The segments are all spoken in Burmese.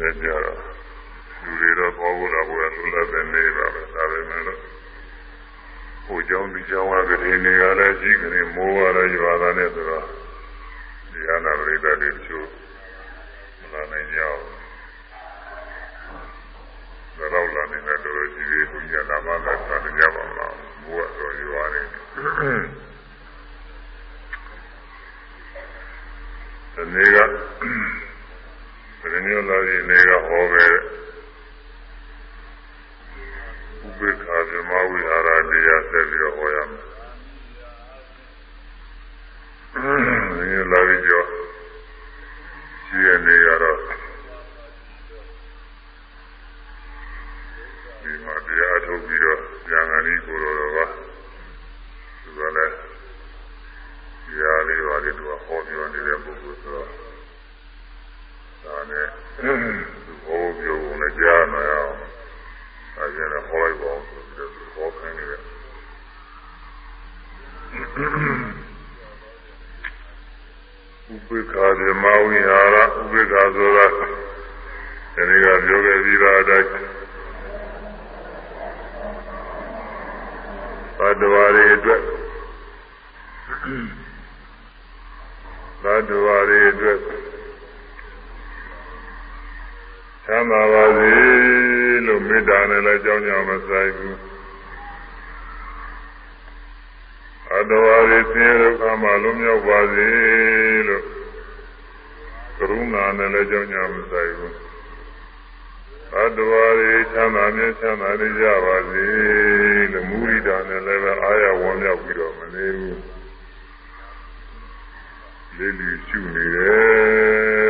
နေကြတော့လူတွေတော့ပေါ်ဖို့လာဖို့လူလည်းပဲနေပါပဲဒါပဲမဲ့လို့ဟိုကြောင့်ဒီကြောင့်ကတည်းကနေရလဲရှိကနေမိုးရလဲရွာတာနဲ့ဆိုတော့ဒီအနာပရိသတ်တွေချို့မလာနိုင်ကြဘူးဒါတော့လာနေတဲ့တော်ကြီးတွေဘုရားနာမကသာကြပါမလားမိုးရတော့ရွာနေဒီနေ့က ဒီနေ့လာရင်နေကဟောပဲဥပေက္ခဗြဟ္မဝိဟာရတရားဆက်ပြီးတော့ဟောရမယ်။ဒီနေ့လာပြီးတော့ရှိရနေရတော့ဒီမှာတရားထုတ်ပြီးတော့ဉာဏ်ဂဏီကိုယ်တော်ကသူကလည်းတရားလေးပါလေးသူကဟောပြောနေတဲ့ပုဂ္ဂိုလ်ဆိုတော့ ဒါနဲ့သူဟောပြောုံနဲ့ကြားနာရအောင်အဲဒါနဲ့ဟောလိုက်ပါအောင်ဆိုပြီးတော့ဟောခိုင်းနေတယ်ဥပိ္ခာဓမ္မဝိဟာရဥပိ္ခာဆိုတာဒီနေ့ကပြောခဲ့ပြီးသားအတိုင်းသတ္တဝါတွေအတွက်သတ္တဝါတွေအတွက် ချမ်းသာပါစေလို့မေတ္တာနဲ့လည်းကြောင်းကြမဆိုင်ဘူးအတ္တဝါတွေဆင်းရဲဒုက္ခမှလွတ်မြောက်ပါစေလို့ကရုဏာနဲ့လည်းကြောင်းကြမဆိုင်ဘူးအတ္တဝါတွေချမ်းသာမြဲချမ်းသာနေကြပါစေလို့မူရိတာနဲ့လည်းပဲအာရဝံမြောက်ပြီးတော့မနေဘူးလေးလီရှုနေတယ်လေးလီရှု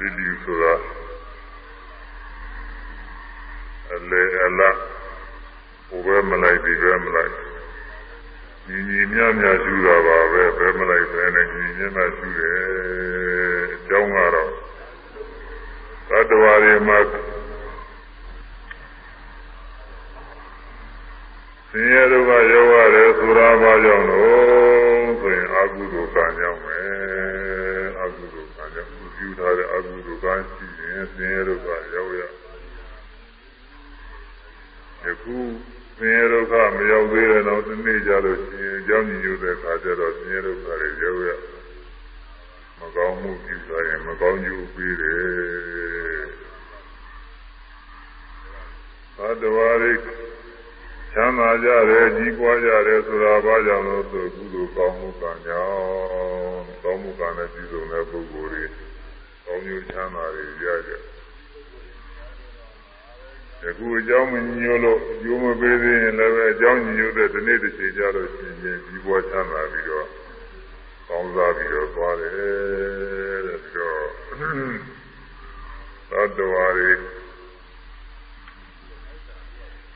လေးလီဆိုတာအလေအလားဟိုဘဲမလိုက်ဒီဘဲမလိုက်ညီညီမြမြရှုတာပါပဲဘဲမလိုက်ပဲနဲ့ညီညီမြရှုတယ်အကြောင်းကတော့သတ္တဝါတွေမှာဆင်းရဲဒုက္ခရောက်ရတယ်ဆိုတာဘာကြောင့်လို့ဆိုရင်အကုသိုလ်ကံကြောင့်ပဲအကုသိုလ်ကံကြောင့် ပြုထားတဲ့အကုသိုလ်ကံရှိရင်ဆင်းရဲဒုက္ခရောက်ရယခုဆင်းရဲဒုက္ခမရောက်သေးတဲ့နောက်တစ်နေ့ကြလို့ရှိရင်ကြောင်းညီညွတ်တဲ့ခါကျတော့ဆင်းရဲဒုက္ခတွေရောက်ရမကောင်းမှုပြုထားရင်မကောင်းကျိုးပေးတယ်သတ္တဝါတွေချမ်းသာကြတယ်ကြီးပွားကြတယ်ဆိုတာဘာကြောင့်လို့ဆိုကုသိုလ်ကောင်းမှုကံကြောင့်ကောင်းမှုကံနဲ့ပြည့်စုံတဲ့ပုဂ္ဂိုလ်တွေ ကောင်းကျိုးချမ်းသာတွေရကြယခုအကြောင်းမညို့လို့ကျိုးမပေးသေးရင်လည်းပဲအကြောင်းညို့တဲ့ဒီနေ့တစ်ချိန်ကြလို့ရှိရင်ကြီးပွားချမ်းသာပြီးတော့ကောင်းစားပြီးတော့သွားတယ်တဲ့ပြီးတော့သတ္တဝါတွေ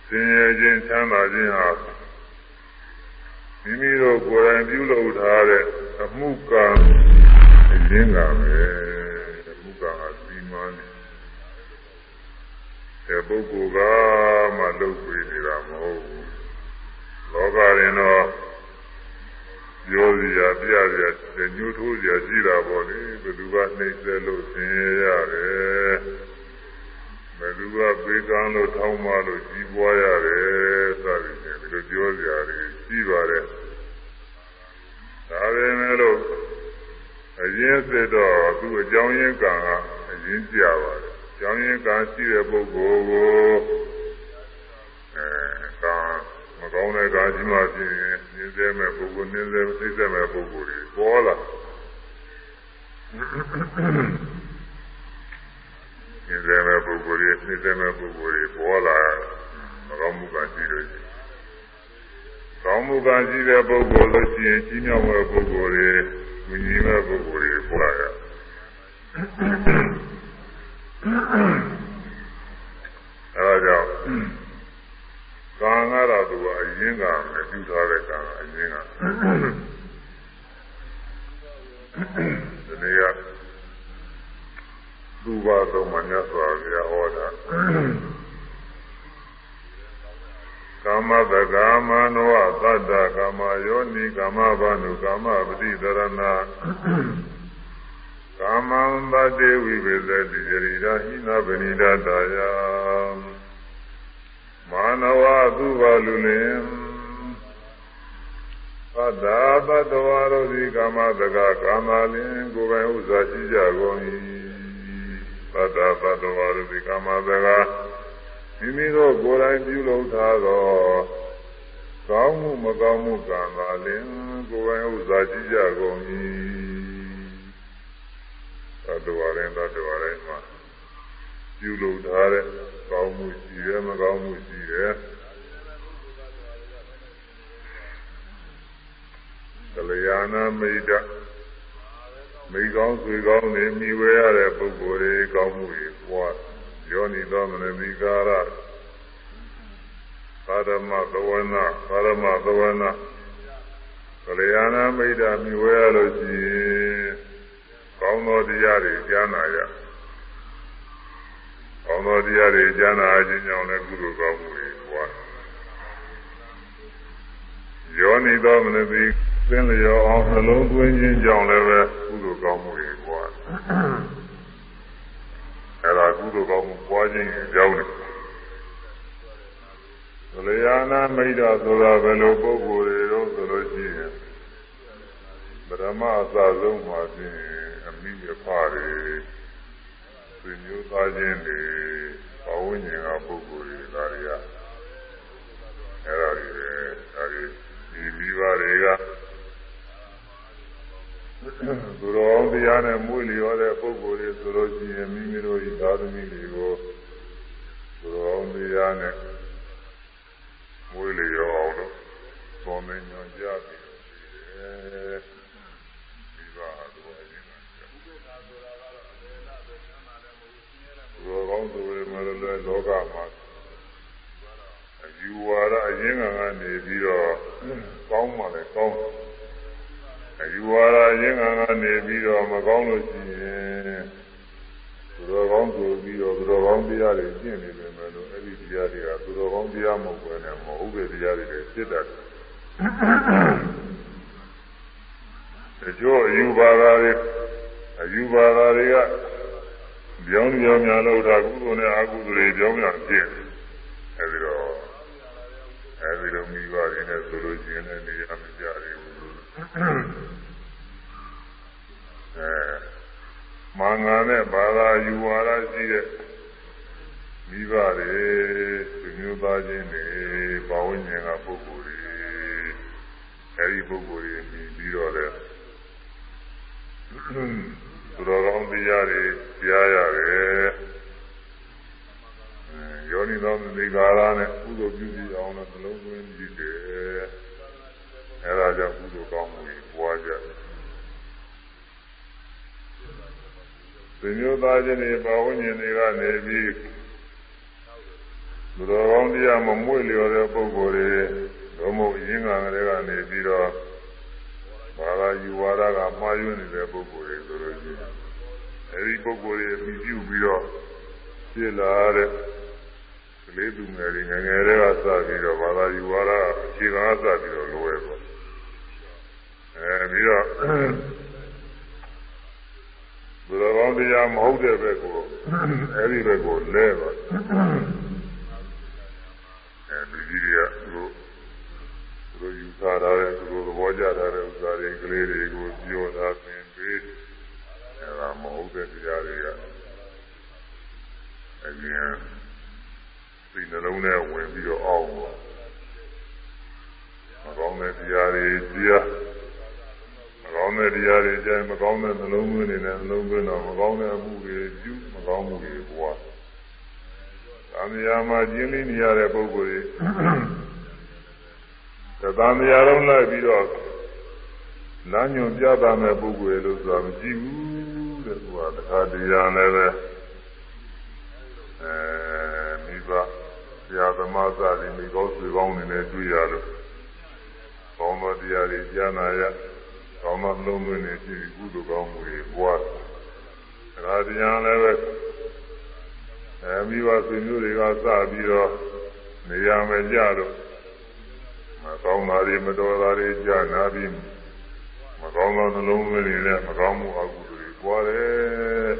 ဆင်းရဲခြင်းချမ်းသာခြင်းဟာမိမိတို့ကိုယ်တိုင်ပြုလုပ်ထားတဲ့အမှုကံအရင်းကပဲအမှုကံဟာစီမံနေ တဲ့ပုဂ္ဂိုလ်ကမှလုပ်ပြီးနေတာမဟုတ်ဘူးလောကရင်တော့ပြောစရာပြရစရာညှို့ထိုးစရာရှိတာပေါ့လေဘယ်သူကနှိမ့်ဆက်လို့ဆင်းရဲရတယ်ဘယ်သူကပေးကမ်းလို့ထောင်းမလို့ကြီးပွားရတယ်စသည်ဖြင့်ဒီလိုပြောစရာတွေရှိပါတယ်ဒါပေမဲ့လို့အရင်စစ်တော့သူ့အကြောင်းရင်းကံကအရင်ကြပါတယ်အ ကြောင်းရင်းကံရှိတဲ့ပုဂ္ဂိုလ်ကိုအဲကံမကောင်းတဲ့ကံရှိမှဖြစ်ရင်နှင်းစေမဲ့ပုဂ္ဂိုလ်နှင်းစေသိစေမဲ့ပုဂ္ဂိုလ်တွေပေါ်လာနေစေမဲ့ပုဂ္ဂိုလ်တွေနေစေမဲ့ပုဂ္ဂိုလ်တွေပေါ်လာမကောင်းမှုကရှိလို့ရှိကောင်းမှုကရှိတဲ့ပုဂ္ဂိုလ်လို့ရှိရင်ကြီးမြောက်တဲ့ပုဂ္ဂိုလ်တွေမြင်ကြီးမဲ့ပုဂ္ဂိုလ်တွေပေါ်လာရ အဲဒါကြောင့်ကံကတော့သူကအရင်ကမပြုထားတဲ့ကံအရင်ကဒီနေ့ကသူပါတော့မမြတ်စွာဘုရားဟောတာကာမတကာမနောသတ္တကာမယောနိကာမဘာနုကာမပတိတရဏ ကာကာမံသတေဝိပေသတိယရိဒာဟိနာပဏိဒတာယမာနဝသုဘလူလင်သတ္တာသတ္တဝါတို့သည်ကာမတကကာမလင်ကိုယ်ပိုင်ဥစ္စာရှိကြကုန်၏သတ္တာသတ္တဝါတို့သည်ကာမတကမိမိတို့ကိုယ်တိုင်ပြုလုပ်ထားသောကောင်းမှုမကောင်းမှုကံသာလင်ကိုယ်ပိုင်ဥစ္စာရှိကြကုန်၏ သတ္တဝါတိုင်းသတ္တဝါတိုင်းမှာပြုလုပ်ထားတဲ့ကောင်းမှုရှိတယ်မကောင်းမှုရှိတယ်ကလျာဏမိတ်တမိကောင်းဆွေကောင်းနေမိဝဲရတဲ့ပုဂ္ဂိုလ်တွေကောင်းမှုတွေပွားယောနိသောမနမိကာရသာရမသဝနာသာရမသဝနာကလျာဏမိတ်တမိဝဲရလို့ရှိရင် ကောင်းသောတရားတွေကြားနာရကောင်းသောတရားတွေကြားနာခြင်းကြောင့်လည်းကုသိုလ်ကောင်းမှုတွေပွားယောနိသောမနတိသင်လျောအောင်နှလုံးသွင်းခြင်းကြောင့်လည်းပဲကုသိုလ်ကောင်းမှုတွေပွားအဲဒါကုသိုလ်ကောင်းမှုပွားခြင်းကြောင့်သလျာနာမိတ်တာဆိုတာဘယ်လိုပုဂ္ဂိုလ်တွေတော့ဆိုလို့ရှိရင်ပရမအစဆုံးမှာဖြင့် မိရဖတွေဆွေမျိုးသားချင်းတွေဘဝဉ္ဇဉ်ကပုဂ္ဂိုလ်တွေဒါတွေကအဲ့ဒါတွေပဲဒါတွေဒီမိဘတွေကသူတော်တရားနဲ့မွေးလျော်တဲ့ပုဂ္ဂိုလ်တွေဆိုလို့ရှိရင်မိမိတို့ဤသာသမီတွေကိုသူတော်တရားနဲ့မွေးလျော်အောင်လို့သုံးနေညွန်ကြပြီးမိဘတို့ တော်ကောင်းဆိုရမယ်လည်းလောကမှာအယူဝါဒအရင်းခံကနေပြီးတော့ကောင်းမှလည်းကောင်းအယူဝါဒအရင်းခံကနေပြီးတော့မကောင်းလို့ရှိရင်သူတော်ကောင်းဆိုပြီးတော့သူတော်ကောင်းတရားတွေကျင့်နေတယ်မယ်လို့အဲ့ဒီတရားတွေကသူတော်ကောင်းတရားမဟုတ်ဘဲနဲ့မဟုတ်တဲ့တရားတွေဖြစ်တတ်တယ်တချို့အယူပါဒတွေအယူပါဒတွေက ပြောင်းပြောင်းများလို့ဒါကုသိုလ်နဲ့အကုသိုလ်တွေပြောင်းများဖြစ်အဲဒီတော့အဲဒီလိုမိဘတွေနဲ့ဆိုလို့ရှိရင်လည်းနေရာမကြရဘူးအဲမင်္ဂလာနဲ့ဘာသာယူဝါဒရှိတဲ့မိဘတွေသူမျိုးသားချင်းတွေဘာဝဉ္ဇဉ်ကပုဂ္ဂိုလ်တွေအဲဒီပုဂ္ဂိုလ်တွေပြီးတော့လည်း သူတော်ကောင်းတရားတွေကြားရတယ်ယောနိသောမိဂါရနဲ့ကုသိုလ်ပြုပြီးအောင်လို့နှလုံးသွင်းကြည့်တယ်အဲဒါကြောင့်ကုသိုလ်ကောင်းမှုတွေပွားကြတယ်သင်္ယောသားချင်းတွေပါဝဉ္ဉ္တွေကနေပြီးသူတော်ကောင်းတရားမမွေ့လျော်တဲ့ပုဂ္ဂိုလ်တွေဘုံမို့ရင်းငံတွေကနေပြီးတော့ ဘာသာယူဝါဒကမှားယွင်းနေတဲ့ပုဂ္ဂိုလ်တွေဆိုလို့ရှိရင်အဲဒီပုဂ္ဂိုလ်တွေပြီးပြုပြီးတော့ဖြစ်လာတဲ့ကလေးသူငယ်တွေငယ်ငယ်တွေကစပြီးတော့ဘာသာယူဝါဒအခြေခံစပြီးတော့လိုရဲပေါ့အဲပြီးတော့ဘုရားကောင်းတရားမဟုတ်တဲ့ဘက်ကိုအဲဒီဘက်ကိုလဲပါအဲဒီကြီးတွေကသူ တို့သူတို့ယူဆထားတဲ့သူတို့သဘောကျထားတဲ့ဥစ္စာတွေကလေးတွေကိုပြောတာသင်ပေးအဲဒါမဟုတ်တဲ့တရားတွေကအရင်စိတ်နှလုံးထဲဝင်ပြီးတော့အောင်းတော့မကောင်းတဲ့တရားတွေကြားမကောင်းတဲ့တရားတွေကြားမကောင်းတဲ့နှလုံးသွင်းနေတဲ့နှလုံးသွင်းတော့မကောင်းတဲ့အမှုတွေပြုမကောင်းမှုတွေပွား။သံဃာမှာကျင်းလင်းနေရတဲ့ပုဂ္ဂိုလ်တွေ သံဃာလုံးလိုက်ပြီးတော့လမ်းညွန်ပြသမဲ့ပုဂ္ဂိုလ်လို့ဆိုတာမကြည့်ဘူးတဲ့သူကတခါတရားလည်းပဲအဲမိဘဆရာသမားစသည်မိကောင်းဆွေကောင်းနေနဲ့တွေ့ရလို့ကောင်းသောတရားတွေကြားနာရကောင်းသောလုံးသွင်းနေရှိပြီးကုသိုလ်ကောင်းမှုတွေပွားတခါတရားလည်းပဲအဲမိဘဆွေမျိုးတွေကစပြီးတော့နေရာမကြတော့ မကောင်းတာတွေမတော်တာတွေကြားနာပြီးမကောင်းသောနှလုံးသွင်းနေတဲ့မကောင်းမှုအကုသိုလ်တွေပွားတယ်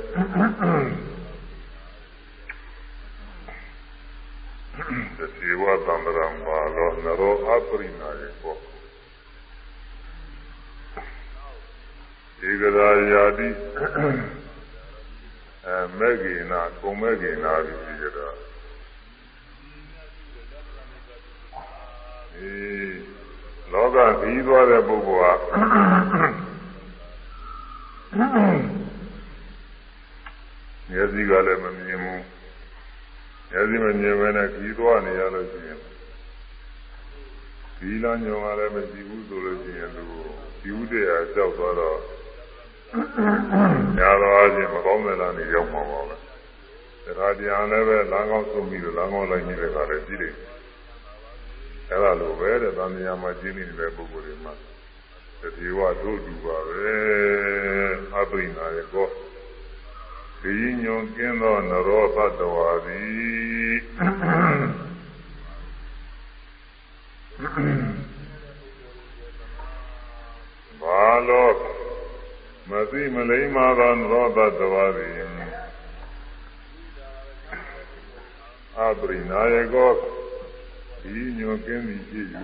တတိဝသံဃာမာလောနရောအပရိနာယေကောဧကရာယာတိအဲမေဂိနာကုံမေဂိနာပြီးကြတာ အေးလောကပြီးသွားတဲ့ပုဂ္ဂိုလ်ဟာမျက်စိကလည်းမမြင်ဘူးမျက်စိမမြင်ဘဲနဲ့ပြီးသွားနေရလို့ရှိရင်ဒီလညောကလည်းမကြည့်ဘူးဆိုလို့ရှိရင်သူဒီဥဒေအကြောက်သွားတော့ညာတော်အချင်းမကောင်းတဲ့လားနေရောက်မှာပါပဲဒါကြပြန်လည်းပဲလမ်းကောင်းဆုံးပြီးတော့လမ်းကောင်းလိုက်နေတဲ့ခါလည်းကြည့်တယ် အဲ့ဒါလိုပဲတဲ့သံဃာမှာကျင်းနေတဲ့ပုဂ္ဂိုလ်တွေမှာတတိဝတို့တူပါပဲအပိနာရဲ့ကောဒီညွန်ကင်းသောနရောသတ္တဝါသည်ဘာလို့မသိမလိမ္မာသောနရောသတ္တဝါသည်အပိနာရဲ့ကော ဒီညွန်ကင်းသည်ဖြစ်၍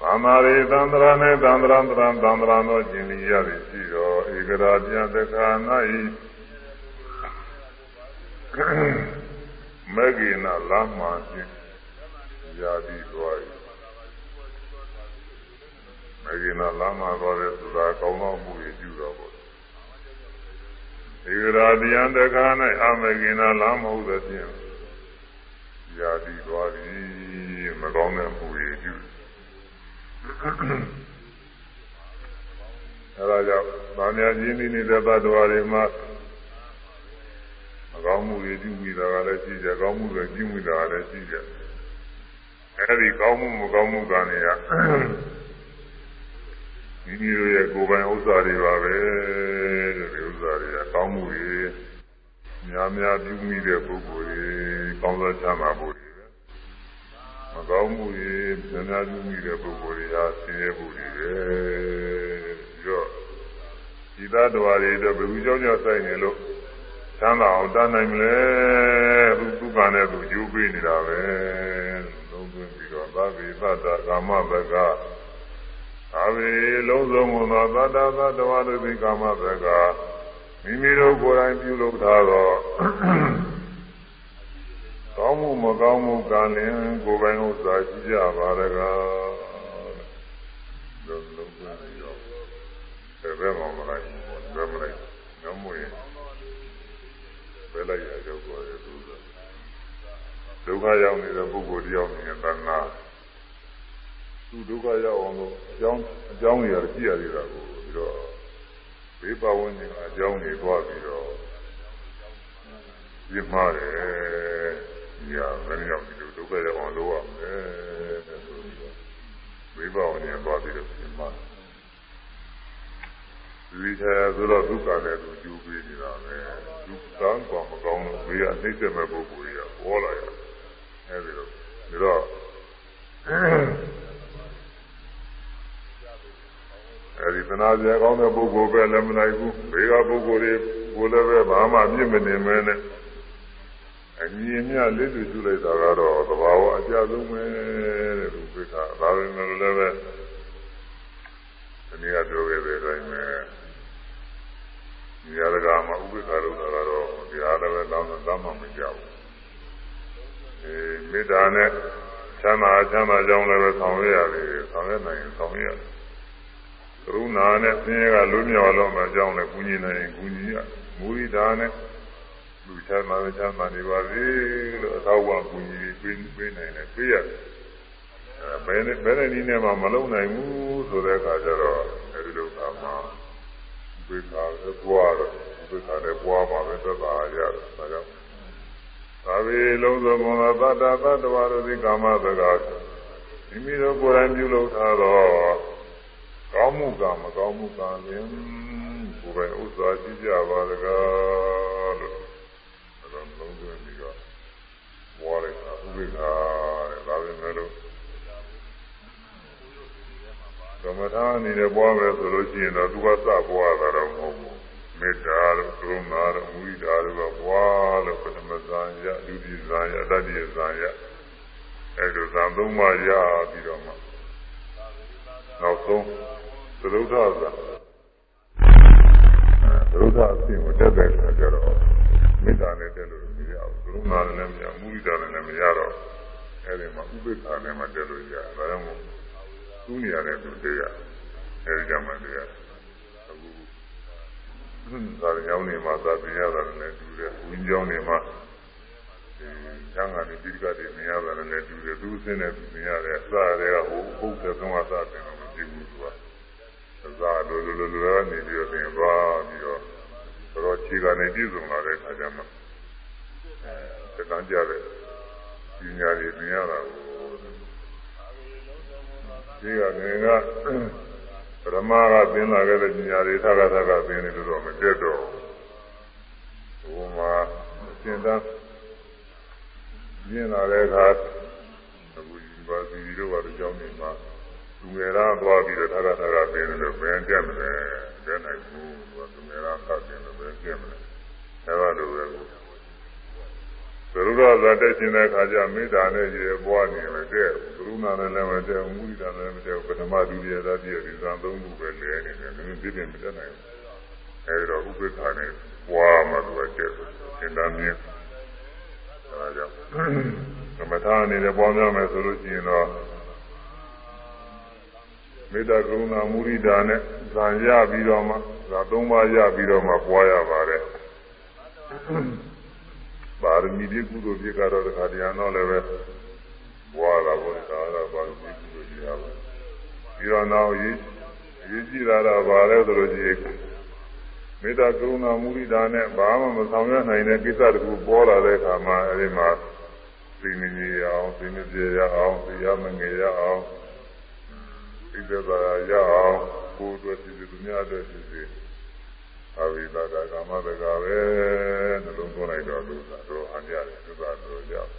သံဃာရေသံဃာနဲ့သံဃာတရံသံဃာသောကျင်လီရသည်ရှိတော်ဧကရာပြတခာ၌မဂ္ဂိနာလမ်းမှဖြင့်ယာတိသွား၏မဂ္ဂိနာလမ်းမှသွားတဲ့ဆိုတာကောင်းသောမှုရပြုတော်ပေါ့ ဧကရာပြတခာ၌အမဂ္ဂိနာလမ်းမဟုတ်သဖြင့်ယာတိသွားသည်မကောင်းတဲ့မှုရပြုအဲဒါကြောင့်ဗာမယာကြီးနေနေတဲ့ဘတ်တော်တွေမှာအကောင်းမှုတွေပြုမိတာကလည်းရှိကြကောင်းမှုတွေပြုမိတာကလည်းရှိကြအဲဒီကောင်းမှုမကောင်းမှုကနေရ မိမိတို့ရဲ့ကိုယ်ပိုင်ဥစ္စာတွေပါပဲတဲ့ဒီဥစ္စာတွေကကောင်းမှုတွေများများပြုမိတဲ့ပုဂ္ဂိုလ်တွေကောင်းသောချမ်းသာဖို့မကောင်းမှုတွေဉာဏ်များပြုမိတဲ့ပုဂ္ဂိုလ်တွေဟာဆင်းရဲမှုတွေပဲပြီးတော့ဒီသားတော်တွေတော့ဘယ်သူကြောင့်ကြောင့်ဆိုင်နေလို့ချမ်းသာအောင်တတ်နိုင်မလဲသူသူကနဲ့သူယူပေးနေတာပဲလုံးသွင်းပြီးတော့သဗ္ဗေသတ္တကာမဘက အဝေလုံးစုံသောသတ္တသတ္တဝါတို့ဒီကာမဘကမိမိတို့ကိုယ်တိုင်ပြုလုပ်ထားသောကောင်းမှုမကောင်းမှုကလည်းကိုယ်ပိုင်ဥစ္စာရှိကြပါရကားလုံးလုံးပြပြီးတော့ဘယ်မှာမလိုက်ဘယ်မလိုက်ငမွေဘယ်လိုက်ရကြောက်ပေါ်ရသူဒုက္ခရောက်နေတဲ့ပုဂ္ဂိုလ်တယောက်နေတဲ့တဏှာ သူဒုက္ခရောက်အောင်လို့အကြောင်းအကြောင်းတွေရကြည့်ရသေးတာကိုပြီးတော့ဘေးပဝန်းကျင်အကြောင်းတွေတွားပြီးတော့ပြမှားတယ်ညာဘယ်ရောက်ဒီလိုဒုက္ခရောက်အောင်လုပ်ရမယ်တဲ့ဆိုပြီးတော့ဝိဘောင်းနဲ့သွားပြီးတော့ပြင်မှာဒီချာဆိုတော့ဒုက္ခနဲ့သူကျူးပြီးနေတာပဲဒုက္ခကောင်းမကောင်းလို့ဘေးကနှိမ့်တဲ့မဲ့ပုဂ္ဂိုလ်ကြီးကပေါ်လာရတယ်အဲဒီတော့ဒါတော့ အဲဒီသနာစရာကောင်းတဲ့ပုဂ္ဂိုလ်ပဲလည်းမနိုင်ဘူးဘေးကပုဂ္ဂိုလ်တွေကိုလည်းပဲဘာမှပြစ်မနေမဲနဲ့အမြင်မြလက်တွေ့ကျလိုက်တာကတော့သဘာဝအကျဆုံးပဲတဲ့သူပိဋကဒါပဲမလို့လည်းပဲဒီနေ့ကပြောခဲ့တဲ့အတိုင်းပဲဉာဏ်ကမှာဥပိ္ပခာလို့တာကတော့ဒီအားလည်းပဲတောင်းတာမှမကြောက်ဘူးအဲမေတ္တာနဲ့ချမ်းသာချမ်းသာကြောင်းလည်းပဲဆောင်ရရတယ်ဆောင်ရနိုင်ရင်ဆောင်ရရတယ်က ရုဏာနဲ့ဆင်းရဲကလွတ်မြောက်လို့မကြောင်းလည်းကုညီနိုင်ရင်ကုညီရမူရိတာနဲ့လူချမ်းသာချမ်းသာနေပါစေလို့အသောဝကူညီပေးပေးနိုင်တယ်ပေးရတယ်အဲဘယ်နဲ့ဘယ်နဲ့နည်းနဲ့မှမလုံနိုင်ဘူးဆိုတဲ့အခါကျတော့အဲဒီလိုကမှဝိခါလည်းပွားတော့ဝိခါလည်းပွားမှာပဲသက်သာရတယ်ဒါကြောင့်သာဝေလုံးစုံဘုံသောတတ္တသတ္တဝါတို့ဒီကာမသကားမိမိတို့ကိုယ်တိုင်ပြုလုပ်ထားသော ကောင်းမှုကမကောင်းမှုကလည်းကိုယ်ပိုင်ဥစ္စာရှိကြပါလကားလို့အဲတော့လုံးသွင်းပြီးတော့ဘွားလိုက်တာဥပိ္ပခာတဲ့ဒါပဲမဲ့လို့မထာအနေနဲ့ပွားမယ်ဆိုလို့ရှိရင်တော့သူကစပွားတာတော့မဟုတ်ဘူးမေတ္တာတို့ကရုဏာတို့မုဒိတာတို့ကပွားလို့ပထမဇန်ရဒုတိယဇန်ရတတိယဇန်ရအဲလိုဇန်သုံးပါးရပြီးတော့မှနောက်ဆုံးသ ရုဒ္ဓဇန်သရုဒ္ဓအဖြစ်ကိုတက်တဲ့အခါကျတော့မေတ္တာနဲ့တက်လို့မရဘူးကရုဏာနဲ့မရမုဒိတာနဲ့မရတော့အဲဒီမှာဥပိ္ပခာနဲ့မှတက်လို့ရတယ်ဒါကြောင့်သူ့နေရာနဲ့သူတရားအဲဒီကြမှာတရားအခုသာရညောင်းနေမှာသာပြရတာလည်းတူတယ်ဝင်းကြောင်းနေမှာဒီကျမ်းဂန်ဒီပိဋကတွေမြင်ရတာလည်းတူတယ်သူ့စင်းနဲ့မြင်ရတယ်အစားတွေကဟိုပုတ်တဲ့သုံးဝါသာတယ်လို့မကြည့်ဘူးသူက အစားလိုလိုလိုလိုနေပြီးတော့သင်သွားပြီးတော့တော့ခြေကနေပြည့်စုံလာတဲ့အခါကျမှအဲတန်ကြတဲ့ပညာတွေမြင်ရတာကိုဒီကငယ်ကပရမကသင်လာခဲ့တဲ့ပညာတွေသက္ကသကသင်နေလို့တော့မတက်တော့ဘူးဟိုမှာသင်သားမြင်လာတဲ့အခါအခုဒီပါစီတို့ကတော့ကြောင်းနေမှာ သူငယ်သားသွားပြီးတော့သက္ကသကသင်နေလို့ဘယ်တက်မလဲတက်နိုင်ဘူးသူငယ်သားသတ်သင်လို့ဘယ်တက်မလဲအဲလိုပဲသရုပ်သာတက်ခြင်းတဲ့အခါကျမေတ္တာနဲ့ရေပွားနေမယ်တဲ့ကရုဏာနဲ့လည်းမတည့်ဘူးမုဒိတာနဲ့လည်းမတည့်ဘူးပထမဒုတိယသတိယဒီဇံသုံးခုပဲလဲနေတယ်မင်းသိတယ်မတတ်နိုင်ဘူးအဲဒီတော့ဥပိ္ပခာနဲ့ပွားမှသူကတဲ့သင်္တန်းမြင်အဲဒါကြောင့်သမထအနေနဲ့ပွားများမယ်ဆိုလို့ရှိရင်တော့ မေတ္တာကရုဏာမုဒိတာနဲ့ဇံရပြီးတော့မှဇာသုံးပါးရပြီးတော့မှပွားရပါတယ်ပါရမီဒီကုသိုလ်ပြကတော့တခါတရားတော့လည်းပဲဘွာတာပေါ့ဒါတော့ပါရမီကုသိုလ်ပြရပါပြီးတော့နောက်ရေးရေးကြည့်တာတော့ဗာလဲဆိုလို့ရှိရင်မေတ္တာကရုဏာမုဒိတာနဲ့ဘာမှမဆောင်ရွက်နိုင်တဲ့ကိစ္စတခုပေါ်လာတဲ့အခါမှာအဲဒီမှာသိနေရအောင်သိနေပြရအောင်သိရမငယ်ရအောင် သိတဲ့သာရအောင်ကိုယ်အတွက်သိတဲ့သူများအတွက်သိတဲ့အဝိသကကာမတကပဲနှလုံးသွင်းလိုက်တော့သူကတော့အမြရတယ်သူကတော့ကြောက်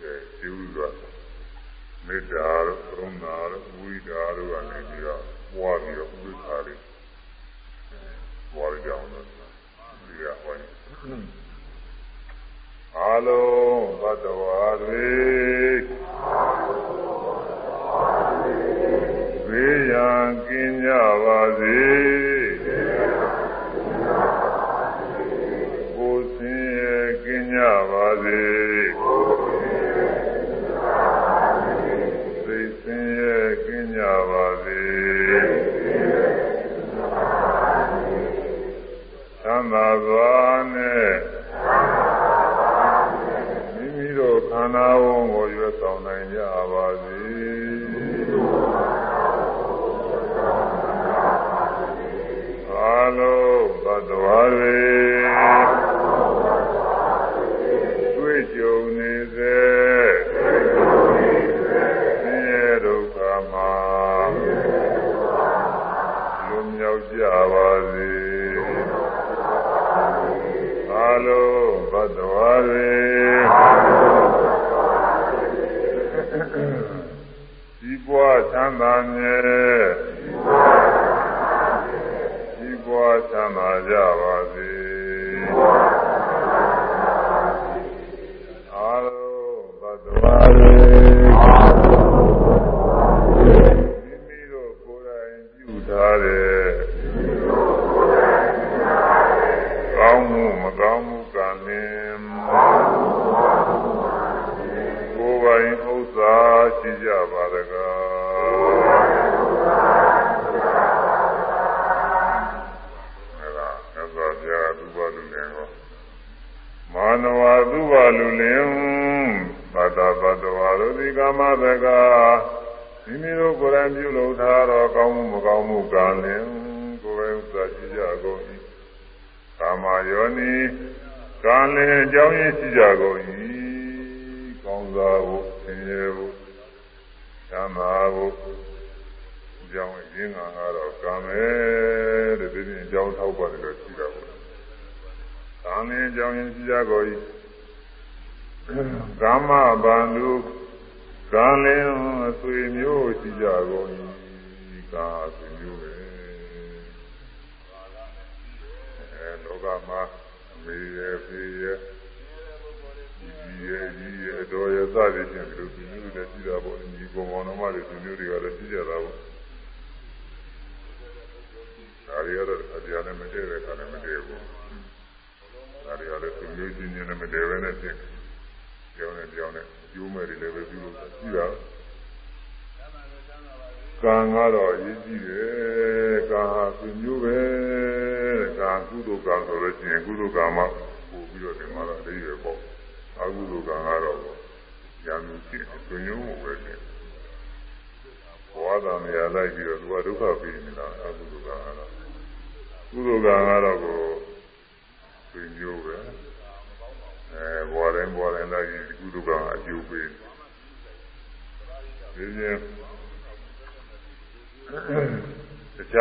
တယ်ဒီဥစွာမေတ္တာတို့ကရုဏာတို့ဝိဒါတို့ကနေပြီးတော့ပွားပြီးတော့ဥပ္ပါလေးပွားကြအောင်လို့ဒီကဟောနေအာလုံးဘတ်တော်တွေ ဝေယံကင်းကြပါစေကြပါစေသိစင်ရဲ့ကင်းကြပါစေသံသာစွာနဲ့ လုံးသတ္တဝါတွေကြုံနေစေဆင်းရဲဒုက္ခမှာလွန်မြောက်ကြပါစေအလုံးဘတ်တော်တွေဒီပွားချမ်းသာမြဲဒီပွား ချမ်းသာကြပါစေ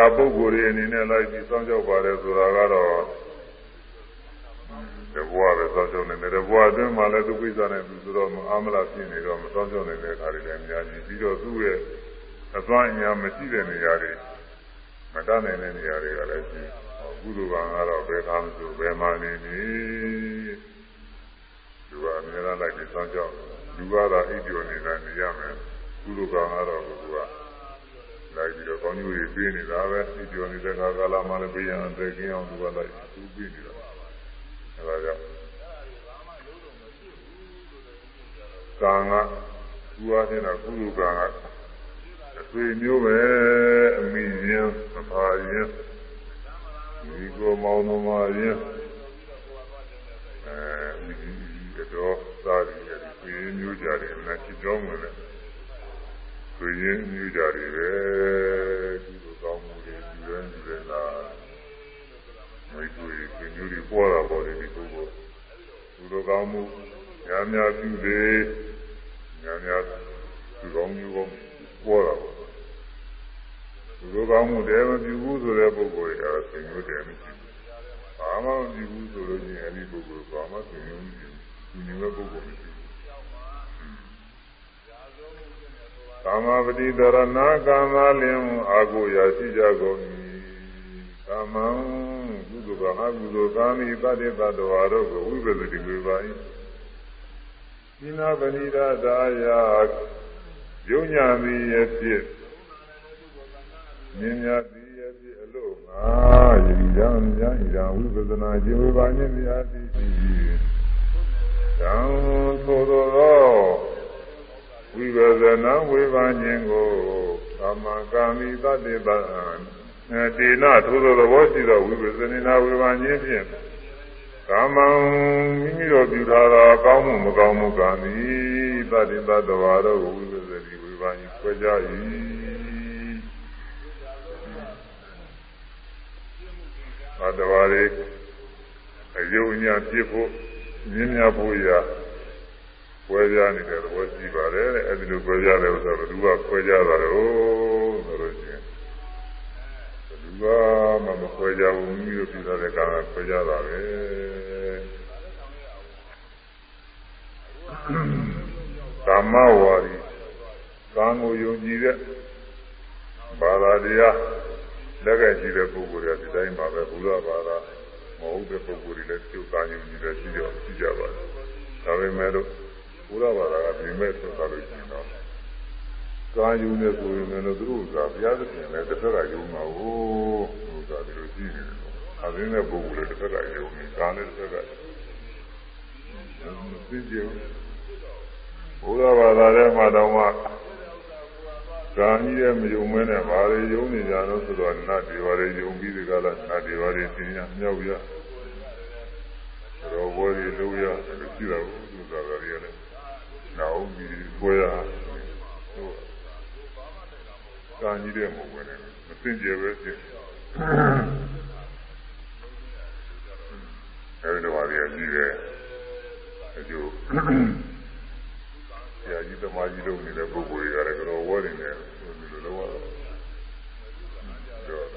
တခြားပုဂ္ဂိုလ်တွေအနေနဲ့လိုက်ပြီးစောင့်ကြောက်ပါတယ်ဆိုတာကတော့တဘွားပဲစောင့်ကြောက်နေတယ်တဘွားအတွင်းမှာလည်းသူကိစ္စနဲ့သူဆိုတော့အာမလားဖြစ်နေတော့မစောင့်ကြောက်နေတဲ့အခါတွေလည်းအများကြီးပြီးတော့သူ့ရဲ့အသွမ်းအညာမရှိတဲ့နေရာတွေမတတ်နိုင်တဲ့နေရာတွေကလည်းရှိကုသိုလ်ကံကတော့ဘယ်ကားမဆိုဘယ်မှနေနေသူကအများအားလိုက်ပြီးစောင့်ကြောက်လူကတော့အိပ်ပျော်နေတာနေရမယ်ကုသိုလ်ကံကတော့ သူကလိုက်ပြီးတော့ကောင်းကျိုးတွေပေးနေတာပဲဒီပြောနေတဲ့ခါကာလမှလည်းပေးရန်အသက်ကင်းအောင်သူကလိုက်သူပေးနေတာအဲဒါကြောင့်ကံကသူအားဖြင့်တော့ကုသိုလ်ကံကအသွေးမျိုးပဲအမိရင်မပါရင်ဒီကိုမောင်းတော်မှာရင်အဲဒီတော့သာရီဒီမျိုးကြတယ်နဲ့ချစ်ကြောင်းဝင်တယ်ဆိုရင်မြူကြတယ်ပဲဒီလိုကောင်းမှုတွေယူရင်းယူရလားမိတ်ဆွေဆွေမျိုးတွေပေါ်တာပေါ်တယ်ဒီပုဂ္ဂိုလ်သူတို့ ကောင်းမှုညာများပြုလေညာများသူကောင်းမျိုးကောင်းပေါ်တာပေါ့သူတို့ကောင်းမှုတည်းမပြုဘူးဆိုတဲ့ပုဂ္ဂိုလ်တွေအဲဆွေမျိုးတည်းမရှိဘူးဘာမှမပြုဘူးဆိုလို့ရှိရင်အဲဒီပုဂ္ဂိုလ်ဘာမှဆွေမျိုးမရှိဘူးသူညမဲ့ပုဂ္ဂိုလ်မရှိဘူးကာမပတိတရဏကာမလင်အာကိုရာရှိကြကုန်၏ကာမံ ကုသကအကုသကာမိတတ္တတတဝါတို့ကိုဝိပဿတိဝေပါ၏သီနာပဏိဒသာယယုံညာမီရဲ့ဖြစ်မြင်ညာသည်ရဲ့ဖြစ်အလို့ငါယိရံညာဣရာဝိပဿနာခြေဝေပါနှင့်မြာသည်သည်သံသောသောဝိပဿနာဝေဘာခြင်းကိုကာမကာမိတတ္တေတံ တေနထိုသောသဘောရှိသောဝိပဿနာဝေဘာခြင်းဖြင့်ကာမံမိမိတို့ပြုထားသောကောင်းမှုမကောင်းမှုကာမိတတ္တေတတဝါတို့ဝိပဿနာဝေဘာခြင်းဆွဲကြ၏သတ္တဝါတွေအယုံညာပြစ်ဖို့မြင်များဖို့ရာခွဲပြားနေတဲ့သဘောရှိပါတယ်တဲ့အဲဒီလိုခွဲပြားတယ်ဆိုတော့ဘယ်သူကခွဲကြတာလဲဆိုလို့ရှိရင် ဘယ်သူကမှမခွဲကြဘူးမိမိတို့ပြည်သားတဲ့ကံကခွဲကြတာပဲကာမဝါဒီကံကိုယုံကြည်တဲ့ဘာသာတရားလက်ကရှိတဲ့ပုဂ္ဂိုလ်တွေဒီတိုင်းပါပဲဘုရားဘာသာမဟုတ်တဲ့ပုဂ္ဂိုလ်တွေလည်းကျုပ်ကံယုံကြည်တဲ့ရှိကြရှိကြပါတယ်ဒါပေမဲ့လို့ဘုရားဘာသာကပြင်မဲ့ဆိုတာလို့ရှိရင်တော့ ကာယုံနဲ့ဆိုရင်လည်းသူတို့ကဘုရားသခင်လည်းတစ်ဖက်ကယုံမှာဟုတ်သူကဒီလိုကြည့်နေတယ်အရင်းတဲ့ပုဂ္ဂိုလ်လည်းတစ်ဖက်ကယုံနေကာလည်းတစ်ဖက်ကသိကြဘုရားဘာသာထဲမှာတော့မှကာကြီးရဲ့မယုံမဲနဲ့ဘာတွေယုံနေကြတော့ဆိုတော့နတ်တွေဘာတွေယုံပြီးဒီကလာနတ်တွေဘာတွေသင်ရမြောက်ရတော့ဘောတွေလို့ရလို့ရှိတာဘူးသူကလည်းနောက်ပြီးဆွဲရဟု တ်ကံကြီးတဲ့မဟုတ်ဘူးနဲ့မသိကြပဲဖြစ်အဲဒီတော့ပါရကြီးတယ်အကျိုးဆရာကြီးသမားကြီးလုပ်နေတဲ့ပုဂ္ဂိုလ်တွေကလည်းကတော့ဝဲနေတယ်ဒီလိုလုပ်ရတော့တော့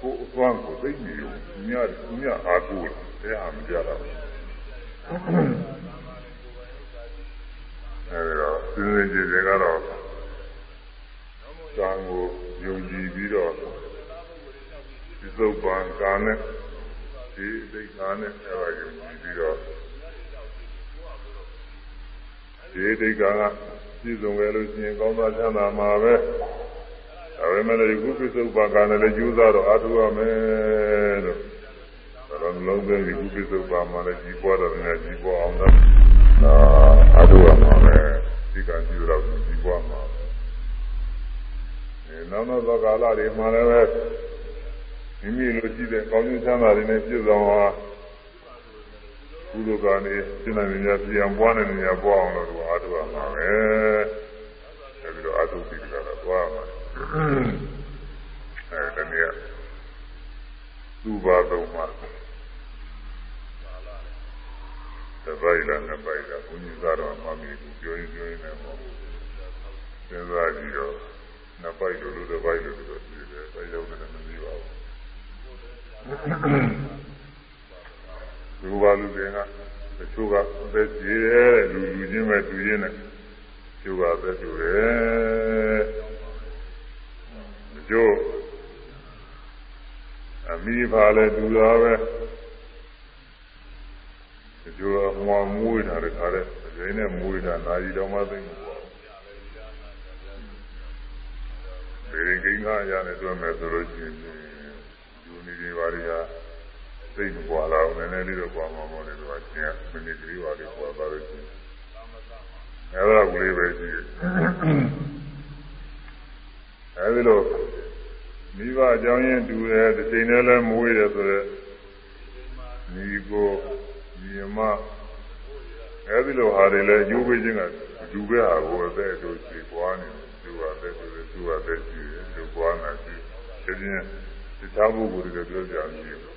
ကိုယ်အသွမ်းကိုသိနေရုံညညအားကိုးတယ်အားမကြတော့အဲဒီတော့စဉ်းစဉ်ကြည့်ကြကတော့ ကံကိုယုံကြည်ပြီးတော့ဒီသုတ်ပံကံနဲ့ဒီသိက္ခာနဲ့အဲဒါယုံကြည်ပြီးတော့ဒီသိက္ခာကပြည့်စုံခဲ့လို့ရှိရင်ကောင်းသောချမ်းသာမှာပဲဒါပေမဲ့ဒီကုသသုတ်ပံကံနဲ့လည်းကျူးစားတော့အထုရမယ်လို့ဒါတော့လုံးသွင်းဒီကုသသုတ်ပံမှာလည်းကြီးပွားတော့လည်းကြီးပွားအောင်တော့အထုရမှာပဲဒီကံကြည့်တော့ကြီးပွားမှာ နောက်နောက်သောကာလတွေမှာလည်းပဲမိမိလိုရှိတဲ့ကောင်းကျိုးချမ်းသာတွေနဲ့ပြည့်စုံသွားကုသိုလ်ကံတွေစိတ်နဲ့များပြန်ပွားနေနေပွားအောင်လို့သူအားထုတ်ရမှာပဲအဲဒီတော့အားထုတ်ပြီးကြတော့ပွားမှာအဲဒီနေ့သူ့ဘာသုံးမှာတပိုက်လားနှစ်ပိုက်လားဘုန်းကြီးကတော့မှမီဘူးပြောရင်ပြောရင်လည်းမဟုတ်ဘူးစဉ်းစားကြည့်တော့ နှစ်ပိုက်လို့လို့တစ်ပိုက်လို့ဆိုတော့ဒီတယ်ပဲရောက်တယ်မသိပါဘူးလူပါလူတွေကတချို့ကအသက်ကြီးတယ်လူလူချင်းပဲတူရင်းနဲ့ကျိုးကအသက်တူတယ်ကျိုးအမိပါလဲတူတာပဲကျိုးအမွာမွေးတာတခါတည်းအရင်နဲ့မွေးတာနာရီတော်မှသိမှာ ပေရင်ကိန်းကားရတယ်တွဲမယ်ဆိုလို့ရှိရင်ယူနေတွေပါရီဟာသိမကွာလာဘူးနည်းနည်းလေးတော့ကွာမှာပေါ့လေသူကချင်းမိနစ်ကလေးပါလေးကွာသွားလို့ရှိရင်အဲဒါကလေးပဲရှိတယ်အဲဒီလိုမိဘအကြောင်းရင်းတူတယ်တစ်ချိန်နဲ့လည်းမွေးတယ်ဆိုတော့ညီကိုညီမအဲဒီလိုဟာတွေလည်းယူပေးခြင်းကဒူပဲဟာကိုအသက်တို့ရှိပွားနေတယ် သူကအသက်ဆိုသူကအသက်ရှိတယ်သူပွားနေရှိတယ်ဒီချင်းတခြားပုဂ္ဂိုလ်တွေပြောကြမရှိဘူး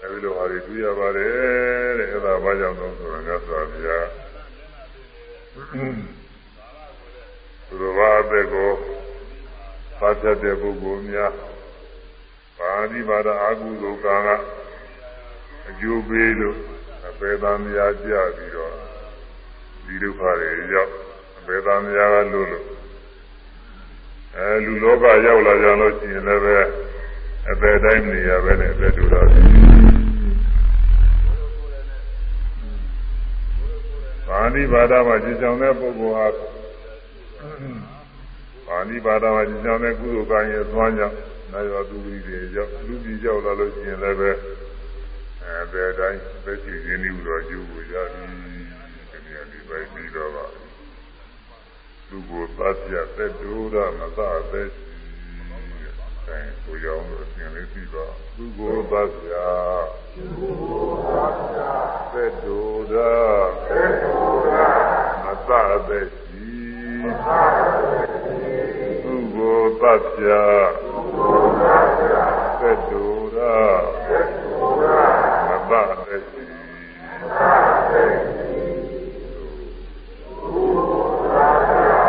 အဲဒီလိုဟာတွေတွေ့ရပါတယ်တဲ့အဲဒါဘာကြောင့်လဲဆိုတော့မြတ်စွာဘုရားသူတော်ဘာအသက်ကိုဖတ်တတ်တဲ့ပုဂ္ဂိုလ်များပါဠိဘာသာအာဟုသောကံကအကျိုးပေးလို့အပေသံများကြပြီးတော့ဒီဒုက္ခတွေရောက်အပေသံများကလို့လို့ အဲလူလောကရောက်လာကြလို့ရှိရင်လည်းပဲအပေတိုင်းနေရပဲနဲ့အပေတူတော့ပါဠိဘာသာမှာကြည်ဆောင်တဲ့ပုဂ္ဂိုလ်ဟာပါဠိဘာသာမှာကြည်ဆောင်တဲ့ကုသိုလ်ကံရဲ့သွမ်းကြောင့်နိုင်ရောသူကြီးတွေရောက်လူကြီးရောက်လာလို့ရှိရင်လည်းပဲအဲဘယ်တိုင်းပဲကြည်ရင်းနေလို့တော့ကျူကိုရပြီဒီနေ့ဒီပိုင်းပြီးတော့ပါ သူကိုသတ်ပြတဲ့ဒုရမသတဲ့အဲကိုရောင်းလို့သင်လေးပြီးပါသူကိုသတ်ပြသူကိုသတ်ပြတဲ့ဒုရတဲ့ဒုရမသတဲ့ရှိမသတဲ့ရှိသူကိုသတ်ပြသူကိုသတ်ပြတဲ့ဒုရတဲ့ဒုရမသတဲ့ရှိမသတဲ့ရှိသူကိုသတ်ပြ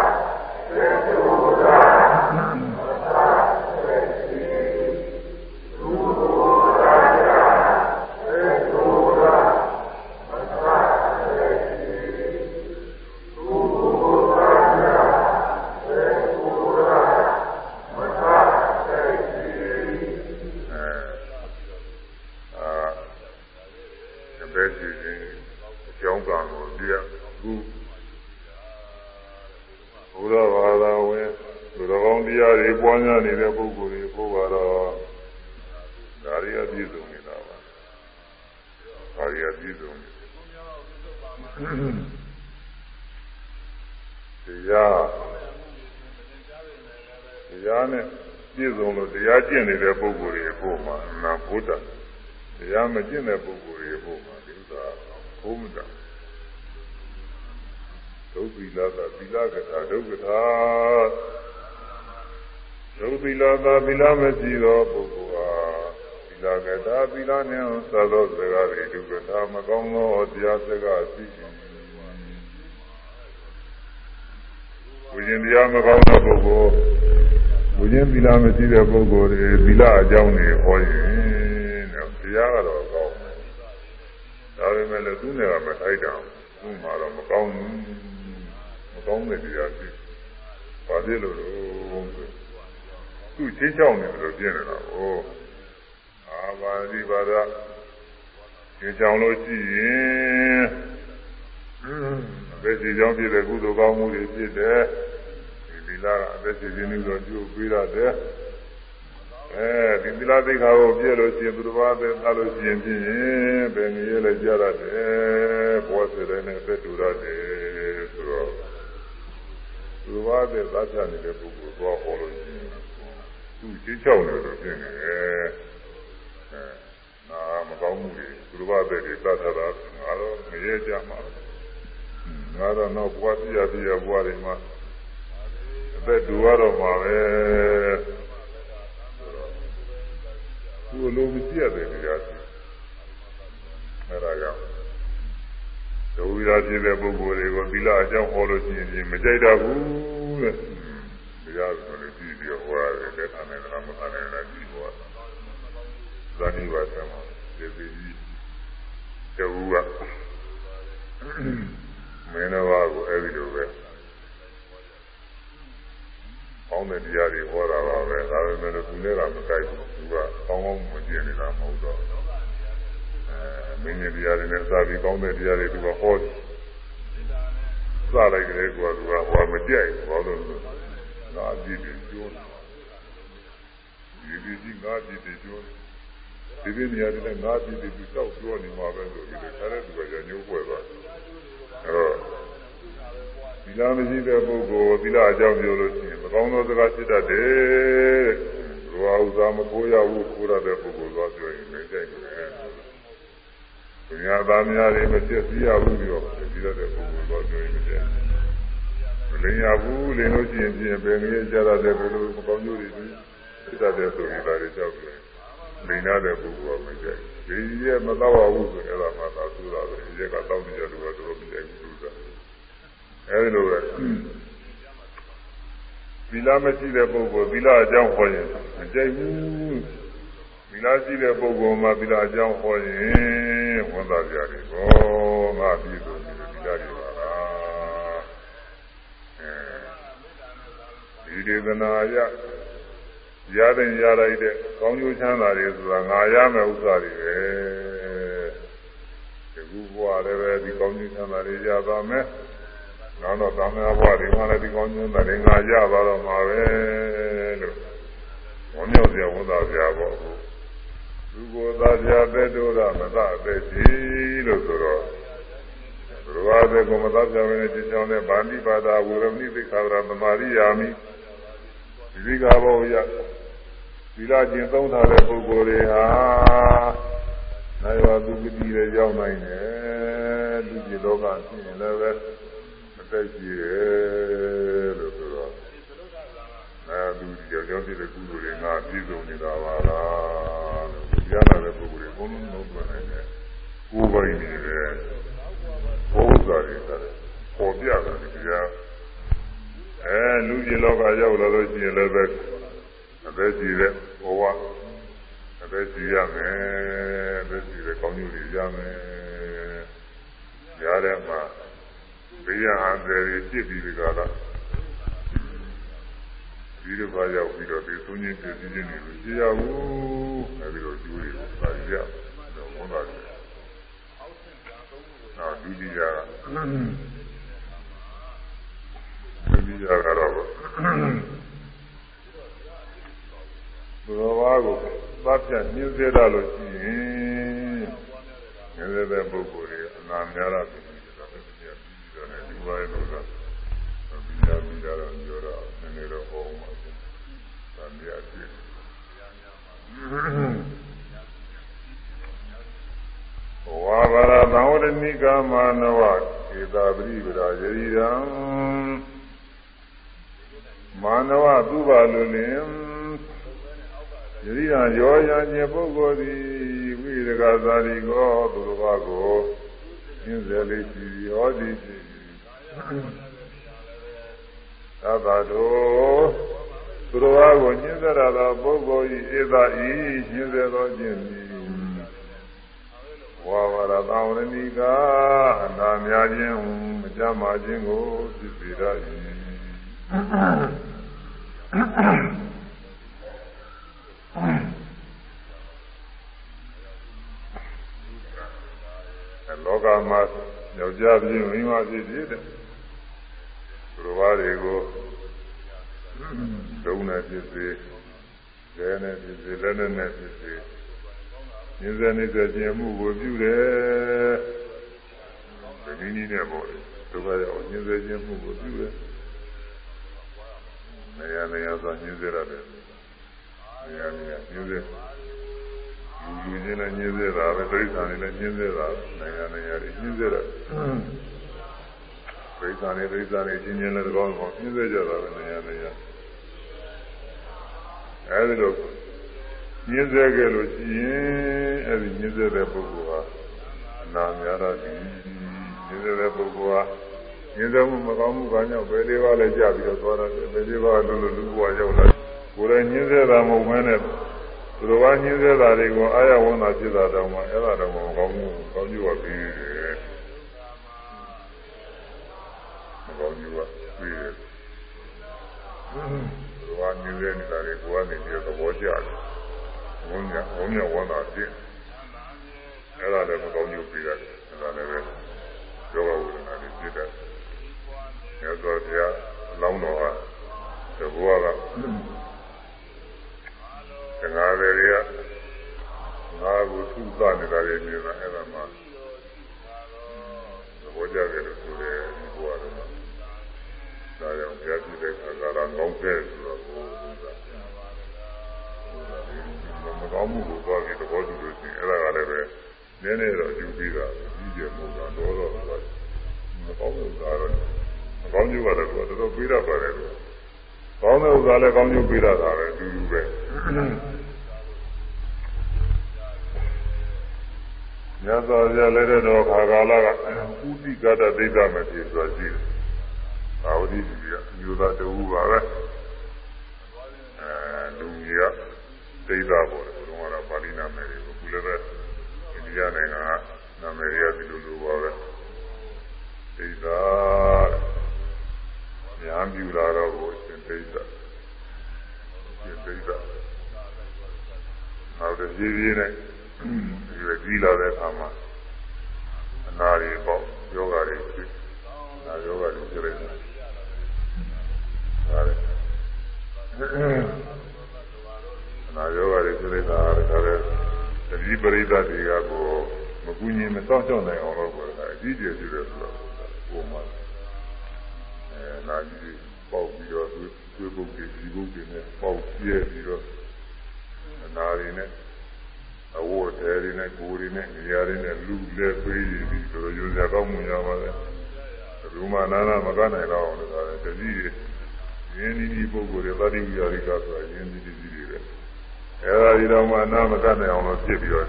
ပွားများနေတဲ့ပုဂ္ဂိုလ်တွေဘုရားတော့ဒါရီအပြည့်စုံနေတာပါဒါရီအပြည့်စုံနေတရားတရားနဲ့ပြည့်စုံလို့တရားကျ င့်နေတဲ့ပုဂ္ဂိုလ်တွေအဖို့မှာနာဘုဒ္ဓတရားမကျင့်တဲ့ပုဂ္ဂိုလ်တွေအဖို့မှာဒီဥစ္စာဘုမတာဒုက္ခိလာသသီလကထာဒုက္ခထာဒုသီလသာသီလမရှိသောပုဂ္ဂိုလ်ဟာသီလကထာသီလနှင့်သသောစကားတွေဒုက္ခထာမကောင်းသောတရားစကားရှိ၏ဝိညာဉ်တရားမကောင်းတဲ့ပုဂ္ဂိုလ် ဝိညာဉ်သီလမရှိတဲ့ပုဂ္ဂိုလ်တွေသီလအကြောင်းတွေဟောရင်တဲ့တရားကတော့ကောင်းတယ်ဒါပေမဲ့လည်းသူနဲ့ကမထိုက်တာသူ့မှာတော့မကောင်းဘူးမကောင်းတဲ့တရားရှိဘာဖြစ်လို့လဲသူချင်းချောင်းနေတယ်လို့ပြနေတာကိုအာဘာတိဘာသာချင်းချောင်းလို့ရှိရင်အသက်ကြီးကြောင်းဖြစ်တဲ့ကုသိုလ်ကောင်းမှုတွေဖြစ်တယ်ဒီ သီလကအသက်ကြီးခြင်းလို့ကျိုးပေးရတယ်အဲဒီသီလသိက္ခာကိုပြည့်လို့ရှိရင်သူတစ်ပါးသက်သာလို့ရှိရင်ဖြင့်ဘယ်နည်းလဲကြရတယ်ဘောစရနဲ့အသက်တူရတယ်ဆိုတော့သူတစ်ပါးသက်သာချနေတဲ့ပုဂ္ဂိုလ်တော့ဟောလို့ရှိရင်သူချင်းချောက်နေလို့ဖြစ်နေတယ်အဲနာမကောင်းမှုတွေသူတစ်ပါးသက်တွေသတ်ထားတာငါတော့မရဲကြမှာငါတော့နောက်ဘဝပြရပြရဘဝတွေမှာအ သက်တူရတော့မှာပဲသူ့လိုမရှိရတယ်တရားရှိအဲဒါကြောင့်ဒုဝိရာဖြစ်တဲ့ပုဂ္ဂိုလ်တွေကိုသီလအကြောင်းဟောလို့ရှိရင်မကြိုက်တော့ဘူးတဲ့တရားဆိုလို့ကြည့်ပြီးဟောရတယ်လက်ခံတယ်လားမခံတယ်လားကြည့်ဟောဇာတိပါဆံမှာဒီဒီကြီးတူကမင်းတော်ကိုအဲ့ဒီလိုပဲ ကောင်းတဲ့တရားတွေဟောတာပါပဲဒါပေမဲ့သူနဲ့ကမကိုက်ဘူးသူကကောင်းကောင်းမကျင်နေတာမဟုတ်တော့အဲမင်းရဲ့တရားတွေနဲ့စာပြီးကောင်းတဲ့တရားတွေသူကဟောတယ်စလိုက်ကြတဲ့ကွာသူကဟောမကြိုက်ဘူးဘာလို့လဲငါကြည့်တယ်ပြောတယ်ဒီဒီကြီးငါကြည့်တယ်ပြောတယ်ဒီဒီနေရာတွေငါကြည့်တယ်သူတောက်ပြောနေမှာပဲဆိုပြီးတော့ဒါလည်းသူကညှိုးပွဲသွားအဲတော့ သီလမရှိတဲ့ပုဂ္ဂိုလ်သီလအကြောင်းပြောလို့ရှိရင်မကောင်းသောစကားဖြစ်တတ်တယ်။ဘဝဥစ္စာမကိုရဘူးကိုရတဲ့ပုဂ္ဂိုလ်သွားပြောရင်မကြိုက်ဘူးလေ။သူများသားများတွေမဖြစ်စီရဘူးပြီးတော့ဒီရတဲ့ပုဂ္ဂိုလ်သွားပြောရင်မကြိုက်ဘူး။မလင်ရဘူးလင်လို့ရှိရင်ပြင်ပင်ကြီးကြရတဲ့ဘယ်လိုမကောင်းကျိုးတွေဖြစ်တတ်တယ်ဆိုရင်ဒါတွေကြောက်တယ်။လိန်ရတဲ့ပုဂ္ဂိုလ်ကမကြိုက်ဘူး။ဒီရဲ့မတော့ဘူးဆိုရင်အဲ့ဒါမှသာသူ့တာပဲ။ဒီရကတောင်းနေကြလို့တော့မကြိုက်ဘူးသူက။ အဲဒီလိုပဲသီလမရှိတဲ့ပုဂ္ဂိုလ်သီလအကြောင်းဟောရင်မကြိုက်ဘူးသီလရှိတဲ့ပုဂ္ဂိုလ်မှာသီလအကြောင်းဟောရင်ဝန်သာကြတယ်ဘောငါပြည့်စုံတယ်သီလတွေပါလားအဲဒီဒေသနာရရတဲ့ရလိုက်တဲ့ကောင်းကျိုးချမ်းသာတွေဆိုတာငါရမယ်ဥစ္စာတွေပဲဒီခုဘဝလည်းပဲဒီကောင်းကျိုးချမ်းသာတွေရပါမယ် နောက်တော့သံဃာဘဝတွေမှာလည်းဒီကောင်းကျိုးတဲ့ငါရပါတော့မှာပဲလို့ဝမ်းမြောက်စရာဝန်သာစရာပေါ့လူကိုယ်သားစရာပဲတို့ရမသအသက်ကြီးလို့ဆိုတော့ဘုရားတဲ့ကိုမသားစရာပဲနဲ့จิตကြောင့်လည်းဗန္တိပါဒဝရမိသိခါရသမာရိယာမိဒီဒီကဘောရသီလကျင့်သုံးထားတဲ့ပုဂ္ဂိုလ်တွေဟာနိုင်ဝသူပတိရဲ့ရောက်နိုင်တယ်လူကြီးလောကဖြစ်ရင်လည်းပဲ သက်ရှိတယ်လို့ဆိုတော့အဲသူဒီကြောင့်ဖြစ်တဲ့ကုသိုလ်တွေငါပြည့်စုံနေတာပါလားလို့ကြားလာတဲ့ပုဂ္ဂိုလ်တွေဘုံလုံးလုံးသွင်းနိုင်တယ်ကိုယ်ပိုင်နေတယ်ဘုရားတွေတဲ့ပေါ်ပြတာဒီကအဲလူကြီးလောကရောက်လာလို့ရှိရင်လည်းပဲအသက်ကြီးတဲ့ဘဝအသက်ကြီးရမယ်အသက်ကြီးတဲ့ကောင်းကျိုးတွေရမယ်ကြားထဲမှာ ဘေးရဟန်တွေဖြစ်ပြီးဒီကလာဒီလိုပါရောက်ပြီးတော့ဒီသုံးချင်းပြည့်စည်ခြင်းတွေမရှိရဘူးအဲဒီလိုကျိုးတွေကိုပါရတော့ဘုန်းတော်တွေနောက်ဒုတိယကဒုတိယကတော့ဘုရားဘာကိုသတ်ပြညှင်းစေတာလို့ရှိရင်ငယ်တဲ့ပုဂ္ဂိုလ်တွေအနာများတာပြီ ပါရဲ့လို့ဆိုပြီးရပြီးတော့ပြောတော့နည်းနည်းတော့ဟောမှာပေါ့။ဒါမြတ်ပြည့်ဝါဘာရသံဝရဏိကမာနဝဧတာပရိပရာယရိရံမာနဝသူပါလူလင်ယရိရံရောရခြင်းပုဂ္ဂိုလ်သည်ဝိရကသာရိကောသူတော်ဘာကိုသင်္ဇလေးရှိဟောသည်ရှိ သဗ္ဗတောသူတော်ဘာကိုညှင်းဆရသောပုဂ္ဂိုလ်ဤဧသာဤညှင်းဆသောခြင်းသည်ဝါဝရသံဝရဏိကအနာများခြင်းမကြမ်းမာခြင်းကိုသိစေရ၏လောကမှာယောက်ျားဖြစ်မိန်းမဖြစ်ဖြစ်တဲ့ သူတော်ဘာတွေကိုဒုံနဲ့ဖြစ်စေ၊ရဲနဲ့ဖြစ်စေ၊လက်နဲ့နဲ့ဖြစ်စေဉာဏ်စနေတဲ့ကျင့်မှုကိုပြုတယ်။ဒီနည်းနဲ့ပေါ့လေဒုက္ခရောက်ဉာဏ်စခြင်းမှုကိုပြုတယ်။နေရာနေရာဆိုဉာဏ်စရတယ်။နေရာနေရာဉာဏ်စလူလူချင်းလည်းညင်းစေတာပဲပြိဿာနေလည်းညင်းစေတာနိုင်ငံနေရာတွေညင်းစေတာ ပြိဿာနေပြိဿာနေချင်းချင်းလည်းတကောင်းကောင်းညင်းစေကြတာပဲနိုင်ငံနေရာအဲဒီလိုညင်းစေကြလို့ရှိရင်အဲဒီညင်းစေတဲ့ပုဂ္ဂိုလ်ဟာအနာများတော့ဒီညင်းစေတဲ့ပုဂ္ဂိုလ်ဟာညင်းစေမှုမကောင်းမှုကကြောင့်ဘယ်လေးပါးလဲကြပြီးတော့သွားတယ်ဘယ်လေးပါးလို့လို့လူဘဝရောက်လာကိုယ်လည်းညင်းစေတာမဟုတ်မဲနဲ့သူတော်ဘာညင်းသေးတာတွေကိုအာရဝန္တာဖြစ်တာတောင်မှအဲ့ဒါတော့မကောင်းဘူးကောင်းကျိုးကပြီး တယ်မကောင်းကျိုးကပြီးတယ်သူတော်ဘာညင်းသေးနေတာတွေကိုကနေပြီးသဘောကျတယ်ဝန်းညာဝန်းညာဝန္တာဖြစ်အဲ့ဒါလည်းမကောင်းကျိုးပြီးတယ်အဲ့ဒါလည်းပဲယောဂဝိဒနာတွေဖြစ်တယ်မြတ်စွာဘုရားလောင်းတော်ဟာသဘောကငါတွေတွေကငါကိုသူ့သနေတာတွေနေတာအဲ့ဒါမှသဘောကျတယ်လို့ဆိုတယ်ဒီဘဝတော့ ဒါကြောင့်ဘုရားကြည့်တဲ့အခါကလာကောင်းတဲ့ဆိုတော့ဘုရားမကောင်းမှုကိုသွားပြီးသဘောတူလို့ရှိရင်အဲ့ဒါကလည်းပဲနည်းနည်းတော့အကျူပြီးတာကြီးကျယ်မှုကတော့တော့တော့မကောင်းတဲ့ဥစ္စာတော့မကောင်းကျိုးကတော့တော်တော်ပြီးတတ်ပါတယ်ကောင်းတဲ့ဥစ္စာလည်းကောင်းကျိုးပြီးတတ်တာပဲအတူတူပဲမြတ်စွာဘုရားလက်ထက်တော်ခါကာလကဥတိကတဒိဋ္ဌမဖြစ်ဆိုရှိတယ်။ ဘာဝတိကြီးကအမျိုးသားတူပါပဲ။အဲလူကြီးကဒိဋ္ဌပေါ်တယ်ဘုရားကပါဠိနာမည်တွေကိုခုလည်းပဲအိန္ဒိယနိုင်ငံကနာမည်တွေကဒီလိုလိုပါပဲ။ဒိဋ္ဌညာပြူလာတော့ကိုရှင်ဒိဋ္ဌရှင်ဒိဋ္ဌနောက်တစ်ပြေးပြေးနဲ့ဒီလိုကြီးလာတဲ့အခါမှာအနာတွေပေါ့ယောဂတွေဖြစ်နာယောဂတွေဖြစ်နေတ ယ်ဟာလေအနာယောဂတွေဖြစ်နေတာဒါကြတဲ့တတိပရိသတ်တွေကကိုမကူညီမစောင့်ရှောက်နိုင်အောင်လို့ဆိုတာအကြီးကျယ်ရှိတယ်ဆိုတော့ပုံမှန်အဲနာကြီးပေါက်ပြီးတော့သွေးပုတ်တွေဒီပုတ်တွေနဲ့ပေါက်ပြဲပြီးတော့အနာတွေနဲ့အဝတ်တွေတွေနဲ့ကိုယ်တွေနဲ့နေရာတွေနဲ့လူလက်ပေးပြီးဆိုတော့ရိုးစရာကောင်းမှုရပါတယ်ဘုမနာနာမကနိုင်တော့အောင်လို့ဆိုတယ်တတိ ယရင်းဒီဒီပုဂ္ဂိုလ်တွေသတိဝိရိကဆိုတာရင်းဒီဒီကြီးတွေပဲအဲဒါဒီတော့မှနာမကနိုင်အောင်လို့ဖြစ်ပြီးတော့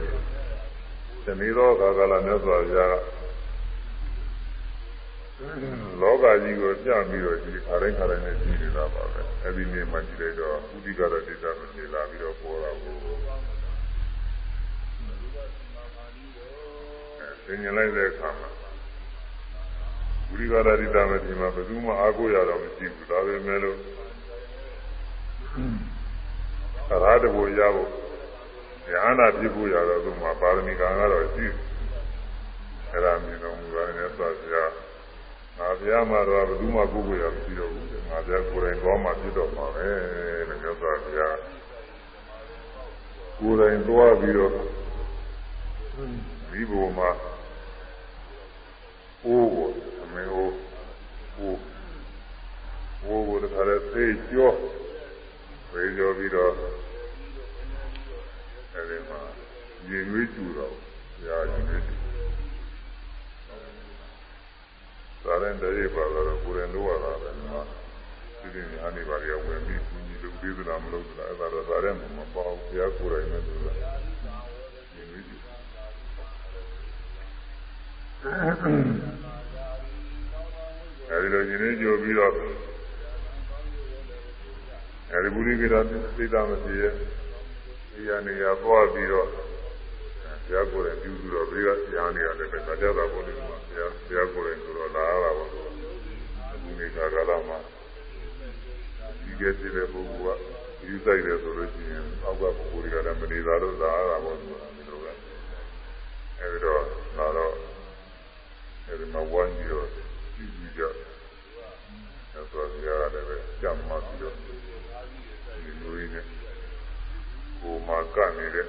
သမေသောကာကလမြတ်စွာဘုရားလောကကြီးကိုပြပြီးတော့ဒီခါတိုင်းခါတိုင်းနဲ့ကြည့်နေတာပါပဲအဲဒီနေ့မှကြည့်လိုက်တော့ဥဒိကရဒေသမှာနေလာပြီးတော့ပေါ်တာကိုသင်ញလိုက်တဲ့အခါမှာ ဝိရိကရတိတမတိမှာဘယ်သူမှအားကိုးရတော့မရှိဘူးဒါပေမဲ့လို့အရာတဘူရဖို့ဉာဏ်နာပြဖို့ရတော့သူမှာပါရမီကံကတော့ရှိအဲ့ဒါမြင်တော်မူတာနဲ့ဆက်ပြငါဘုရားမှာတော့ဘယ်သူမှကိုးကိုးရမရှိတော့ဘူးငါဘုရားကိုယ်တိုင်သွားမှပြတော့မှာပဲလို့ပြောတာဘုရားကိုယ်တိုင်သွားပြီးတော့ဒီဘုံမှာ အိုးကိုအမေအိုးအိုးအိုးကိုတခါလဲသိကျော်သိကျော်ပြီးတော့အဲဒီမှာရေနွေးကျူတော့ရာရေနွေးကျူသာရင်တည်းပါတော့ကိုယ်ရင်တော့ရတာပဲနော်ဒီဒီညာနေပါရဝင်ပြီးကူညီလို့ပြီးသလားမလို့သလားအဲ့ဒါတော့သာရင်မပေါ့ဘုရားကိုယ်တိုင်နဲ့သူလားရေနွေးကျူ အဲဒီလိုရှင်နေကြပြီးတော့အဲဒီဘုရိကိတာသိတာမရှိရဲ့ဒီရနေရသွားပြီးတော့ဘုရားကိုယ်တိုင်ပြုပြီးတော့ဘေးကရားနေရတယ်ပဲသာကြတာပေါ်နေမှာဘုရားဘုရားကိုယ်တိုင်ဆိုတော့လာရတာပေါ့အခုနေခါကာလမှာကဲဖြစ်တဲ့ပုဂ္ဂိုလ်ကယူဆိုင်တယ်ဆိုလို့ရှိရင်အောက်ကပုဂ္ဂိုလ်တွေကလည်းမနေတာတော့သာတာပေါ့ဒီလိုပဲအဲဒီတော့လာတော့ အဲဒီမှာဝိုင်းပြီးတော့ကြည့်ကြည့်ကြအဲဆိုရရတယ်ပဲကြမ်းမှပြီးတော့ဒီလိုရင်းနဲ့ကိုမှကနေတဲ့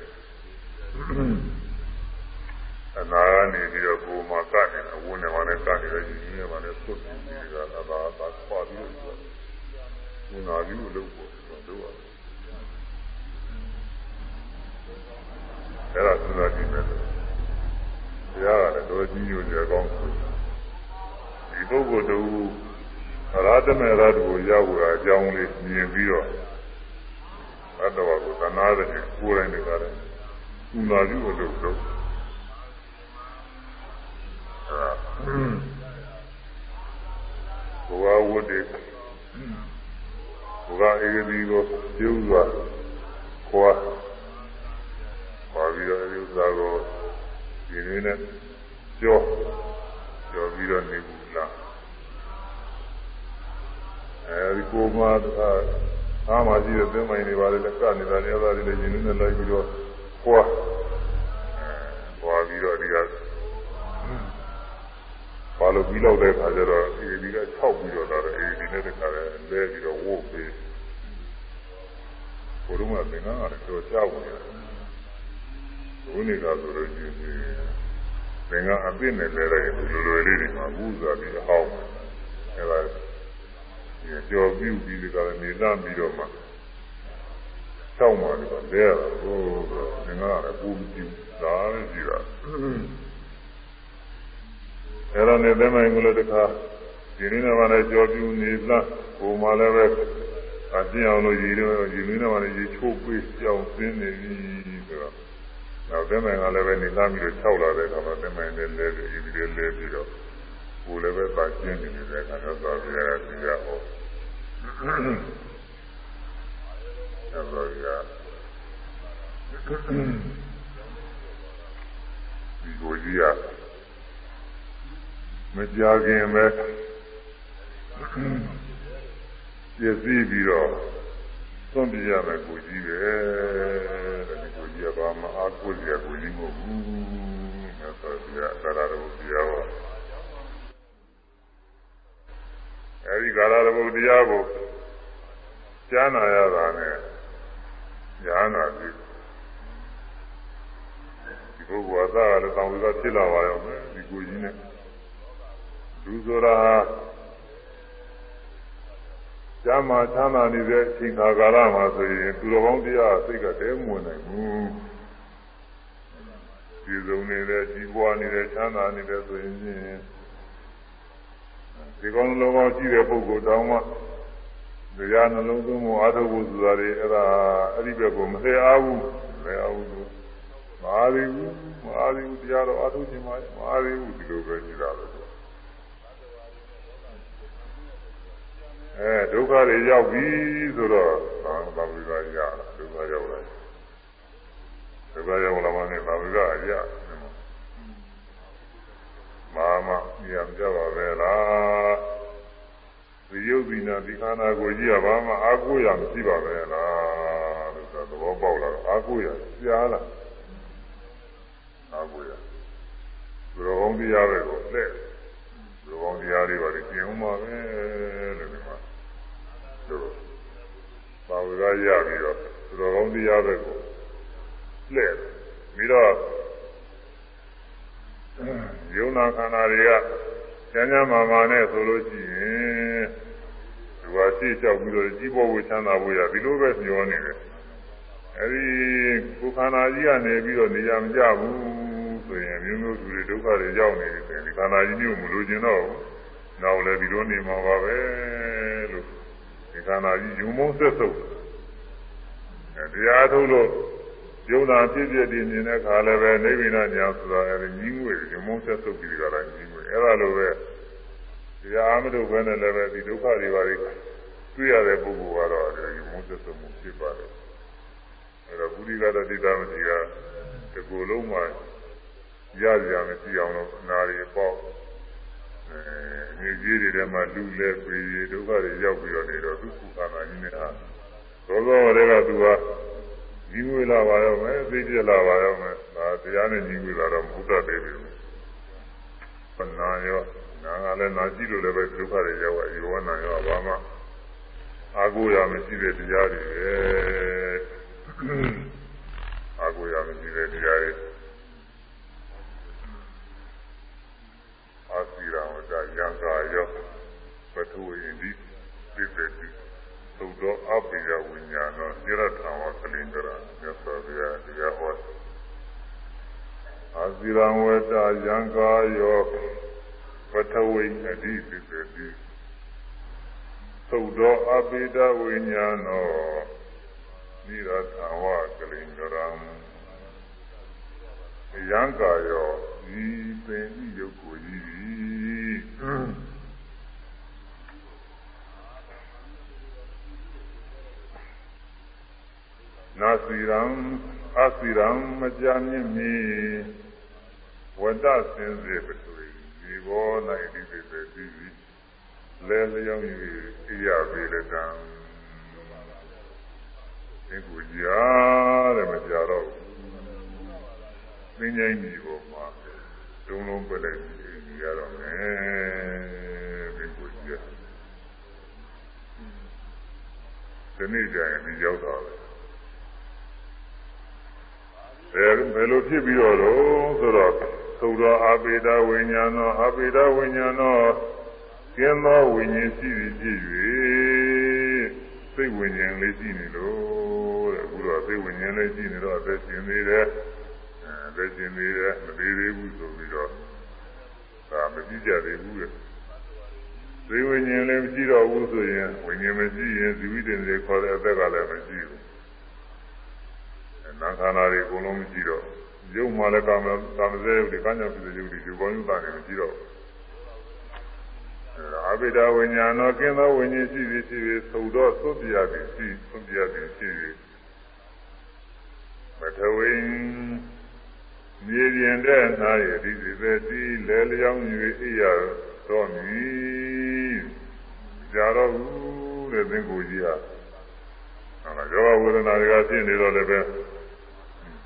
အနာကနေပြီးတော့ကိုမှကနေအဝန်းနဲ့မှလည်းကနေတယ်ဒီနည်းမှလည်းသုတ်ပြီးဒီကသာသာသာခွာပြီးတော့ကိုနာပြီးလို့လုပ်ဖို့လုပ်ရတယ်အဲ့ဒါစဉ်းစားကြည့်မယ်ဘု ရားကလည်းတော်ကြီးညိုကြကောင်းဆိုဒီပုဂ္ဂိုလ်တူရာသမေရတ်ကိုရောက်လာအကြောင်းလေးမြင်ပြီးတော့အတ္တဝကိုသနာတဲ့ကိုယ်တိုင်တကားတယ်ကုနာပြုလို့လုပ်တော့ဘုရားဝတ်တယ်ဘုရားအေဒီကိုပြုစွာခေါ်ပါပြီးတော့အဲဒီဥစ္စာကို ဒီနည်းနဲ့ကြောကြောပြီးတော့နေဘူးလားအဲဒီကိုမှအားမှရှိတဲ့သင်္မိုင်းတွေပါလေလက်ကနေတယ်ရတာတွေလည်းရင်းနှီးနေလိုက်ပြီးတော့ခေါ်အဲခေါ်ပြီးတော့ဒီကဘာလို့ပြီးတော့တဲ့ခါကျတော့ဒီဒီက6ပြီးတော့တော့အဲဒီနဲ့တခါလဲလဲပြီးတော့ဝုတ်ပြီးဘုရုံးကသင်္ကန်းကလည်းတော့ကြောက်နေတယ် ဘုန်းကြီးကဆိုလို့ရှိရင်သင်္ကန်းအပြစ်နဲ့လဲလိုက်လွယ်လွယ်လေးတွေမှာဘူးစားပြီးအဟောင်းအဲဒါကြော်ပြုတ်ပြီးဒီကနေ့လမ်းပြီးတော့မှတောင်းပါလေပါလဲရတာဟိုသင်္ကန်းကလည်းပူပြီးဒါလည်းကြည့်တာအဲ့ဒါနဲ့သမိုင်းကလေးတခါဒီနေ့မှလည်းကြော်ပြူနေလားကိုမှလည်းပဲအကျဉ်းအောင်လို့ရည်တော့ရည်နည်းမှလည်းရေချိုးပေးကြောင်းသင်းနေပြီဆိုတော့ နောက်သမိုင်းကလည်းပဲနေလာပြီးတော့၆လာတဲ့အခါမှာသမိုင်းနဲ့လဲပြီးဒီလိုလဲပြီးတော့ကိုလည်းပဲပါကျင်းနေနေတဲ့အခါတော့သာပြရစီရဟောအဲ့တော့ရဒီကိုကြီးကမကြခင်ပဲပြည့်စည်ပြီးတော့ သွန်ပြရမယ်ကိုကြီးပဲတဲ့ဒီကိုကြီးကဘာမှအားကိုးစရာကိုကြီးမဟုတ်ဘူးမြတ်စွာဘုရားသာရတော်တရားဟောအဲဒီကာရတော်တရားကိုကြားနာရတာနဲ့ညာနာပြီဒီပုဂ္ဂိုလ်အသားကလည်းတောင်းပြီးတော့ဖြစ်လာပါရောမယ်ဒီကိုကြီးနဲ့လူဆိုတာ ကျမ်းမာချမ်းသာနေတဲ့အချိန်ခါကာလမှာဆိုရင်သူတော်ကောင်းတရားစိတ်ကတဲမဝင်နိုင်ဘူးဒီစုံနေတဲ့ကြီးပွားနေတဲ့ချမ်းသာနေတဲ့ဆိုရင်ဒီကောင်းလုံးကောင်းရှိတဲ့ပုဂ္ဂိုလ်တောင်းမှတရားနှလုံးသွင်းမှုအာထုပ်ဖို့ဆိုတာတွေအဲ့ဒါအဲ့ဒီဘက်ကိုမသိအားဘူးမသိအားဘူးလို့မအားသေးဘူးမအားသေးဘူးတရားတော့အာထုပ်ခြင်းမအားသေးဘူးဒီလိုပဲရှိတာပဲ အဲဒုက္ခတွေရောက်ပြီဆိုတော့သာသာဝိကရတာဒုက္ခရောက်လာဒုက္ခရောက်လာမှလည်းသာဝိကရမာမညံကြပါပဲလားဒီယုတ်ဒီနာဒီခန္ဓာကိုကြီးကဘာမှအာကိုရမရှိပါပဲလားလို့ဆိုသဘောပေါက်လာတော့အာကိုရကြားလာအာကိုရဘုရောကောင်းတရားပဲကိုလက် ဘုရောကောင်းတရားတွေပါလေကျင့်ဦးမှာပဲလို့ဒီမှာတို့ပါဝရရပြီးတော့ဘုရောကောင်းတရားပဲကိုလက်ပြီးတော့ယုံနာခန္ဓာတွေကကျမ်းကျမ်းမာမာနဲ့ဆိုလို့ရှိရင်ဒီဟာရှိလျှောက်ပြီးတော့ကြီးပေါ်ဝချမ်းသာဖို့ရဒီလိုပဲညှောနေတယ်အဲဒီကိုခန္ဓာကြီးကနေပြီးတော့နေရာမကျဘူး ဆိုရင်မျိုးမျိုးသူတွေဒုက္ခတွေရောက်နေတယ်ဒီခန္ဓာကြီးမျိုးမလိုချင်တော့ဘူးနောက်လည်းဒီလိုနေမှာပါပဲလို့ဒီခန္ဓာကြီးယူမုန်းဆက်ဆုပ်အဲတရားထုတ်လို့ယုံနာဖြစ်ဖြစ်ဒီမြင်တဲ့ခါလည်းပဲနိဗ္ဗာန်ညာဆိုတာအဲဒီကြီးငွေယူမုန်းဆက်ဆုပ်ပြီးကြတာကြီးငွေအဲဒါလိုပဲတရားအမလို့ပဲနဲ့လည်းပဲဒီဒုက္ခတွေပါတွေတွေ့ရတဲ့ပုဂ္ဂိုလ်ကတော့အဲဒီမုန်းသက်ဆုံးမှုဖြစ်ပါတယ်အဲတော့ပုရိကတတိသမတိကတကူလုံးမှာ ရရမရှိအောင်လို့နာရီပေါ့အဲမြေကြီးတွေထဲမှာလူလဲပေရဒုက္ခတွေရောက်ပြီးတော့နေတော့သူကုသနာကြီးနေတာသောသောတွေကသူကညီငွေလာပါရောမယ်သိပြလာပါရောမယ်ဒါတရားနဲ့ညီငွေလာတော့မဟုတ်တတ်သေးဘူးပနာရောနာကလည်းနာကြည့်လို့လည်းပဲဒုက္ခတွေရောက်ရယောနာရောဘာမှအာကိုရမရှိတဲ့တရားတွေပဲအာကိုရမရှိတဲ့တရားတွေ အာစီရာဝတ္တယံကာယောပထဝီဣတိပြည့်တဲ့သုသောအပိယဝိညာဏောညရထံဝကလင်္ကရာမြတ်စွာဘုရားတရားဟောအာစီရဝတ္တယံကာယောပထဝီဣတိပြည့်တဲ့သုသောအပိဒဝိညာဏောညရထံဝကလင်္ကရာယံကာယောဤပင်ဤယုတ်ကိုဤ နာစီရံအစီရံမကြမြင့်မီဝတ္တစင်စေပတူဒီဘော၌ဒီပေပေဒီလဲလျောင်း၍ဣရပေလကံဒီကူကြားတယ်မကြတော့သင်္ချိုင်းဒီပေါ်မှာတုံးလုံးပြလိုက်ပြီး ရတော့မယ်ဒီကူကြားဒီနေ့ကျရင်ဒီရောက်တော့အဲဘယ်လိုဖြစ်ပြီးတော့တော့ဆိုတော့သုတော်အာပေဒဝိညာဏောအာပေဒဝိညာဏောကျင်းသောဝိညာဉ်ရှိသည်ဖြစ်၍စိတ်ဝိညာဉ်လေးရှိနေလို့တဲ့အခုတော့စိတ်ဝိညာဉ်လေးရှိနေတော့အသက်ရှင်နေတယ်အဲအသက်ရှင်နေတယ်မသေးသေးဘူးဆိုပြီးတော့ ဒါမကြည့်ကြသေးဘူးတဲ့စိတ်ဝိညာဉ်လေးမရှိတော့ဘူးဆိုရင်ဝိညာဉ်မရှိရင်ဇီဝိတ္တတွေခေါ်တဲ့အသက်ကလည်းမရှိဘူးနာခန္ဓာတွေအကုန်လုံးမရှိတော့ရုပ်မှလည်းကာမကာမစဲရုပ်တွေကညာပြည့်ရုပ်တွေဒီကောင်းရုပ်သားတွေမရှိတော့အဘိဓါဝိညာဏောကင်းသောဝိညာဉ်ရှိသည်ရှိသည်သုတော်သုပြရသည်ရှိသုပြရသည်ရှိသည်မထဝိ မြေပြင်တဲ့နာရဒီစီပဲဒီလဲလျောင်း၍အိရတော်မီကြာတော့ဘူးတဲ့သင်္ကိုကြီးဟာအဲဒါယောဂဝေဒနာတွေကဖြစ်နေတော့လည်းပဲ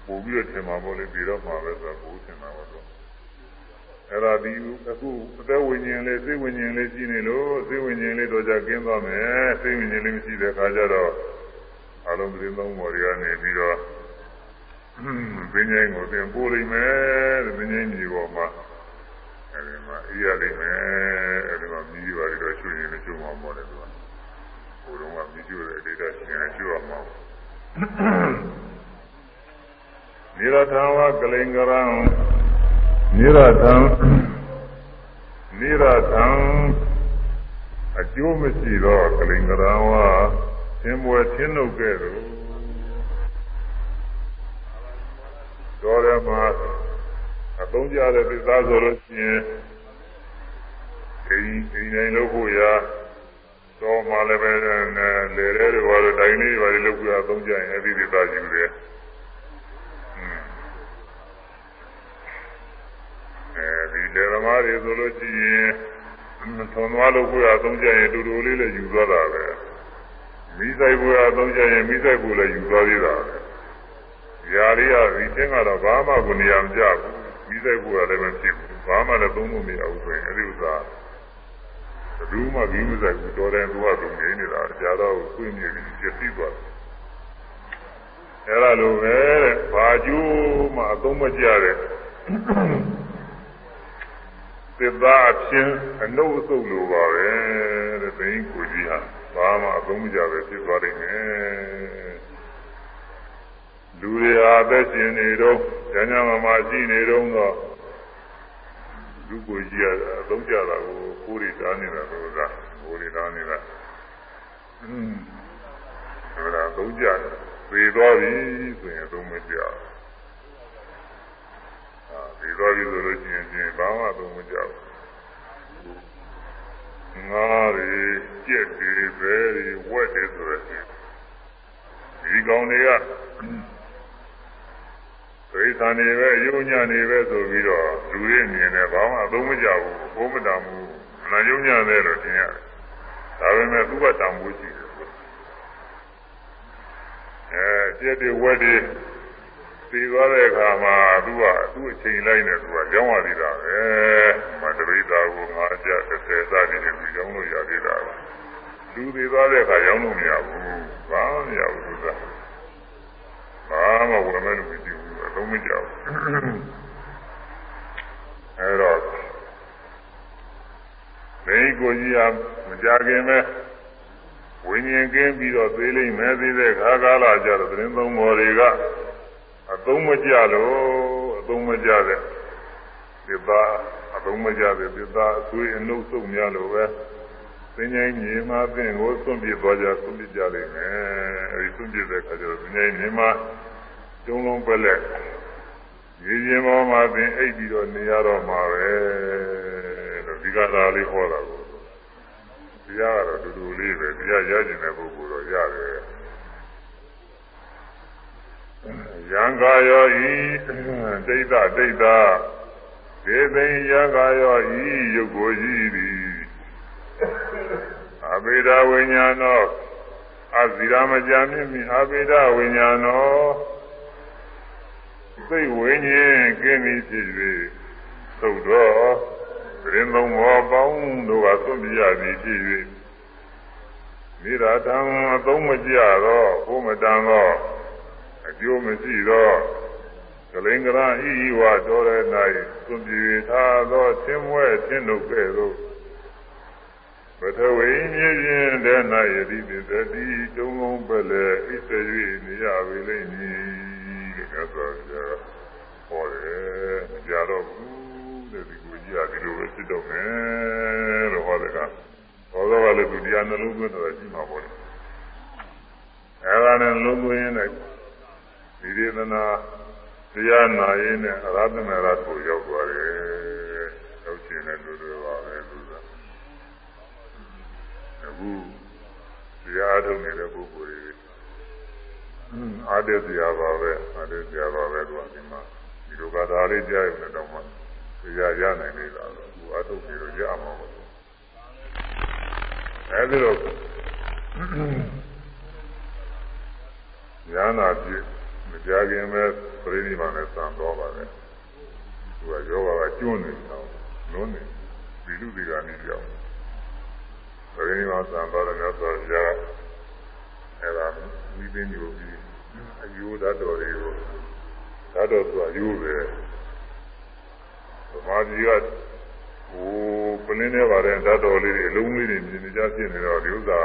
ပို့ပြီးတော့ထင်မှာပေါ့လေပြီးတော့မှာပဲဆိုတော့ပို့ထင်မှာပေါ့တော့အဲ့ဒါဒီအခုအသက်ဝိညာဉ်လေးစိတ်ဝိညာဉ်လေးရှိနေလို့စိတ်ဝိညာဉ်လေးတော့ကြကင်းသွားမယ်စိတ်ဝိညာဉ်လေးမရှိတဲ့အခါကျတော့အလုံးစုံသုံးပေါ်တွေကနေပြီးတော့ ဘင်းငိုင်းကိုသင်ပို့လိမ့်မယ်တဲ့ဘင်းငိုင်းမြေပေါ်မှာအဲဒီမှာအေးရလိမ့်မယ်အဲဒီမှာမြည်ပါပြီးတော့ချွေရင်လည်းချွမှာပေါ့လေသူကဘုရုံးကမြည်ကျွတဲ့ဒေတာရှင်ချွရမှာနိရထံဝကလိင်္ဂရံနိရထံနိရထံအကျိုးမရှိသောကလိင်္ဂရံဝသင်္ဘွယ်သင်းုပ်ကဲ့သို့ တော်ရမှာအသုံးကြတဲ့သစ္စာဆိုလို့ရှိရင်အိမ်အိမ်တိုင်းလုပ်ဖို့ရာတော့မှလည်းပဲလေလေတွေဘာလို့တိုင်းလေးဘာလို့လုပ်ကြအသုံးကြရင်အဲ့ဒီသစ္စာယူတယ်အဲဒီလေသမားတွေဆိုလို့ရှိရင်သွန်သွားလို့ကိုယ်အသုံးကြရင်တူတူလေးလည်းယူသွားတာပဲမိဆိုင်ကိုယ်အသုံးကြရင်မိဆိုင်ကိုယ်လည်းယူသွားသေးတာပဲ ຢာလေးကဒီချင်းကတော့ဘာမှကိုနေရာမကျဘူးမိဆိုင်ကိုယ်ကလည်းမဖြစ်ဘူးဘာမှလည်းသုံးလို့မရဘူးဆိုရင်အဲဒီဥစ္စာဘယ်သူမှဒီဥစ္စာကိုတော်တယ်သူကသူနေနေတာကြာတော့ကိုယ်မြင်ပြီးပြည့်စည်သွားတယ်အဲလိုပဲတဲ့ဘာကျိုးမှအသုံးမကျတဲ့သစ္စာအဖြစ်အနုအဆုပ်လိုပါပဲတဲ့ဘိန်းကိုကြီးဟာဘာမှအသုံးမကျပဲဖြစ်သွားနိုင်တယ် လူတွေဟာအသက်ရှင်နေတော့ဉာဏ်ဉာဏ်မှမရှိနေတော့တော့လူကိုကြီးကအသုံးကျတာကိုကိုယ်တွေတားနေတာလို့ကကိုယ်တွေတားနေတာอืมဒါကသုံးကြတယ်သေသွားပြီဆိုရင်သုံးမကျဘူးဒီသွားပြီဆိုလို့ရှိရင်ချင်းဘာမှသုံးမကြောက်ငါးတွေကြက်တွေပဲတွေဝက်တွေဆိုရယ်ဒီကောင်တွေက ဒိဋ္ဆန်နေပဲအယုံညာနေပဲဆိုပြီးတော့လူရဲ့မြင်တယ်ဘာမှအသုံးမကျဘူးဘုံမတန်ဘူးအနာယုံညာတယ်လို့ထင်ရတယ်ဒါပေမဲ့သူ့ဘတန်ဖို့ရှိတယ်အဲကျက်တွေဝက်တွေသိသွားတဲ့အခါမှာသူကသူ့အချိန်လိုက်နေသူကကြောင်းရသေးတာပဲမတရိတာကိုငါကြ30စသည်နဲ့ပြီးကြောင်းလို့ရသေးတာပဲလူသေးသွားတဲ့အခါရောင်းလို့မရဘူးဘာမှမရဘူးသူကဘာမှဝယ်မဲ့လို့မရှိဘူး အလုံးမကြောက်အဲတော့မိကိုကြီးကမကြခင်ပဲဝိညာဉ်ကင်းပြီးတော့သေးလိမ့်မယ်သေးတဲ့ခါကာလကြတော့သတင်းသုံးပေါ်တွေကအသုံးမကျလို့အသုံးမကျတဲ့သစ္စာအသုံးမကျတဲ့သစ္စာအသွေးအနှုတ်ဆုံးများလို့ပဲသင်္ချိုင်းညီမအသင်ကိုသွန့်ပြသွားကြသွန့်ပြကြလိမ့်မယ်အဲဒီသွန့်ပြတဲ့ခါကျတော့သင်္ချိုင်းညီမကျုံလုံးပလက် ရေရင်ပေါ်မှာသင်အိပ်ပြီးတော့နေရတော့မှာပဲလို့ဒီကသာလေးဟောတာကိုတရားကတော့တူတူလေးပဲတရားရကျင်တဲ့ပုဂ္ဂိုလ်တော့ရတယ်ယံကာယောဤဒိဋ္ဌဒိဋ္ဌဒေသိယံကာယောဤယုတ်ကိုဤသည်အဘိဓဝိညာနောအဇိရမကြမြင့်မြအဘိဓဝိညာ နောသိဝိညာဉ်ကင်းပြီးဖြစ်၍သုတ်တော်ပြင်းသုံးဘောပေါင်းတို့ကသွန့်ပြရသည်ဖြစ်၍မိရာတံအသုံးမကြတော့ဘုမတန်တော့အကျိုးမရှိတော့ကလိင်္ဂရဤဤဝတော်ရ၌သွန်ပြေထားသောသင်မွဲသင်တို့ကဲ့သို့ပထဝီမြေပြင်တည်း၌ယတိပိသတိတုံးလုံးပဲလေဣသ၍နေရပေလိမ့်မည်တဲ့ မြတ်စွာဘုရားဟောတယ်မကြတော့ဘူးတဲ့ဒီကိုကြီးကဒီလိုပဲဖြစ်တော့မယ်လို့ဟောတဲ့ကဟောတော့ကလည်းသူတရားနှလုံးသွင်းတော့ရှိမှာပေါ့လေအဲဒါနဲ့နှလုံးသွင်းရင်ဒီဒေသနာတရားနာရင်းနဲ့အရဟတမေရကိုရောက်သွားတယ်။ရောက်ခြင်းနဲ့လူတွေပါပဲသူက။အခုတရားထုတ်နေတဲ့ပုဂ္ဂိုလ်တွေ အားတည်းစရာပါပဲအားတည်းစရာပါပဲသူကဒီမှာဒီလိုကဒါလေးကြားရုံနဲ့တော့မှတရားရနိုင်နေတာတော့သူအားထုတ်ပြီးတော့ရမှာပေါ့။အဲဒီတော့ညာနာပြည့်မကြခင်ပဲပြိဋိမာနဲ့စံတော်ပါလေသူကယောဂကကျွန်းနေတော့လုံးနေဒီလူတွေကနေကြောက်ပြိဋိမာစံတော်တဲ့မြတ်စွာဘုရားအဲ့ဒါမိသိညိုပြီး အယူဓာတ်တော်တွေကိုဓာတ်တော်ဆိုအယူပဲသမာဓိကဟိုပလင်းနေပါတဲ့ဓာတ်တော်လေးတွေအလုံးလေးတွေမြင်နေကြဖြစ်နေတော့ဒီဥစ္စာ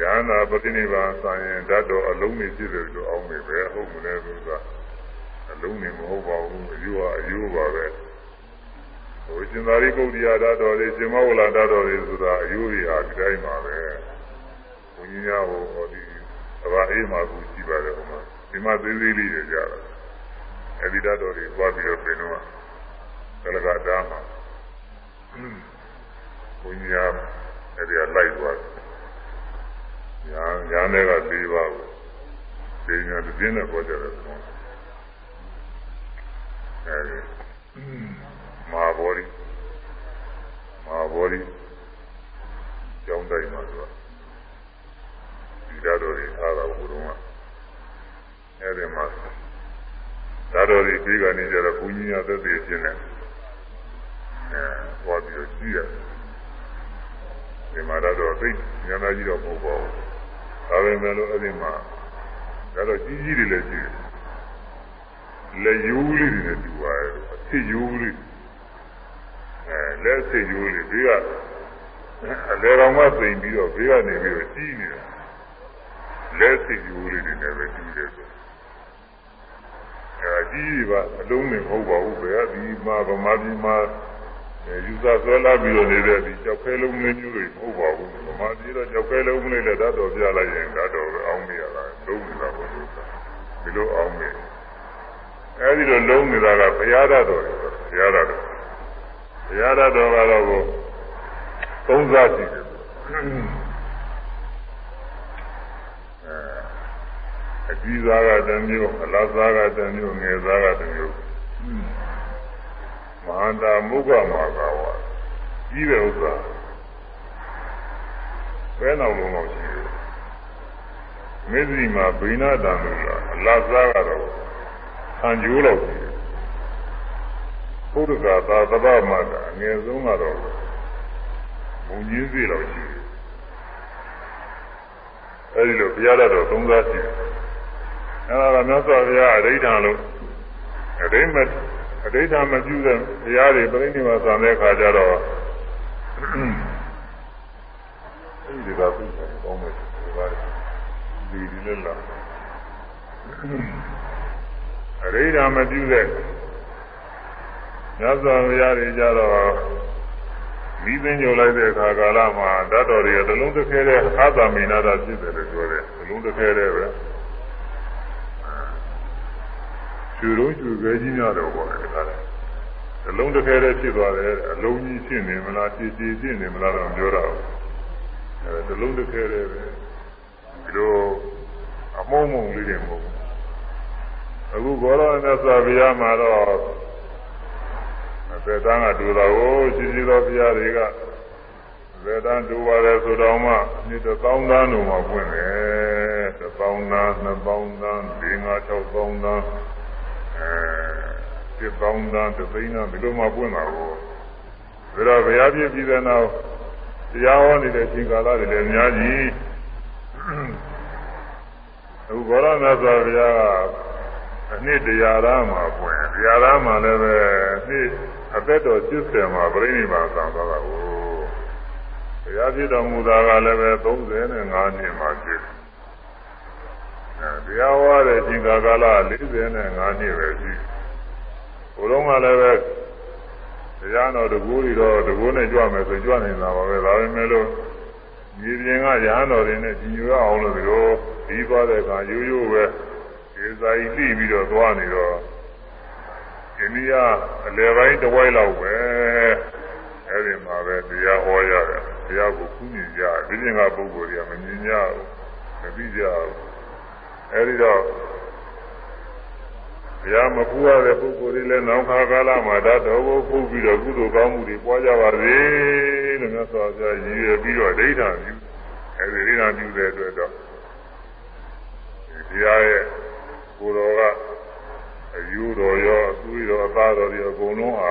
ဉာဏ်နာပฏิနိဗ္ဗာန်ဆိုင်ရင်ဓာတ်တော်အလုံးနေဖြစ်တယ်လို့အောင်းနေပဲဟုတ်မလဲလို့ကအလုံးနေမဟုတ်ပါဘူးအယူဟာအယူပါပဲဟိုရှင်သာရိပုတ္တရာဓာတ်တော်လေးရှင်မောဂလဓာတ်တော်လေးဆိုတာအယူတွေဟာဒီတိုင်းပါပဲဘုန်းကြီးများဟိုဟောဒီသ ဘာအေးမှာကူကြည့်ပါတယ်ဟိုမှာဒီမှာသေးသေးလေးတွေကြတာအဲဒီဓာတ်တော်တွေသွားပြီးတော့ပြင်တော့ကလကတားမှာဘုန်းကြီးများအဲဒီကလိုက်သွားတယ်ညာညာနဲ့က၄ပါးကိုဒီညာတစ်ပြင်းနဲ့ပေါ်ကြတယ်ကောအဲဒီမာဘောရီမာဘောရီကျောင်းတိုင်းမှာဆို ဒီဓာတ်တော်ကြီးအားတာဘုရုံကအဲဒီမှာဓာတ်တော်ကြီးပြီးကနေကြတော့ဘုန်းကြီးများသက်သေခြင်းနဲ့အဲဟောပြီးတော့ကြည့်ရတယ်ဒီမှာတော့သိဉာဏ်ကြီးတော့မဟုတ်ပါဘူးဒါပေမဲ့လို့အဲ့ဒီမှာဒါတော့ကြီးကြီးတွေလည်းရှိတယ်လက်ယိုးလေးတွေနဲ့တူပါရဲ့အစ်ယိုးလေးအဲလက်အစ်ယိုးလေးဘေးကအလေကောင်မသိပြီးတော့ဘေးကနေပြီးတော့ကြီးနေတာ လက်အစ်ယိုးလေးတွေနဲ့ပဲတူတယ်ဆိုအဲကြီးပါအလုံးနဲ့မဟုတ်ပါဘူးဘယ်ကဒီမှာဗမာပြည်မှာယူဆဆွဲလာပြီးတော့နေတဲ့ဒီကြောက်ခဲလုံးလေးမျိုးတွေမဟုတ်ပါဘူးဗမာပြည်တော့ကြောက်ခဲလုံးလေးလည်းဓာတ်တော်ပြလိုက်ရင်ဓာတ်တော်ပဲအောင်းနေရတာလုံးနေတာပေါ့လို့ဒီလိုအောင်းနေအဲဒီလိုလုံးနေတာကဘုရားဓာတ်တော်တွေဘုရားဓာတ်တော်ဘုရားဓာတ်တော်ကတော့ကိုသုံးစားရှိတယ် အဲအကြီးစားကတစ်မျိုးအလားစားကတစ်မျိုးငယ်စားကတစ်မျိုးမဟာတာမုဂမာကာဝကြီးတဲ့ဥစ္စာဘယ်နောက်လုံးလောက်ရှိတယ်မေဇီမှာဘိနာတန်လို့လားအလားစားကတော့ဆံကျိုးလောက်ရှိတယ်ဘုဒ္ဓဂါသာသဗ္ဗမတာအငယ်ဆုံးကတော့ဘုံကြီးစီလောက်ရှိတယ် အဲဒီလိုဘုရားတော်သုံးစားရှိတယ်အဲဒါကမြတ်စွာဘုရားအဋ္ဌာလို့အဋ္ဌိမအဋ္ဌာမပြုတဲ့ဘုရားတွေပြိဋိနိဗ္ဗာန်ဆံတဲ့အခါကျတော့အဲဒီကပြည့်တယ်ကောင်းမယ်ဒီပါဒီဒီလည်းလားအဋ္ဌာမပြုတဲ့မြတ်စွာဘုရားတွေကြတော့ မိသိညိုလိုက်တဲ့အခါကာလမှာဓာတ်တော်တွေကသလုံးတစ်ခဲတဲ့အာသမိနာတာဖြစ်တယ်လို့ပြောတယ်သလုံးတစ်ခဲတဲ့ပဲကျူလုံးကျူခဲကြီးများတော့ပေါ့ဒီကနေ့အလုံးတစ်ခဲတဲ့ဖြစ်သွားတယ်အလုံးကြီးဖြစ်နေမလားတည်တည်ဖြစ်နေမလားတော့ပြောတာအဲသလုံးတစ်ခဲတဲ့ပဲဒီလိုအမုံမုံလေးတွေမဟုတ်ဘူးအခုဘောရဏသဗ္ဗယမှာတော့ သေတန်းကတူတာကိုရှိရှိသောဘုရားတွေကသေတန်းတူပါတယ်ဆိုတော့မှနှစ်တစ်သောင်းသားတို့မှပွင့်တယ်တစ်သောင်းသားနှစ်သောင်းသား၄၅၆သောင်းသားအဲတစ်သောင်းသားတစ်သိန်းသားဒီလိုမှပွင့်တာကိုဒါတော့ဘုရားပြည့်ပြည်တဲ့နောက်တရားဟောနေတဲ့အချိန်ကာလတွေလည်းအများကြီးအခုဘောရဏသောဘုရားကအနှစ်တရားသားမှာပွင့်တရားသားမှာလည်းပဲ နှစ်အသက်တော်80မှာပြိဋိဘာသံသွားတာကိုဘုရားပြည့်တော်မူတာကလည်းပဲ35နှစ်မှာဖြစ်အဲတရားဟောတဲ့ချိန်ကာလ45နှစ်ပဲရှိဘုလုံးကလည်းပဲတရားတော်တကူတွေတော့တကူနဲ့ကြွမယ်ဆိုကြွနေတာပါပဲဒါပေမဲ့လို့မြေပြင်ကရဟန်းတော်တွေနဲ့ကြီးညိုရအောင်လို့ဒီလိုဒီသွားတဲ့အခါရိုးရိုးပဲဒီစာကြီးလှိပြီးတော့သွားနေတော့ အိန္ဒိယအလယ်ပိုင်းတစ်ဝိုက်လောက်ပဲအဲ့ဒီမှာပဲတရားဟောရတယ်တရားကိုခုမြင်ကြဒီပြင်ကပုဂ္ဂိုလ်တွေကမမြင်ကြဘူးမသိကြဘူးအဲ့ဒီတော့တရားမပူရတဲ့ပုဂ္ဂိုလ်တွေလည်းနောက်ခါကာလမှာဓာတ်တော်ကိုပူပြီးတော့ကုသိုလ်ကောင်းမှုတွေပွားကြပါစေလို့မြတ်စွာဘုရားရည်ရွယ်ပြီးတော့ဒိဋ္ဌာပြုအဲဒီဒိဋ္ဌာပြုတဲ့အတွက်တော့တရားရဲ့ကိုယ်တော်က အယူတော်ရောအသွေးတော်အသားတော်တွေအကုန်လုံးဟာ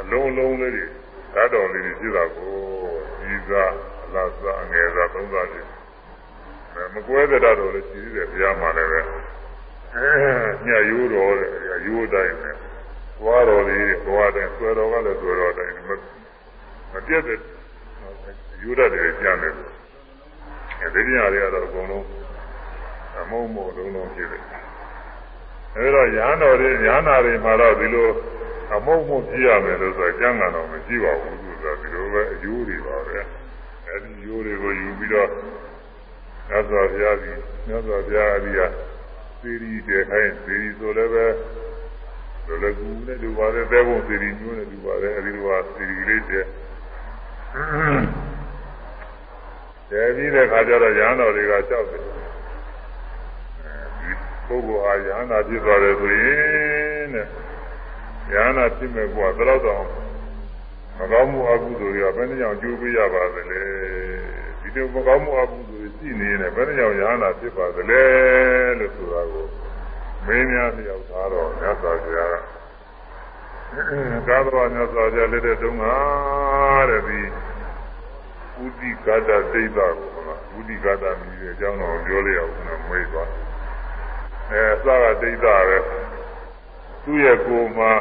အလုံးလုံးလေးတွေဓာတ်တော်လေးတွေဖြစ်တာကိုကြီးစားအလားစားအငယ်စားသုံးစားဖြစ်မကွဲတဲ့ဓာတ်တော်လေးရှိသေးတယ်ဘုရားမှာလည်းပဲအဲညယူတော်တဲ့ယူတိုင်းနဲ့သွားတော်လေးသွားတိုင်းဆွဲတော်ကလည်းဆွဲတော်တိုင်းမမပြတ်တဲ့ယူရတယ်ကြမ်းတယ်အဲဒီညတွေကတော့အကုန်လုံးအမုံမို့လုံးလုံးဖြစ်တယ် အဲဒါရဟန်းတော်တွေညာနာတွေမှာတော့ဒီလိုအမုံမှုကြည့်ရမယ်လို့ဆိုကြံကံတော့မရှိပါဘူးဆိုတာဒီလိုပဲအယိုးတွေပါပဲအဲဒီယိုးတွေကိုယူပြီးတော့မြတ်စွာဘုရားကြီးမြတ်စွာဘုရားအကြီးကသေရီတည်ခိုင်းသေရီဆိုလည်းပဲလိုလည်းကူနဲ့ဒီပါတဲ့တဲဘုံသေရီမျိုးနဲ့ဒီပါတဲ့အဲဒီလိုပါသေရီလေးတည်တယ်ပြီးတဲ့ခါကျတော့ရဟန်းတော်တွေကကြောက်တယ် ပုဂ္ဂိုလ်ဟာယဟနာဖြစ်သွားတယ်ဆိုရင်တဲ့ယဟနာဖြစ်မဲ့ကွာဘယ်တော့တော့မကောင်းမှုအကုသိုလ်တွေကဘယ်နှကြောင့်ကျိုးပေးရပါသလဲဒီလိုမကောင်းမှုအကုသိုလ်တွေရှိနေတယ်ဘယ်နှကြောင့်ယဟနာဖြစ်ပါသလဲလို့ဆိုတာကိုမင်းများလျောက်သားတော့မြတ်စွာဘုရားကာသဝမြတ်စွာဘုရားလက်တဲ့တုန်းကတဲ့ဒီဥဒိကတဒိဋ္ဌကိုဥဒိကတမြည်တဲ့အကြောင်းတော်ပြောလိုက်အောင်ကျွန်တော်မွေးသွား အဲစကဒိဋ္ဌပဲသူ့ရဲ့ကိုယ်မှာ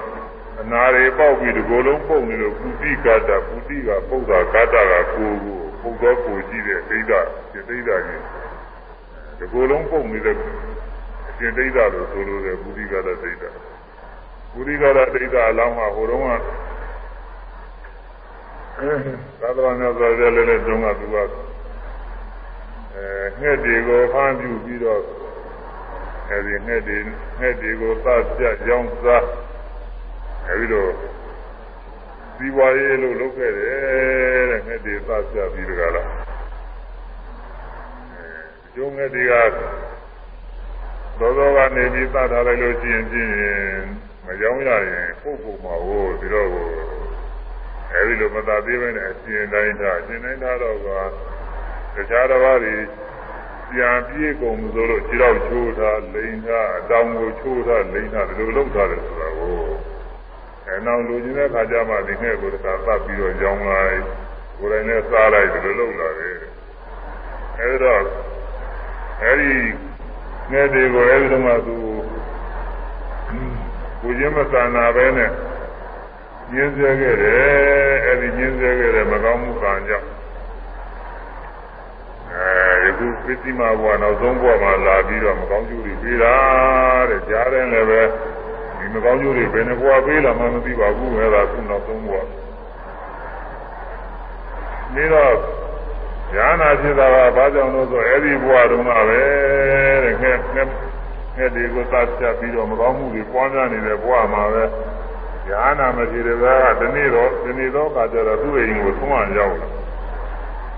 အနာတွေပေါက်ပြီးဒီကိုယ်လုံးပုတ်နေလို့ပုတိကတပုတိကပုတ်တာကတကကိုယ်ကိုပုတ်တော့ကိုယ်ကြည့်တဲ့ဒိဋ္ဌဒီဒိဋ္ဌကြီးဒီကိုယ်လုံးပုတ်နေတဲ့အရှင်ဒိဋ္ဌလို့ဆိုလို့တဲ့ပုတိကတဒိဋ္ဌပုတိကတဒိဋ္ဌအလောင်းမှာဟိုတုန်းကသာသနာ့မြတ်စွာဘုရားလည်းလည်းတုန်းကသူကအဲငှက်တွေကိုဖမ်းပြပြီးတော့ အဲဒီငှက်တွေငှက်တွေကိုသတ်ပြရောင်းစားအဲဒီလိုဒီဝါရေးလို့လုပ်ခဲ့တယ်တဲ့ငှက်တွေသတ်ပြပြီးတကလားကျုံးငယ်တွေကသောသောကနေပြီးသတ်ထားလိုက်လို့ရှိရင်ချင်းမကြောင်းရရင်ပုတ်ပုတ်မှာဟိုပြီးတော့အဲဒီလိုမသာသေးပဲနဲ့အရှင်တိုင်းထားအရှင်တိုင်းထားတော့ကတခြားတစ်ပါးတွေ ပြန်ပြေးကုန်ဆိုလို့ခြေတော့ချိုးထားလိန်ထားအတောင်ကိုချိုးထားလိန်ထားဒီလိုလုပ်ထားတယ်ဆိုတာကိုအဲနောက်လူချင်းတဲ့ခါကျမှဒီနဲ့ကိုတခါသတ်ပြီးတော့ကြောင်းလိုက်ကိုယ်တိုင်နဲ့စားလိုက်ဒီလိုလုပ်လာတယ်အဲဒီတော့အဲဒီငယ်တွေကိုအဲဒီတော့မှသူကိုချင်းမဆန္နာပဲနဲ့ညင်းဆဲခဲ့တယ်အဲဒီညင်းဆဲခဲ့တယ်မကောင်းမှုကံကြောင့် အဲဒီခုပစ္စည်းမဘဝနောက်ဆုံးဘဝမှာလာပြီးတော့မကောင်းကျိုးတွေပေးတာတဲ့ကြားတယ်လည်းပဲဒီမကောင်းကျိုးတွေဘယ်နှဘဝပေးလာမှမသိပါဘူးအဲဒါခုနောက်ဆုံးဘဝပြီးတော့ဉာဏ်နာဖြစ်တာကဘာကြောင့်လို့ဆိုအဲဒီဘဝတုန်းကပဲတဲ့ငဲ့ငဲ့ငဲ့တွေကိုသတ်ဖြတ်ပြီးတော့မကောင်းမှုတွေပွားများနေတဲ့ဘဝမှာပဲဉာဏ်နာမဖြစ်တဲ့ဘက်ကဒီနေ့တော့ဒီနေ့တော့ကကြတော့သူ့အိမ်ကိုသုံးအောင်ရောက်လာ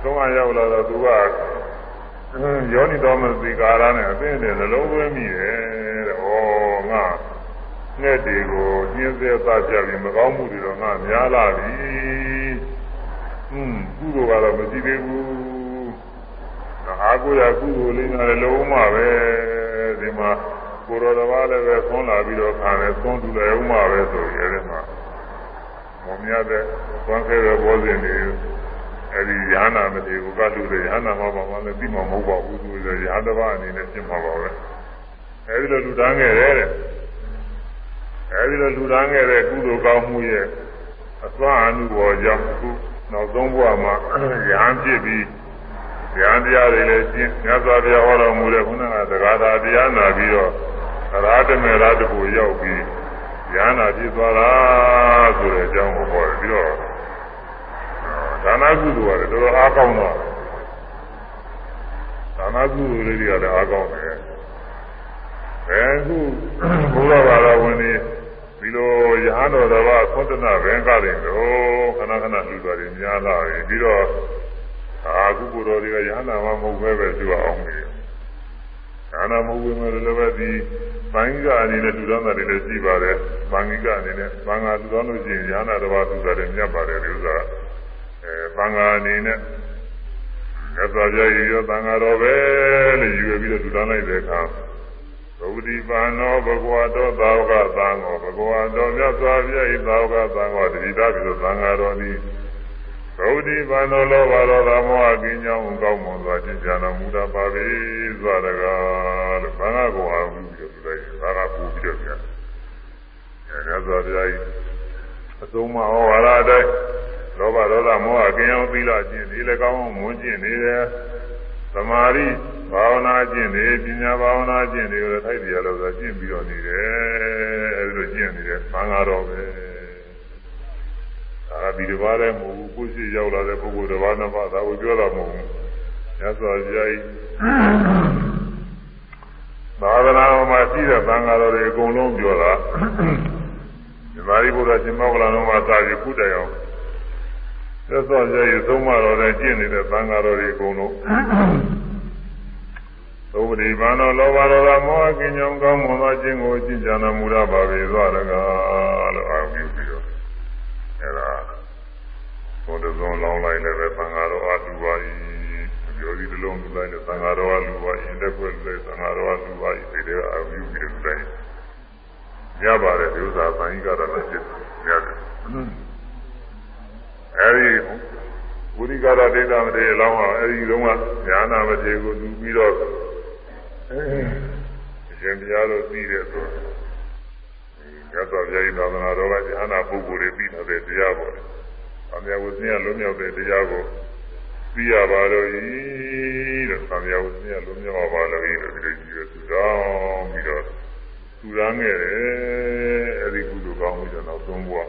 သုံးအောင်ရောက်လာတော့သူက ယောနိတော်မသိကာရနဲ့အသိနဲ့နှလုံးသွင်းမိတယ်တဲ့။ဩငါငဲ့တွေကိုညှင်းဆဲသတ်ဖြတ်ပြီးမကောင်းမှုတွေတော့ငါများလာပြီ။ဟွန်းကုသိုလ်ကတော့မရှိသေးဘူး။အာကိုရကုသိုလ်လေးနဲ့လုံးမပဲဒီမှာကိုရောတော်ဘာလည်းပဲသွန်းလာပြီးတော့ခံတယ်သွန်းတူလည်းဥမပဲဆိုရင်အဲဒီမှာမုံမြတဲ့သွန်းခဲတဲ့ဘောဇင်တွေ အဲဒီရဟနာမတိဘူးကလူတွေရဟနာမှာပါမှလည်းပြီးမှမဟုတ်ပါဘူးသူတွေရဟန်းတစ်ပါးအနေနဲ့ပြင်မှာပါပဲအဲဒီလိုလူတန်းခဲ့တယ်တဲ့အဲဒီလိုလူတန်းခဲ့တဲ့ကုသိုလ်ကောင်းမှုရဲ့အစွမ်းအမှုပေါ်ကြောင့်အခုနောက်ဆုံးဘဝမှာရဟန်းဖြစ်ပြီးဉာဏ်တရားတွေလည်းရှင်းမြတ်စွာဘုရားဟောတော်မူတဲ့ခုနကသက္ကာတရားနာပြီးတော့ရာထမေရာတကူရောက်ပြီးဉာဏ်နာဖြစ်သွားတာဆိုတဲ့အကြောင်းကိုဟောတယ်ပြီးတော့ ဒါနကုသိုလ်ကလည်းတော်တော်အားကောင်းတော့ဒါနကုသိုလ်လေးတွေကလည်းအားကောင်းတယ်ဘယ်ခုဘုရားဘာသာဝင်တွေဒီလိုရဟန်းတော်တော်ကသုတ္တနာဘင်္ဂရင်တော့ခဏခဏလူတော်တွေများလာပြီပြီးတော့အာကုကိုယ်တော်တွေကရဟန္တာမမဟုတ်ပဲပဲသူအောင်နေရဟန္တာမဟုတ်ဝင်လည်းပဲဒီဘင်္ဂအနေနဲ့လူတော်တွေလည်းရှိပါတယ်ဘင်္ဂအနေနဲ့ဘင်္ဂလူတော်လို့ရှိရင်ရဟန္တာတော်ဘာသူတယ်မြတ်ပါတယ်ဒီဥစ္စာ အဲဘင်္ဂအနေနဲ့သစ္စာပြရည်ရောသံဃာတော်ပဲလို့ယူပြီးတော့လူတော်လိုက်တဲ့အခါဘုဒ္ဓိပါနောဘဂဝါတော်သာဝကသံဃောဘဂဝါတော်မြတ်စွာဘုရားဤသာဝကသံဃောတတိတာပြီးတော့သံဃာတော်သည်ဘုဒ္ဓိပါနောလောဘတော်သာမောဟကင်းကြောင်းကောင်းမွန်စွာကျင့်ကြံတော်မူတတ်ပါပေစွာတကားလို့ဘာသာကိုအားပြုပြီးတော့လိုက်ဘာသာပူပြီးတော့ပြန်အဲမြတ်စွာဘုရားဤအဆုံးမဟောဝါဒအတိုင်း လောဘဒေါသမောဟကင်းအောင်သီလကျင့်ဒီလည်းကောင်းအောင်မွန်းကျင့်နေတယ်သမာဓိဘာဝနာကျင့်နေပညာဘာဝနာကျင့်တွေကိုထိုက်တရားလို့ဆိုကျင့်ပြီးတော့နေတယ်အဲဒီလိုကျင့်နေတယ်သံဃာတော်ပဲဒါဒီတစ်ပါးလည်းမဟုတ်ဘူးကိုယ်ရှိရောက်လာတဲ့ပုဂ္ဂိုလ်တစ်ပါးနှစ်ပါးဒါကိုပြောတာမဟုတ်ဘူးညစွာကြိုက်သာသနာမှာရှိတဲ့သံဃာတော်တွေအကုန်လုံးပြောတာဒီမာရီဘုရားရှင်မောကလန်တော်မှာသာပြီးခုတိုင်အောင် သက်သောကြရသုံးမတော်တဲ့ကျင့်နေတဲ့သံဃာတော်တွေအကုန်လုံးသုဝတိဘာနောလောဘဒေါသမောဟကင်းကြောင်းကောင်းမွန်သောခြင်းကိုကျင့်ကြံတော်မူရပါပေသောတကားလို့အာရုံပြုပြီးတော့အဲဒါဘုဒ္ဓဇွန်လောင်းလိုက်လည်းပဲသံဃာတော်အတူပါ၏ပြောဒီလုံးလူလိုက်လည်းသံဃာတော်အလူပါ၏လက်ွက်လည်းသံဃာတော်အလူပါ၏ဒီတဲ့အာရုံပြုပြီးတော့တိုင်းရပါတယ်ဒီဥစ္စာသံဃာတော်လည်းဖြစ်ရတယ် အဲဒီဝိရိကရဒိဋ္ဌမတေအလောင်းဟာအဲဒီတုန်းကဉာဏမတေကိုသူပြီးတော့အရှင်ဘုရားတို့ပြီးတဲ့ဆိုရသော်ဘုရားဤသာသနာတော်ကဉာဏပုဂ္ဂိုလ်တွေပြီးတဲ့တရားပေါ်တယ်။အမြဲဝိသင်းလုံးမြောက်တဲ့တရားကိုပြီးရပါလို့ဤတဲ့။အမြဲဝိသင်းလုံးမြောက်ပါလို့ဤတဲ့ဒီလိုကြီးရသူတော်ပြီးတော့သူရမ်းခဲ့တယ်။အဲဒီကုသိုလ်ကောင်းမှုကြောင့်နောက်ဆုံးဘဝ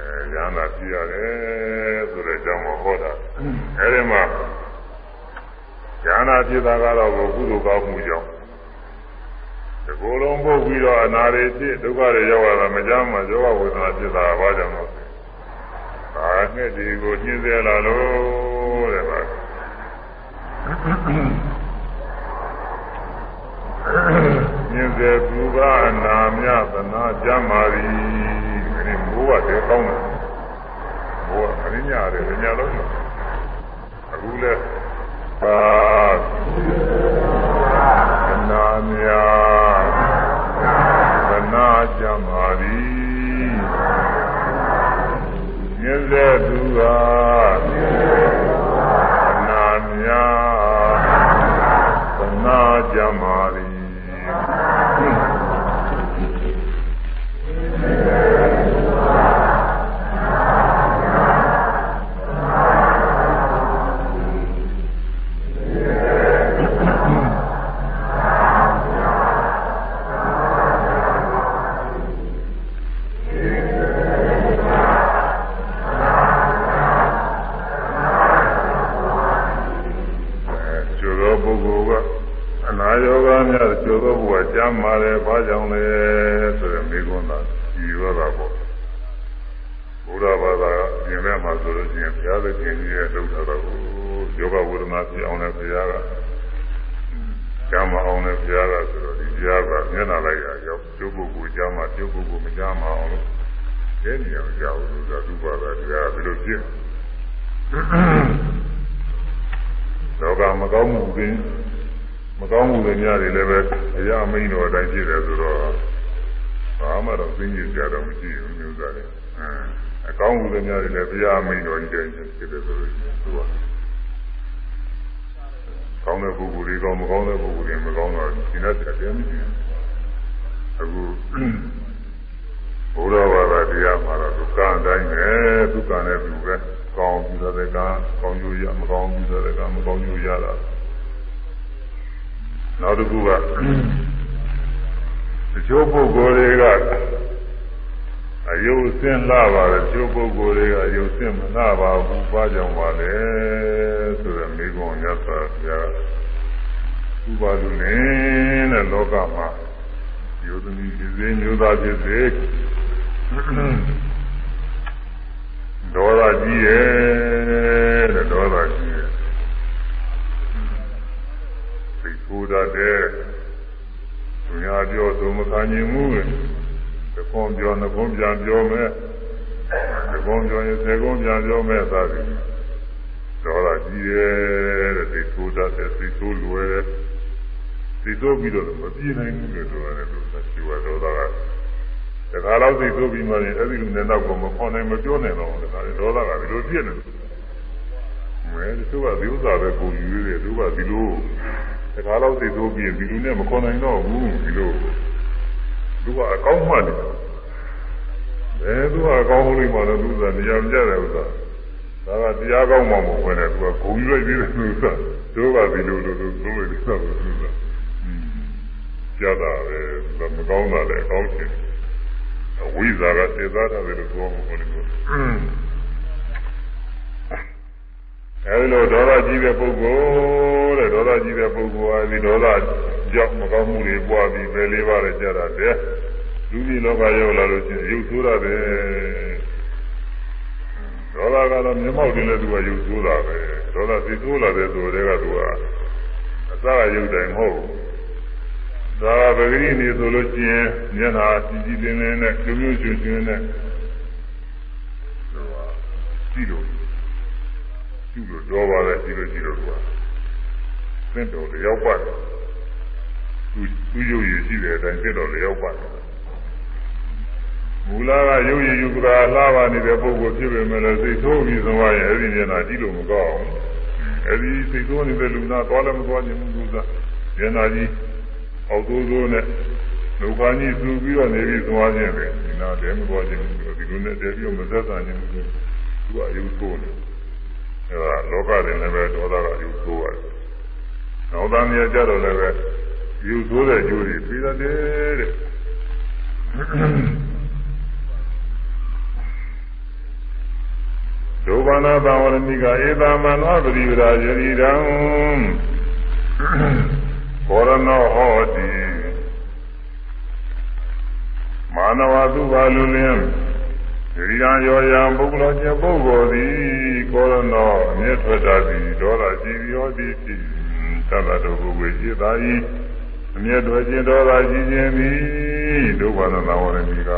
အဲဉာဏ်သာပြရတယ်ဆိုတဲ့အကြောင်းကိုဟောတာအဲဒီမှာဉာဏ်သာပြတာကတော့ကုသိုလ်ကောင်းမှုကြောင့်ဒီကိုယ်လုံးပုတ်ပြီးတော့အနာတွေဖြစ်ဒုက္ခတွေရောက်လာတာမကြမ်းမှယောဂဝေဒနာဖြစ်တာဘာကြောင့်လဲဒါနဲ့ဒီကိုညှင်းဆဲလာလို့တဲ့ပါမြင်စေသူကအနာမြသနာကြမာရီဒီ မိုးကတည်းကောင်းတယ်မိုးကအရင်းညာတယ်ညလုံးအခုလဲအာသနာမြသနာကြမာရီမြင်စေသူကအနာမြသနာကြမာရီမှား ရားကဆိုတော့ဒီဘုရားကမျက်နှာလိုက်ရရောက်ကျုပ်ပုဂ္ဂိုလ်ကျမ်းမှာကျုပ်ပုဂ္ဂိုလ်မကျမ်းမအောင်လို့တဲ့နေရာကြောက်လို့ဆိုသူဘာသာတရားဘယ်လိုဖြစ်လောကမကောင်းမှုပင်မကောင်းမှုတွေများတွေလည်းပဲအရာမိန်တော်အတိုင်းဖြစ်တယ်ဆိုတော့ဘာမှတော့သိဉ္ဇကြတော့မရှိဘူးမျိုးသားတွေအကောင်းမှုတွေများတွေလည်းဘုရားမိန်တော်ကြီးတိုင်းဖြစ်တယ်ဆိုလို့သူကကော င်းတဲ့ပုဂ္ဂိုလ်တွေကောင်းမကောင်းတဲ့ပုဂ္ဂိုလ်တွေမကောင်းတော့ဒီနေ့တည်းမရှိဘူးအခုဘုရားဘာသာတရားမှာတော့ဒုက္ခအတိုင်းပဲဒုက္ခနဲ့သူပဲကောင်းပြီးတဲ့ကကောင်းကျိုးရမကောင်းပြီးတဲ့ကမကောင်းကျိုးရတာနောက်တစ်ခုကတချို့ပုဂ္ဂိုလ်တွေက အယုတ်စင်လာပါတယ်တချို့ပုဂ္ဂိုလ်တွေကအယုတ်စင်မလာပါဘူးဘာကြောင့်ပါလဲဆိုတော့မိဂုံရသဗျာဥပါဒုနေတဲ့လောကမှာယောသမီဖြစ်စေမျိုးသားဖြစ်စေဒေါသကြီးရဲ့တဲ့ဒေါသကြီးရဲ့စိတ်ကိုယ်တတ်တဲ့သူများပြောသူမခံနိုင်မှု ပဲတကွန်ပြောနှကွန်ပြန်ပြောမယ်တကွန်ပြောရင်သေကွန်ပြန်ပြောမယ်သာသည်ဒေါသကြီးရဲ့တဲ့စိတ်ကိုယ်တတ်တဲ့စိတ်ဆိုးလွယ်စိတ်ဆိုးပြီးတော့မပြေနိုင်ဘူးလို့ပြောရတယ်လို့သိဝဒေါသကတခါတော့စိတ်ဆိုးပြီးမှရင်အဲ့ဒီလူနဲ့တော့မခေါ်နိုင်မပြောနိုင်တော့ဘူးဒါဒေါသကဒီလိုပြည့်နေတယ်မဲသူကဒီဥစ္စာပဲကိုယူရတယ်သူကဒီလိုတခါတော့သိသိုးပြီးဒီလူနဲ့မခေါ်နိုင်တော့ဘူးဒီလို သူကအကောင်းမှတယ်ဘယ်သူကအကောင်းလို့မှတော့သူကနေရာမကြတယ်ဥစ္စာဒါကတရားကောင်းမှမဟုတ်ဘဲနဲ့သူကဂုံရွက်ပြီးတယ်သူကတို့ကဒီလိုလိုလိုလိုလိုဆိုတော့သူကကြတာပဲမကောင်းတာလည်းအကောင်းချင်အဝိဇ္ဇာကသေသားတယ်လို့ပြောမှာပေါ့လေ အဲဒီလိုဒေါသကြီးတဲ့ပုဂ္ဂိုလ်တဲ့ဒေါသကြီးတဲ့ပုဂ္ဂိုလ်ဟာဒီဒေါသကြောင့်မကောင်းမှုတွေပွားပြီးပဲလေးပါးနဲ့ကြာတာတဲ့လူကြီးလောကရောက်လာလို့ရှိရင်ရုပ်ဆိုးရတယ်ဒေါသကတော့မျက်မှောက်တင်တဲ့သူကရုပ်ဆိုးတာပဲဒေါသသိဆိုးလာတဲ့သူတွေကသူကအစကရုပ်တိုင်းမဟုတ်ဒါကပဂရိနေဆိုလို့ရှိရင်မျက်နှာကြည်ကြည်လင်းလင်းနဲ့ကျုံကျုံကျွန်းကျွန်းနဲ့ဟိုဟာကြည့်လို့ ကျူလို့တော့ပါလေကြည့်လို့ကြည့်လို့သူကသင်တော်လျောက်ပါတယ်သူသူရုပ်ရည်ရှိတဲ့အတိုင်းသင်တော်လျောက်ပါတယ်မူလကရုပ်ရည်ယူကရာလှပါနေတဲ့ပုဂ္ဂိုလ်ဖြစ်ပေမဲ့လည်းစိတ်ဆိုးပြီးသွားရင်အဲ့ဒီမျက်နှာကြည့်လို့မကောင်းဘူးအဲ့ဒီစိတ်ဆိုးနေတဲ့လူနာသွားလည်းမသွားခြင်းဘူးကမျက်နှာကြီးအောက်သိုးသိုးနဲ့လူခါကြီးစူပြီးတော့နေပြီးသွားခြင်းပဲဒီနာတဲမသွားခြင်းဘူးဒီလိုနဲ့တည်းပြီးမသက်သာခြင်းဘူးသူကအယုဆိုးနေ အဲဒါလောကတွင်လည်းပဲဒေါသကယူဆိုးရတယ်။နောက်သားများကြတော့လည်းပဲယူဆိုးတဲ့ကျိုးတွေပြီးတယ်တဲ့။ဒုဗ္ဗနာသဝရမိကဧသမန္နောပရိဝရာယရိတံဘောရနောဟောတိမာနဝသုဘာလူလင်းဒီရန်ရောရန်ပုဂ္ဂလောကျပုဂ္ဂိုလ်သည် ကောရနောအမျက်ထွက်တာသည်ဒေါသကြည်ရောသည်ဖြစ်သတ္တတုပုဂ္ဂိုလ်จิตသာဤအမျက်တော်ခြင်းတော်သာကြီးခြင်းသည်ဒုက္ခနာသဝရဏီက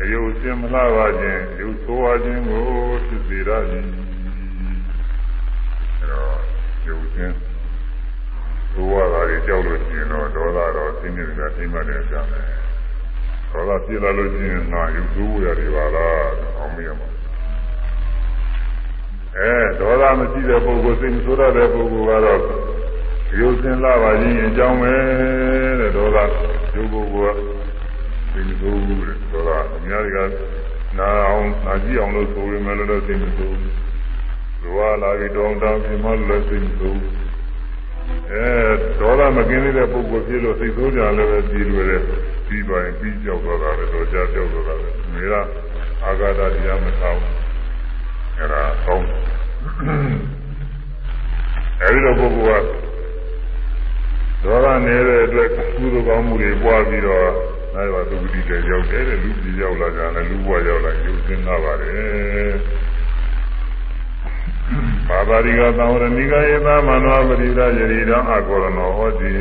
အယုတ်စင်မလှပါခြင်းယုတ်ဆိုးဝါခြင်းကိုဖြစ်စေရသည်အဲတော့ယုတ်စင်သိုးဝါတာတွေကြောက်လို့ရှိရင်တော့ဒေါသတော့သိနေတယ်သိမှတ်တယ်ပြန်တယ်ဒေါသပြလာလို့ရှိရင်ငါယုတ်ဆိုးရတယ်ပါလားအောင်မရမှာ အဲဒေါသမရှိတဲ့ပုဂ္ဂိုလ်စိတ်မဆိုးရတဲ့ပုဂ္ဂိုလ်ကတော့ရုပ်စင်လာပါရင်အကြောင်းပဲတဲ့ဒေါသရုပ်ပုဂ္ဂိုလ်ကစိတ်မဆိုးဘူးတဲ့ဒေါသအများကြီးကနာအောင်နာကြည့်အောင်လို့ဆိုရင်လည်းတော့စိတ်မဆိုးဘူးလောလာပြီးတောင်းတပြင်းမလို့စိတ်မဆိုးဘူးအဲဒေါသမကင်းသေးတဲ့ပုဂ္ဂိုလ်ဖြစ်လို့စိတ်ဆိုးကြလည်းပဲပြီးလွယ်တယ်ပြီးသွားရင်ပြီးကြောက်သွားတာလည်းတော့ကြာကြောက်သွားတာလည်းမေရအာဂါတတရားမထားဘူး အဲဒါကောင်းအဲဒီလိုပုဂ္ဂိုလ်ကဒေါသနေတဲ့အတွက်ကုသိုလ်ကောင်းမှုတွေပွားပြီးတော့အဲဒီမှာသုခတိတဲ့ရောက်တယ်တဲ့လူကြီးရောက်လာကြတယ်လူဘဝရောက်လာရုပ်စင်းလာပါတယ်ဘာသာရိကသံဝရဏိကယေသမနောပရိဒယရိဒံအကောရနောဟောတိ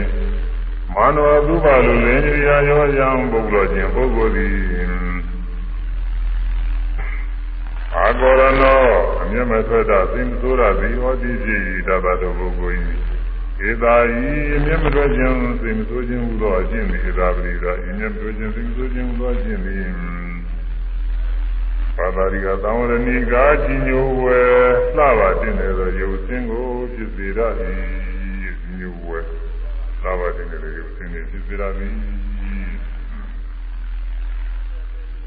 မာနောသုဘလူလင်ရိယာယောယံပုဂ္ဂလောချင်းပုဂ္ဂိုလ်သည် အာကောရနောအမျက်မဆွဲတာသိမဆိုးတာဒီဟောတိဖြစ်၏တပတ်တော်ပုဂ္ဂိုလ်၏ဧသာဤအမျက်မဆွဲခြင်းသိမဆိုးခြင်းဟူသောအခြင်းသည်ဧသာပရိသာအမျက်မဆွဲခြင်းသိမဆိုးခြင်းဟူသောအခြင်းသည်ပါတာရိကသံဝရဏိကာကြီးညိုဝဲလှပါတင်တယ်သောယုတ်စင်းကိုဖြစ်စေရ၏ညိုဝဲလှပါတင်တယ်ယုတ်စင်းကိုဖြစ်စေရသည်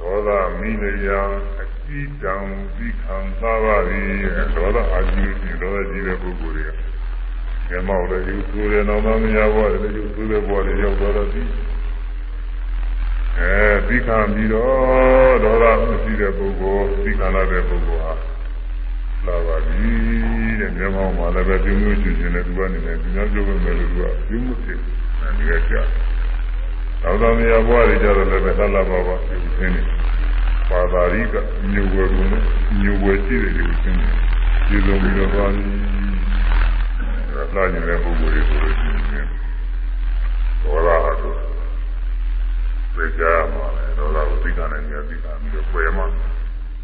ဒေါသမိလျာအကြည့်တောင်ဒီခံသာပါပြီဒေါသအာကြီးကြီးဒေါသကြီးတဲ့ပုဂ္ဂိုလ်တွေကငယ်မောက်လည်းယူဆိုးတယ်နောက်မှမရဘောလည်းယူဆိုးတဲ့ဘောလည်းရောက်တော့သည်အဲဒီခံပြီးတော့ဒေါသမရှိတဲ့ပုဂ္ဂိုလ်ဒီခံလာတဲ့ပုဂ္ဂိုလ်ဟာလာပါပြီတဲ့ငယ်မောက်မှာလည်းပဲပြုံးလို့ရှိခြင်းနဲ့သူကနေလည်းဒီများပြောမယ်လို့သူကပြုံးမှုဖြစ်အဲဒီကကြာ သောတော်မြတ်ဘွားတွေကြတော့လည်းပဲသလာပါပါဒီသင်းနေပါသာရိကညူဝဲကုန်နဲ့ညူဝဲရှိတယ်ဒီသင်းနေဒီလိုပြီးတော့ပါပြီလာကျင်တဲ့ပုဂ္ဂိုလ်တွေဆိုလို့ရှိရင်ဒေါသဟာဆိုသိကြမှာလေဒေါသကိုသိတာနဲ့ဉာဏ်သိတာပြီးတော့ပယ်မှာ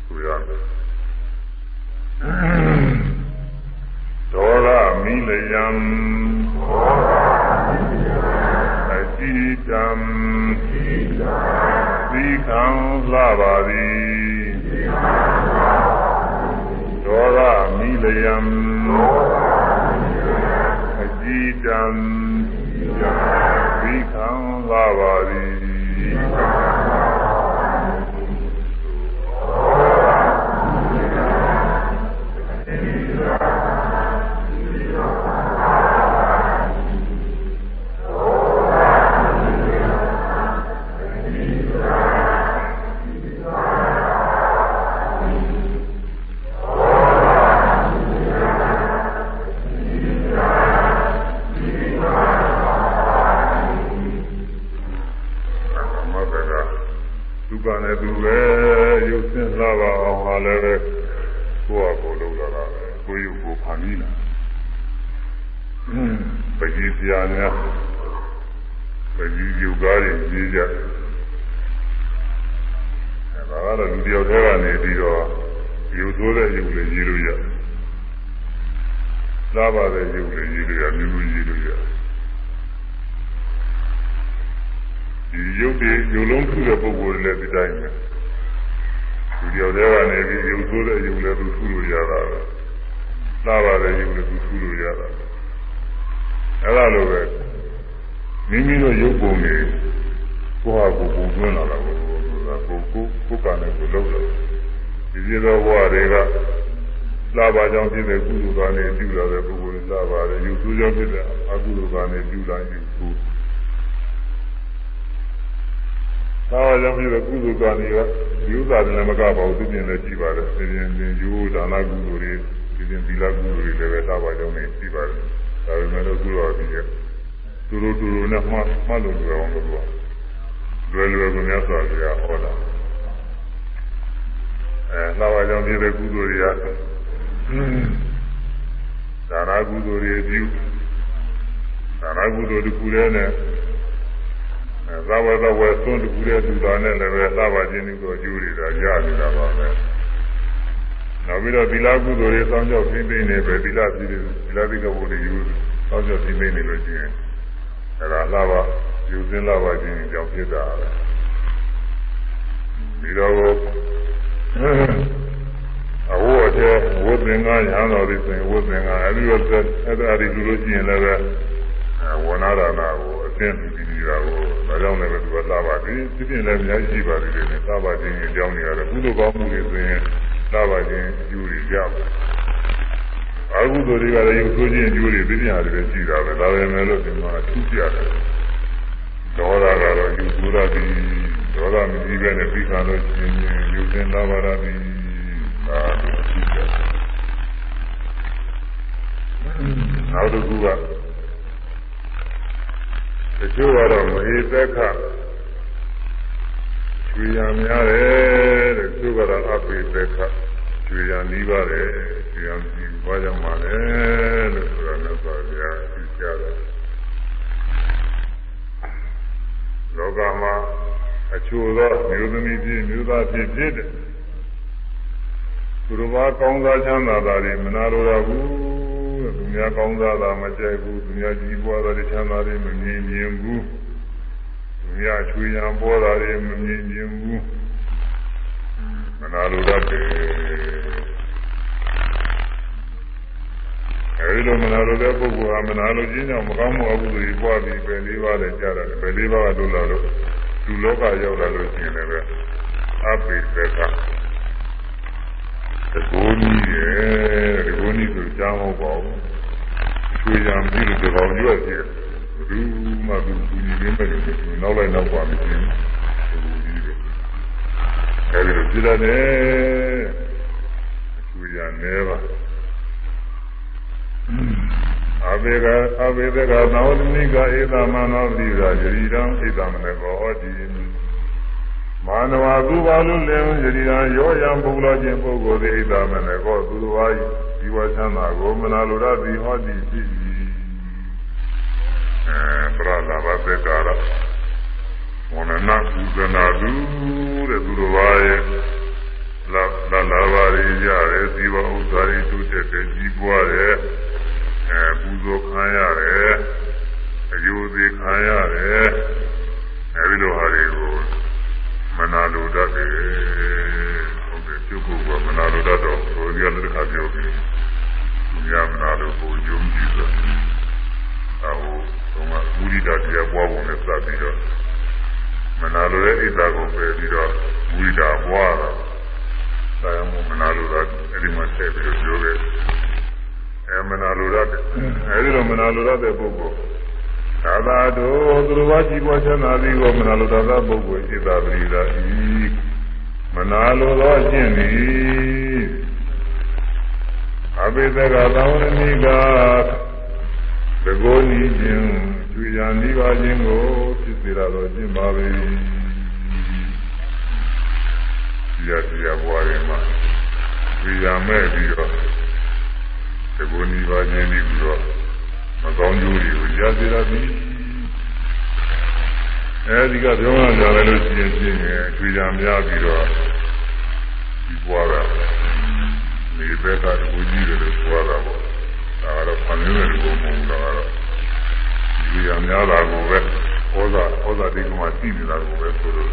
ဆိုရတယ်ဒေါသမီလယံ တိတံသီခံလှပါသည်ဒေါရမိလယံအကြည်တံသီခံလှပါသည် လည်းပဲကိုယ့်အကိုလုံးလာတာပဲကိုယ်ယူကိုဖန်ပြီးလာပကြီးပြာများပကြီးယူကားတွေကြီးကြအဲဒါကတော့လူတယောက်တည်းကနေပြီးတော့ယူဆိုးတဲ့ယူလေးကြီးလို့ရသာပါတဲ့ယူလေးကြီးလို့ရမျိုးမျိုးကြီးလို့ရဒီယုတ်ဒီယုံလုံးခုတဲ့ပုံကိုယ်လည်းဒီတိုင်းပဲ ရုပ်တွေကနေပြီးရုပ်ဆိုးတဲ့ရုပ်လည်းသူထုလို့ရတာပဲလှပါတဲ့ရုပ်လည်းသူထုလို့ရတာပဲအဲ့လိုပဲမိမိတို့ရုပ်ပုံတွေကိုယ့်ဟာကိုယ်ပုံသွင်းလာတာကိုဆိုတာကိုကိုကိုယ်ကနဲ့ကိုလုပ်လို့ဒီပြေသောဘဝတွေကလာပါကြောင်းဖြစ်တဲ့ကုသိုလ်ကနေပြုလာတဲ့ပုဂ္ဂိုလ်တွေလာပါတယ်ယူဆူကြောင်းဖြစ်တဲ့အကုသိုလ်ကနေပြုလာယူဆူသာဝကြောင့်ဖြစ်တဲ့ကုသိုလ်ကနေက ယူသာတယ်မကပါဘူးသူပြင်လည်းကြည့်ပါတယ်ဆင်ရင်ပြင်ယူဒါနကုသိုလ်တွေဒီပြင်သီလကုသိုလ်တွေလည်းပဲသာပါကြောင်းနေကြည့်ပါတယ်ဒါပေမဲ့လို့သူတော်ကြီးကသူတို့သူတို့နဲ့မှမှလို့ပြောအောင်လို့ပြောလွယ်လွယ်ကများစွာကြဟောတာအဲသာပါကြောင်းပြည့်တဲ့ကုသိုလ်တွေကဒါနကုသိုလ်တွေပြုဒါနကုသိုလ်တစ်ခုတည်းနဲ့ သာဝတဝဲသွန်းတူတဲ့သူသားနဲ့လည်းပဲသဘာချင်းတို့အကျိုးတွေဒါရနေတာပါပဲနောက်ပြီးတော့သီလကုသိုလ်တွေစောင့်ကြောက်သိသိနေပဲသီလပြည်သီလသိကဘုရားယူစောင့်ကြောက်သိသိနေလို့ရှိရင်အဲဒါလာပါယူစင်းလာပါခြင်းကြောင့်ဖြစ်တာပဲပြီးတော့အဝတ်တဲ့ဝတ်သင်္ကန်းရဟန်းတော်တွေဆိုရင်ဝတ်သင်္ကန်းအဲဒီလိုအဲ့ဒါဒီလိုလို့ရှိရင်လည်းပဲဝဏ္ဏဒါနာကိုအသင် ပြီးပြီးတာကိုဒါကြောင့်လည်းသူကလာပါသည်ဒီပြင်လည်းအများကြီးရှိပါသေးတယ်နဲ့သာပါခြင်းအကြောင်းတွေကတော့ကုသိုလ်ကောင်းမှုတွေဆိုရင်သာပါခြင်းအကျိုးတွေရပါအကုသိုလ်တွေကလည်းရုပ်ဆိုးခြင်းအကျိုးတွေပြညာတွေရှိတာပဲဒါပဲမဲ့လို့ဒီမှာအထူးပြတယ်ဒေါသကတော့ယူဆိုးရသည်ဒေါသမကြီးပဲနဲ့ပြီးခါလို့ရှင်ယူစင်လာပါရသည်ဒါအထူးပြတယ်နောက်တစ်ခုက တချို့ကတော့မဟိသက်ခကျွေရများတယ်တဲ့တချို့ကတော့အပိသက်ခကျွေရနီးပါတယ်ကျွေရနီးဘာကြောင့်ပါလဲလို့ဆိုတာလည်းဆိုရသိကြတယ်လောကမှာအချို့သောမျိုးသမီးဖြစ်မျိုးသားဖြစ်ဖြစ်တဲ့သူတို့ဘာကောင်းစားချမ်းသာတာတွေမနာလိုတော့ဘူး သူများကောင်းစားတာမကြိုက်ဘူးသူများကြီးပွားတာချမ်းသာတွေမမြင်မြင်ဘူးသူများချွေရန်ပေါ်တာတွေမမြင်မြင်ဘူးမနာလိုတတ်တယ်အဲဒီလိုမနာလိုတဲ့ပုဂ္ဂိုလ်ဟာမနာလိုခြင်းကြောင့်မကောင်းမှုအကုသိုလ်တွေပွားပြီးပဲလေးပါးလည်းကြားတယ်ပဲလေးပါးကတို့လာလို့လူလောကရောက်လာလို့ရှိရင်လည်းအပိသက် ကတကူနီးရဲ့တကူနီးဆိုကြားမဟုတ်ပါဘူးချွေရံပြီးတော့ဒီကောင်ရွက်ပြဘူးမှဘူးဘူးညီနေမယ်လို့နောက်လိုက်နောက်ပါမချင်းဘူးကြီးတယ်အဲဒီလိုကြည့်ရတယ်ချွေရံနေပါအဘေကအဘေကသောဝတိကဧသမနောတိရာယရိတံဧသမနကောဟောတိ မာနဝကုပါလူလင်ယတိရာရောယံပုဂ္ဂလောခြင်းပုဂ္ဂိုလ်သည်ဣဒမနေကောသူတော်၏ဒီဝချမ်းသာကိုမနာလိုရသည်ဟောသည်ဖြစ်၏အဲပရလာဘသေကာရဝနနာကုသနာသူတဲ့သူတော်ရဲ့လာလာလာပါရရတယ်ဇီဝဥစ္စာတွေတုတက်တဲ့ကြီးပွားတယ်အဲပူဇော်ခံရတယ်အယုသေးခံရတယ်အဲဒီလိုဟာတွေကို မနာလိုတတ်တယ်ဟုတ်တယ်ပြုတ်ဖို့ကမနာလိုတတ်တော့ဘုရားလည်းတစ်ခါပြောပြီးသူများမနာလိုကိုယုံကြည်ဆိုအဟိုတော့မူရိတာတရားပွားပုံနဲ့စပ်ပြီးတော့မနာလိုတဲ့ဣဒ္ဓကိုပယ်ပြီးတော့မူရိတာပွားတာဒါမှမနာလိုတာအဲ့ဒီမှာထည့်ပြီးတော့ပြောခဲ့အဲမနာလိုတတ်အဲဒီလိုမနာလိုတတ်တဲ့ပုဂ္ဂိုလ် သာသာတို့သူတော်ဘာကြည်ပွားချမ်းသာသည်ကိုမနာလိုတတ်သောပုဂ္ဂိုလ်စိတ္တပရိဒါဤမနာလိုသောအကျင့်သည်အဘိဓကသံဝရဏိကသကိုနီးခြင်းကျွေရန်ဤပါခြင်းကိုဖြစ်စေရသောခြင်းပါပဲဒီရဒီရဘွားရမှာကျွေရမဲ့ပြီးတော့သကိုနီးပါခြင်းပြီးတော့ မကောင်းကျိုးတွေကိုရစေရသည်အဲဒီကပြောမှကြတယ်လို့ရှိရင်ဖြင့်အချွေချာများပြီးတော့ဒီပွားတာဒီဘက်ကတကူကြီးတွေလို့ပွားတာပေါ့ဒါကတော့ဖန်ရင်းတဲ့ဘုံဘုံတော့ဒီရများတာကိုပဲဟောတာဟောတာဒီကမှသိနေတာကိုပဲဆိုလို့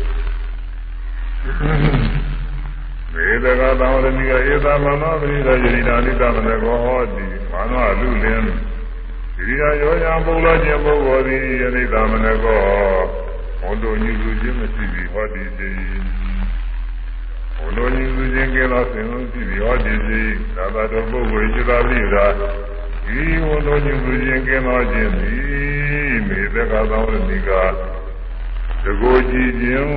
မေတ္တာသောရဏိကဧသမနောပရိဒယရိနာနိသမနကောဟောတိမာနောလူလင်း ဒီရာရောညာပုဂ္ဂိုလ်ခြင်းပုဂ္ဂိုလ်သည်ယနိသမနကောဟောတို့ညူခြင်းမရှိပြီးဟောတိတိဟောတို့ညူခြင်းကဲသောဆင်လုံးရှိပြီးဟောတိတိသာသာတော်ပုဂ္ဂိုလ်จิตာပိရာဒီဟောတို့ညူခြင်းကဲသောခြင်းသည်မေတ္တာသောရဏိကတကိုကြည်ခြင်း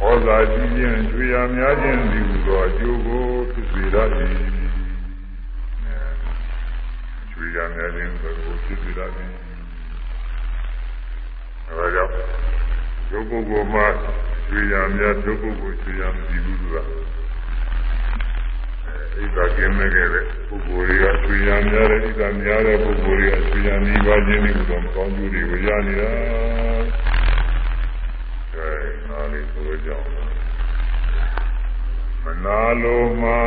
ဩဇာကြီးခြင်းကျွေရများခြင်းဒီဟူသောအကျိုးကိုဖြစ်စေရသည် ကျွေရများခြင်းကိုဖြစ်စေရသည်အဲဒါကြောင့်ဒုပုဂ္ဂိုလ်မှာကျွေရများဒုပုဂ္ဂိုလ်ကျွေရမရှိဘူးဆိုတာအဲဣဒ္ဓကင်းမဲ့ခဲ့တဲ့ပုဂ္ဂိုလ်တွေကကျွေရများတဲ့ဣဒ္ဓများတဲ့ပုဂ္ဂိုလ်တွေကကျွေရနီးပါးခြင်းဒီဟူသောမကောင်းကျိုးတွေကိုရနေတာလေးဆိုကြအောင်မနာလိုမှာ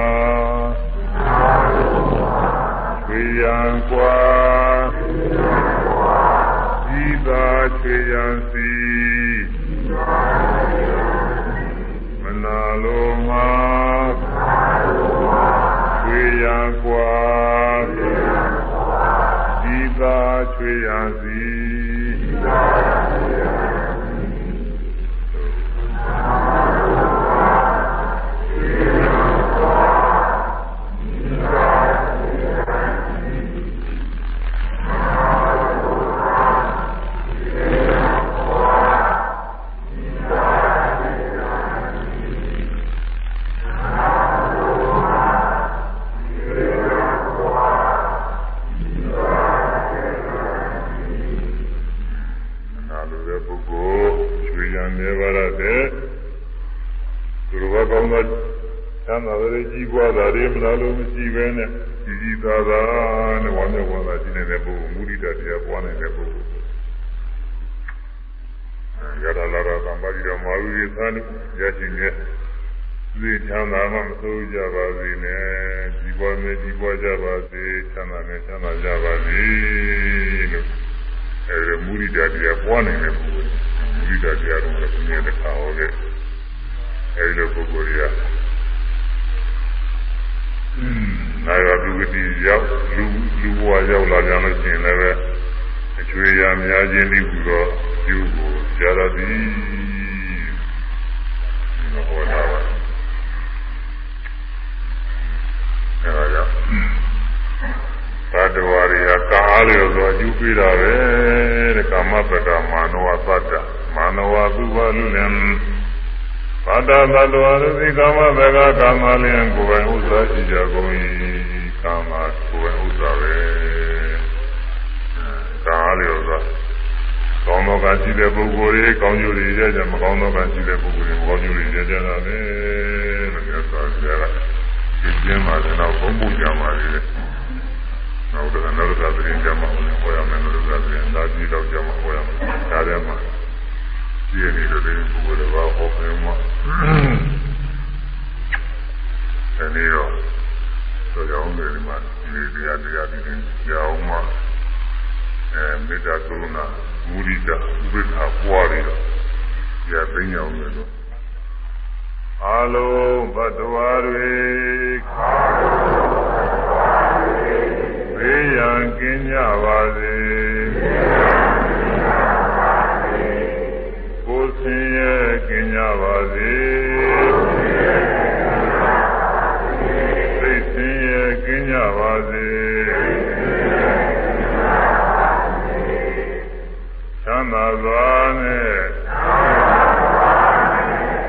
ချွေရန်ก ว่าဤသာချွေရန်စီမနာလိုမှာချွေရန် သံသာတွေကြီးပွားတာတွေမလားလို့မရှိပဲနဲ့ကြီးကြီးသားသားနဲ့ဝမ်းမြောက်ဝမ်းသာရှိနေတဲ့ပုဂ္ဂိုလ်မုဒိတာတရားပွားနေတဲ့ပုဂ္ဂိုလ်ရတာလာတာသံပါတိတော်မာဝိရိသန်ရရှိနေသိချမ်းသာမှမဆိုးကြပါစေနဲ့ကြီးပွားနေကြီးပွားကြပါစေချမ်းသာနေချမ်းသာကြပါစေလို့အဲဒီမူရိတာတရားပွားနေတဲ့ပုဂ္ဂိုလ်မူရိတာတရားတော့လည်းမြင်တဲ့ခါဟောခဲ့အဲဒီလိုပုဂ္ဂိုလ်တွေက နာယဒုဝတိရောက်လူလူဘဝရောက်လာကြလို့ရှိရင်လည်းအချွေရများခြင်းဒီဟူသောပြုကိုကြာရသည်ဒီဟောတာပါအဲဒါကြောင့်သတ္တဝါတွေကကာအားလျော်စွာအကျိုးပေးတာပဲတဲ့ကာမပဒမာနဝသတ္တမာနဝသုဘလူလင် သတ္တသတ္တဝါတို့ဒီကာမပဒကာမလျင်ကိုယ်ပိုင်ဥစ္စာရှိကြကုန်၏ကာမကိုယ်ပိုင်ဥစ္စာပဲကာအားလျော်စွာကောင်းသောကရှိတဲ့ပုဂ္ဂိုလ်တွေကောင်းကျိုးတွေရကြမကောင်းသောကရှိတဲ့ပုဂ္ဂိုလ်တွေမကောင်းကျိုးတွေရကြတာပဲလို့ပြောတာကြတာဒီကျင်းမှာတော့ဘုံပူကြပါလေနောက်တော့နောက်တော့သတင်းကြမှာဟောရမယ်လို့ဆိုတဲ့ဒါကြည့်တော့ကြမှာဟောရမယ်ဒါထဲမှာ ပြည့်နေတဲ့ပုဂ္ဂိုလ်တွေကဟောပြောမှာအဲဒီတော့ဆိုကြအောင်ဒီမှာဒီတရားတရားဒီကြောင်းမှာအဲမေတ္တာကရုဏာမုဒိတာဥပေက္ခပွားပြီးတော့ရသိညောင်းတယ်လို့အလုံးဘတ်တော်တွေဘေးရန်ကင်းကြပါစေကို ပါစေစိတ်ဆင်းရဲကင်းကြပါစေချမ်းသာစွာနဲ့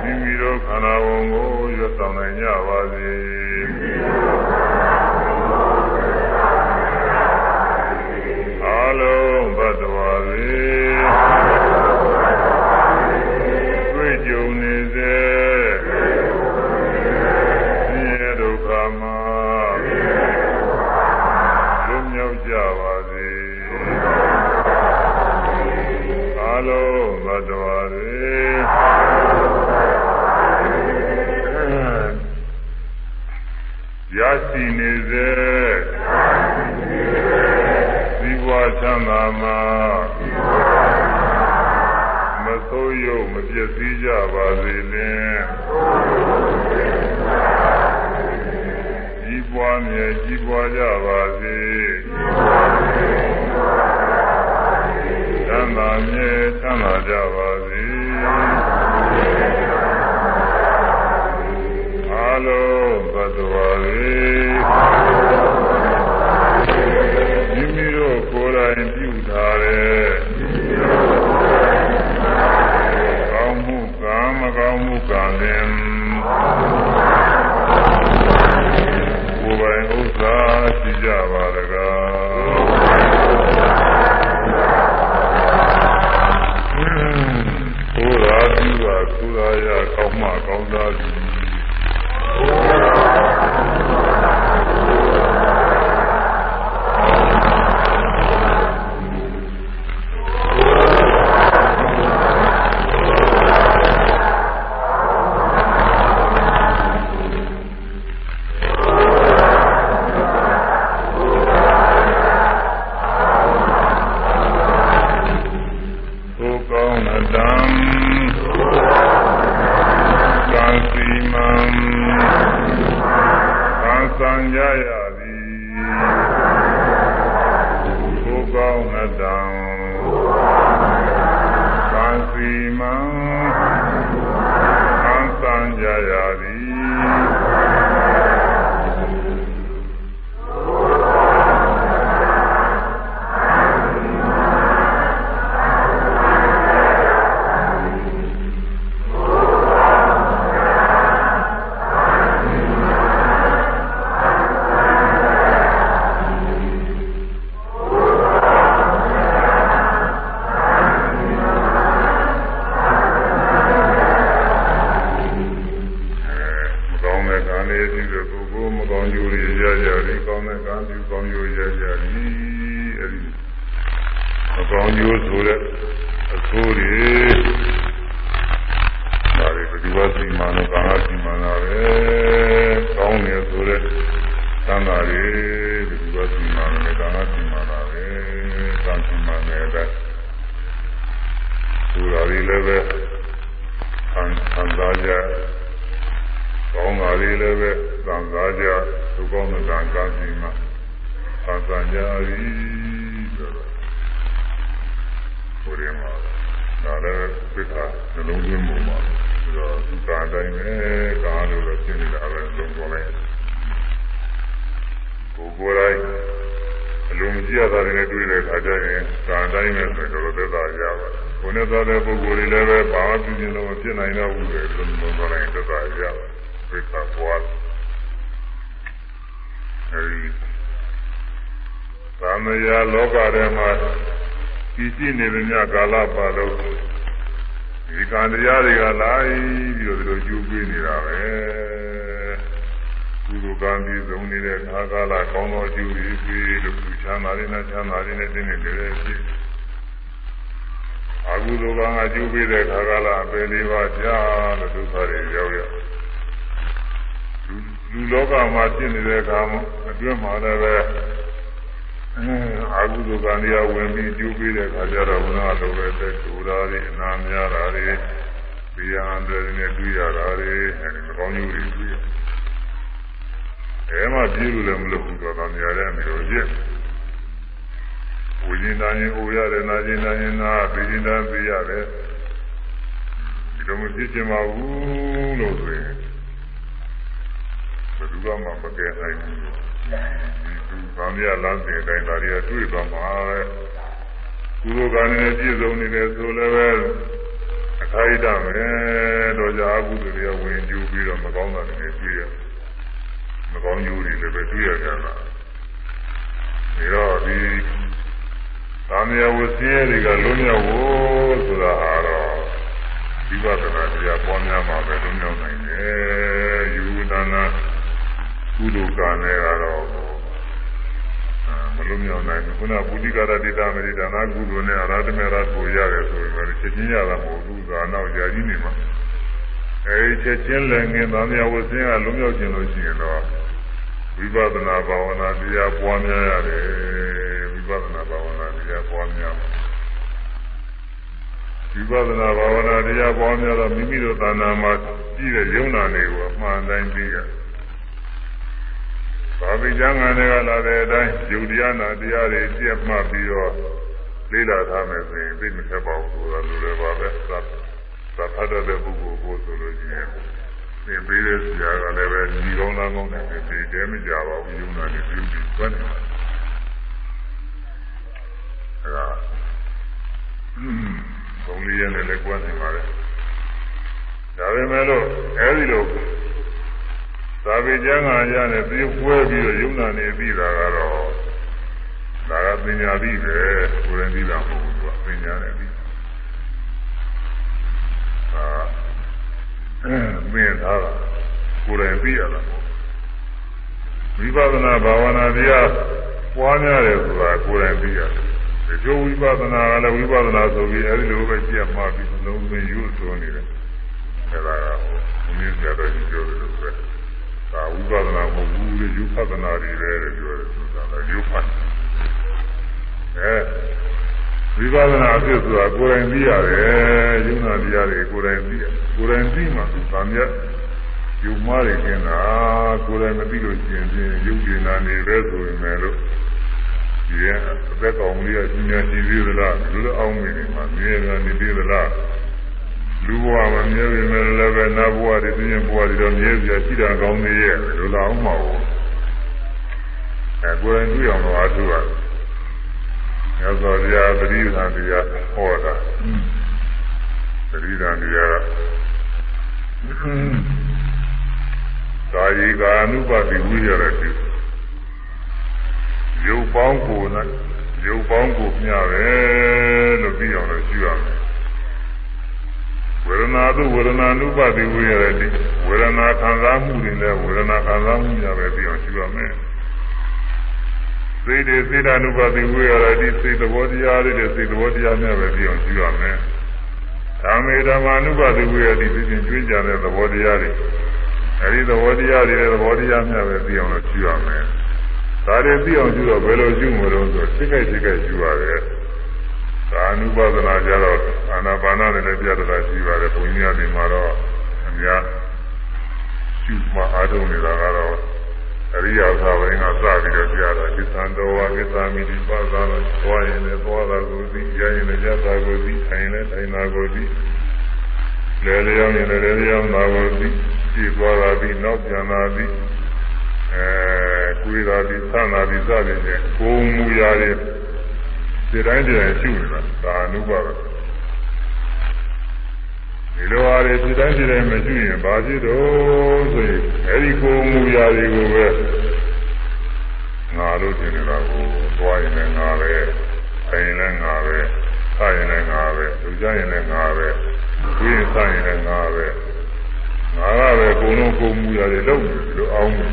မိမိတို့ခန္ဓာဝန်ကိုရွတ်ဆောင်နိုင်ကြပါစေ သာမှာမဆိုးရုံမပြည့်စည်ကြပါစေနဲ့ကြီးပွားမြဲကြီးပွားကြပါစေချမ်းသာမြဲချမ်းသာကြပါ ကောင်းမှုကံမကောင်းမှုကံလင်ကိုယ်ပိုင်ဥစ္စာရှိကြပါလကားကိုယ်ရာပြုတာကိုယ်ရာရကောင်းမှကောင်းသားသ ကာလပတ်လုံးဒီကံတရားတွေကလာပြီးတော့ဒီလိုကျူးပေးနေတာပဲကုသိုလ်ကံပြီးဆုံးနေတဲ့ခါကာလကောင်းသောကျူးပြီးပြီးလို့ချမ်းသာရင်းနဲ့ချမ်းသာရင်းနဲ့တင်းနေတယ်ဖြစ်အကုသိုလ်ကံကကျူးပေးတဲ့ခါကာလအပယ်လေးပါးကြာလို့ဒုက္ခတွေရောက်ရောက်လူလောကမှာဖြစ်နေတဲ့အခါမှာအတွင်းမှာလည်းပဲ အာဟုဒုကံတရားဝင်ပြီးကျိုးပေးတဲ့အခါကျတော့ဘုရားလိုတဲ့တဲ့ဒူရာတွေအနာများတာတွေဒီရန်တွေနဲ့တွေ့ရတာတွေအဲဒီမကောင်းကျိုးတွေတွေ့ရအဲမှပြေးလို့လည်းမလုပ်ဘူးတော့တန်ရတဲ့မျိုးရစ်ဝိညာဉ်တိုင်းအိုရတယ်နာကျင်တိုင်းနာသိကျင်တိုင်းသိရတယ်ဒီလိုမဖြစ်ချင်ပါဘူးလို့ဆိုရင်ဘယ်သူမှမကယ်နိုင်ဘူး။ ဗာမရလမ်းစဉ်အတိုင်းဒါတွေကတွေ့သွားမှာပဲ။ကုသိုလ်ကံနဲ့ပြည့်စုံနေတယ်ဆိုလည်းပဲအခိုက်အတန့်ပဲတော့ကြာအကုသိုလ်တွေဝင်ကျူးပြီးတော့မကောင်းတာတွေတွေ့ရ။မကောင်းကျိုးတွေလည်းပဲတွေ့ရကြတာ။ဒါတော့ဒီဗာမရဝစီရတွေကလုံးမြောက်ဖို့ဆိုတာဟာတော့ဝိပဿနာတရားပေါ်များမှာပဲလုံးမြောက်နိုင်တယ်။ယူဒနာကုသိုလ်ကံနဲ့ကတော့ လုံးမြောက်နိုင်ဘူးခုနပုတိကာရတိတာမေရိဒါနာကုသိုလ်နဲ့အရာဓမေရကိုရတယ်ဆိုရင်လည်းချက်ချင်းရတာမဟုတ်ဘူးသာနောက်ကြာကြီးနေမှာအဲဒီချက်ချင်းလည်းငင်သားများဝဆင်းကလုံးမြောက်ခြင်းလို့ရှိရင်တော့ဝိပဿနာဘာဝနာတရားပွားများရတယ်ဝိပဿနာဘာဝနာတရားပွားများဝိပဿနာဘာဝနာတရားပွားများတော့မိမိတို့သာနာမှာကြည့်တဲ့ယုံနာတွေကိုအမှန်တိုင်းသိရတယ် ဘာဝိကျမ်းဂန်တွေကလာတဲ့အတိုင်းယုတ်တရားနာတရားတွေပြည့်မှတ်ပြီးတော့လေ့လာထားမယ်ဆိုရင်သိမထက်ပါဘူးဆိုတာလိုလည်းပါပဲသတ်သတ်ဖတ်တဲ့ပုဂ္ဂိုလ်ကိုဆိုလို့ရှိရင်သင်ပေးတဲ့ဆရာကလည်းပဲညီကောင်းသားကောင်းတယ်သိတယ်မကြပါဘူးယုံနာနေပြုပြီးသွန်းနေတယ်အဲဒါဘုံလေးရနဲ့လည်းကွန်းနေပါလေဒါပေမဲ့လို့အဲဒီလို သာဝေကျမ်းဂန်ရနဲ့ပြေးပွဲပြီးတော့ယုံနာနေပြီးတာကတော့ဒါကပညာပြီးပဲကိုယ်ရင်ပြီးတာမဟုတ်ဘူးသူကပညာနဲ့ပြီးအာအဲမင်းသားကကိုယ်ရင်ပြီးရတာပေါ့ဝိပဿနာဘာဝနာတရားပွားများတယ်ဆိုတာကိုယ်ရင်ပြီးရတယ်ဒီလိုဝိပဿနာကလည်းဝိပဿနာဆိုပြီးအဲဒီလိုပဲကြည့်မှပြီးလုံးဝယူဆိုနေတယ်အဲဒါကဟိုမင်းပြတော်ကြီးပြောတယ်လို့ပဲ ဒါဝိပဿနာမဟုတ်ဘူးလေယူပဿနာတွေပဲလို့ပြောတယ်ဆိုတာလည်းယူဖတ်အဲဝိပဿနာအဖြစ်ဆိုတာကိုယ်တိုင်သိရတယ်ယုံနာတရားတွေကိုယ်တိုင်သိရကိုယ်တိုင်သိမှဗာမြတ်ယုံမားတွေကျင်တာကိုယ်တိုင်မသိလို့ကျင်ချင်းယုံကျင်တာနေပဲဆိုရင်လည်းဒီရဲ့အသက်ကောင်လေးကရှင်များရှိသေးသလားလူလိုအောင်နေနေမှာမြဲတာနေသေးသလား လူဘဝမမြဲပေမဲ့လည်းပဲနတ်ဘဝတွေသိရင်ဘဝတွေတော့မြဲပြရှိတာကောင်းသေးရဲ့လူလာအောင်မဟုတ်အဲကိုယ်တိုင်တွေ့အောင်လို့အားထုတ်ရတယ်မြတ်စွာဘုရားသတိဓာန်တရားဟောတာသတိဓာန်တရားကသာယီကာနုပတိဝိရရတိရုပ်ပေါင်းကိုနဲ့ရုပ်ပေါင်းကိုမျှပဲလို့သိအောင်လို့ရှိရမယ် ဝေဒနာသူဝေဒနာနုပတိဝိရရတိဝေဒနာခံစားမှုတွေလည်းဝေဒနာခံစားမှုများပဲသိအောင်ရှိရမယ်စိတ်တွေစေတ ानु ပါတိဝိရတိစိတ်သဘောတရားတွေစိတ်သဘောတရားများပဲပြီးအောင်ကြည့်ရမယ်။ဓမ္မေဓမ္မာနုပါတိဝိရတိသိချင်းကျွေးကြတဲ့သဘောတရားတွေအဲဒီသဘောတရားတွေသဘောတရားများပဲပြီးအောင်လို့ကြည့်ရမယ်။ဒါတွေပြီးအောင်ကြည့်တော့ဘယ်လိုကြည့်မလို့ဆိုစိတ်ကြိုက်စိတ်ကြိုက်ကြည့်ရတယ်။ သာနုပါဒနာကြတော့အာနာပါနနဲ့လည်းပြတ်တာရှိပါတယ်။ဘုန်းကြီးတွေမှာတော့အများရှုမှအားထုတ်နေတာကတော့အရိယာသာဝိငါစပြီးတော့ကြားတာကိသံတော်ဝါကိသမိတိပါသာလို့သွားရင်လည်းသွားတာကိုသိရရင်လည်းရတာကိုသိထိုင်လည်းထိုင်တာကိုသိလဲလျောင်းရင်လည်းလဲလျောင်းတာကိုသိကြည့်သွားတာပြီးနောက်ပြန်လာပြီးအဲကိုယ်သာပြီးဆန္ဒပြီးစသည်ဖြင့်ကိုယ်မူရာတွေ ဒီတိုင်းတည်းရှုနေတာဒါအနုပါဒဒီလိုအားဖြင့်ဒီတိုင်းဒီတိုင်းမရှိရင်ဘာဖြစ်တော့ဆိုရင်အဲဒီကိုယ်မူရာတွေကိုပဲငါလို့ထင်နေတာကိုသွားရင်လည်းငါပဲဆိုင်ရင်လည်းငါပဲစားရင်လည်းငါပဲလူကြရင်လည်းငါပဲဝိရင်စားရင်လည်းငါပဲငါကပဲကိုယ်လုံးကိုယ်မူရာတွေလုပ်နေလို့အောင်မယ်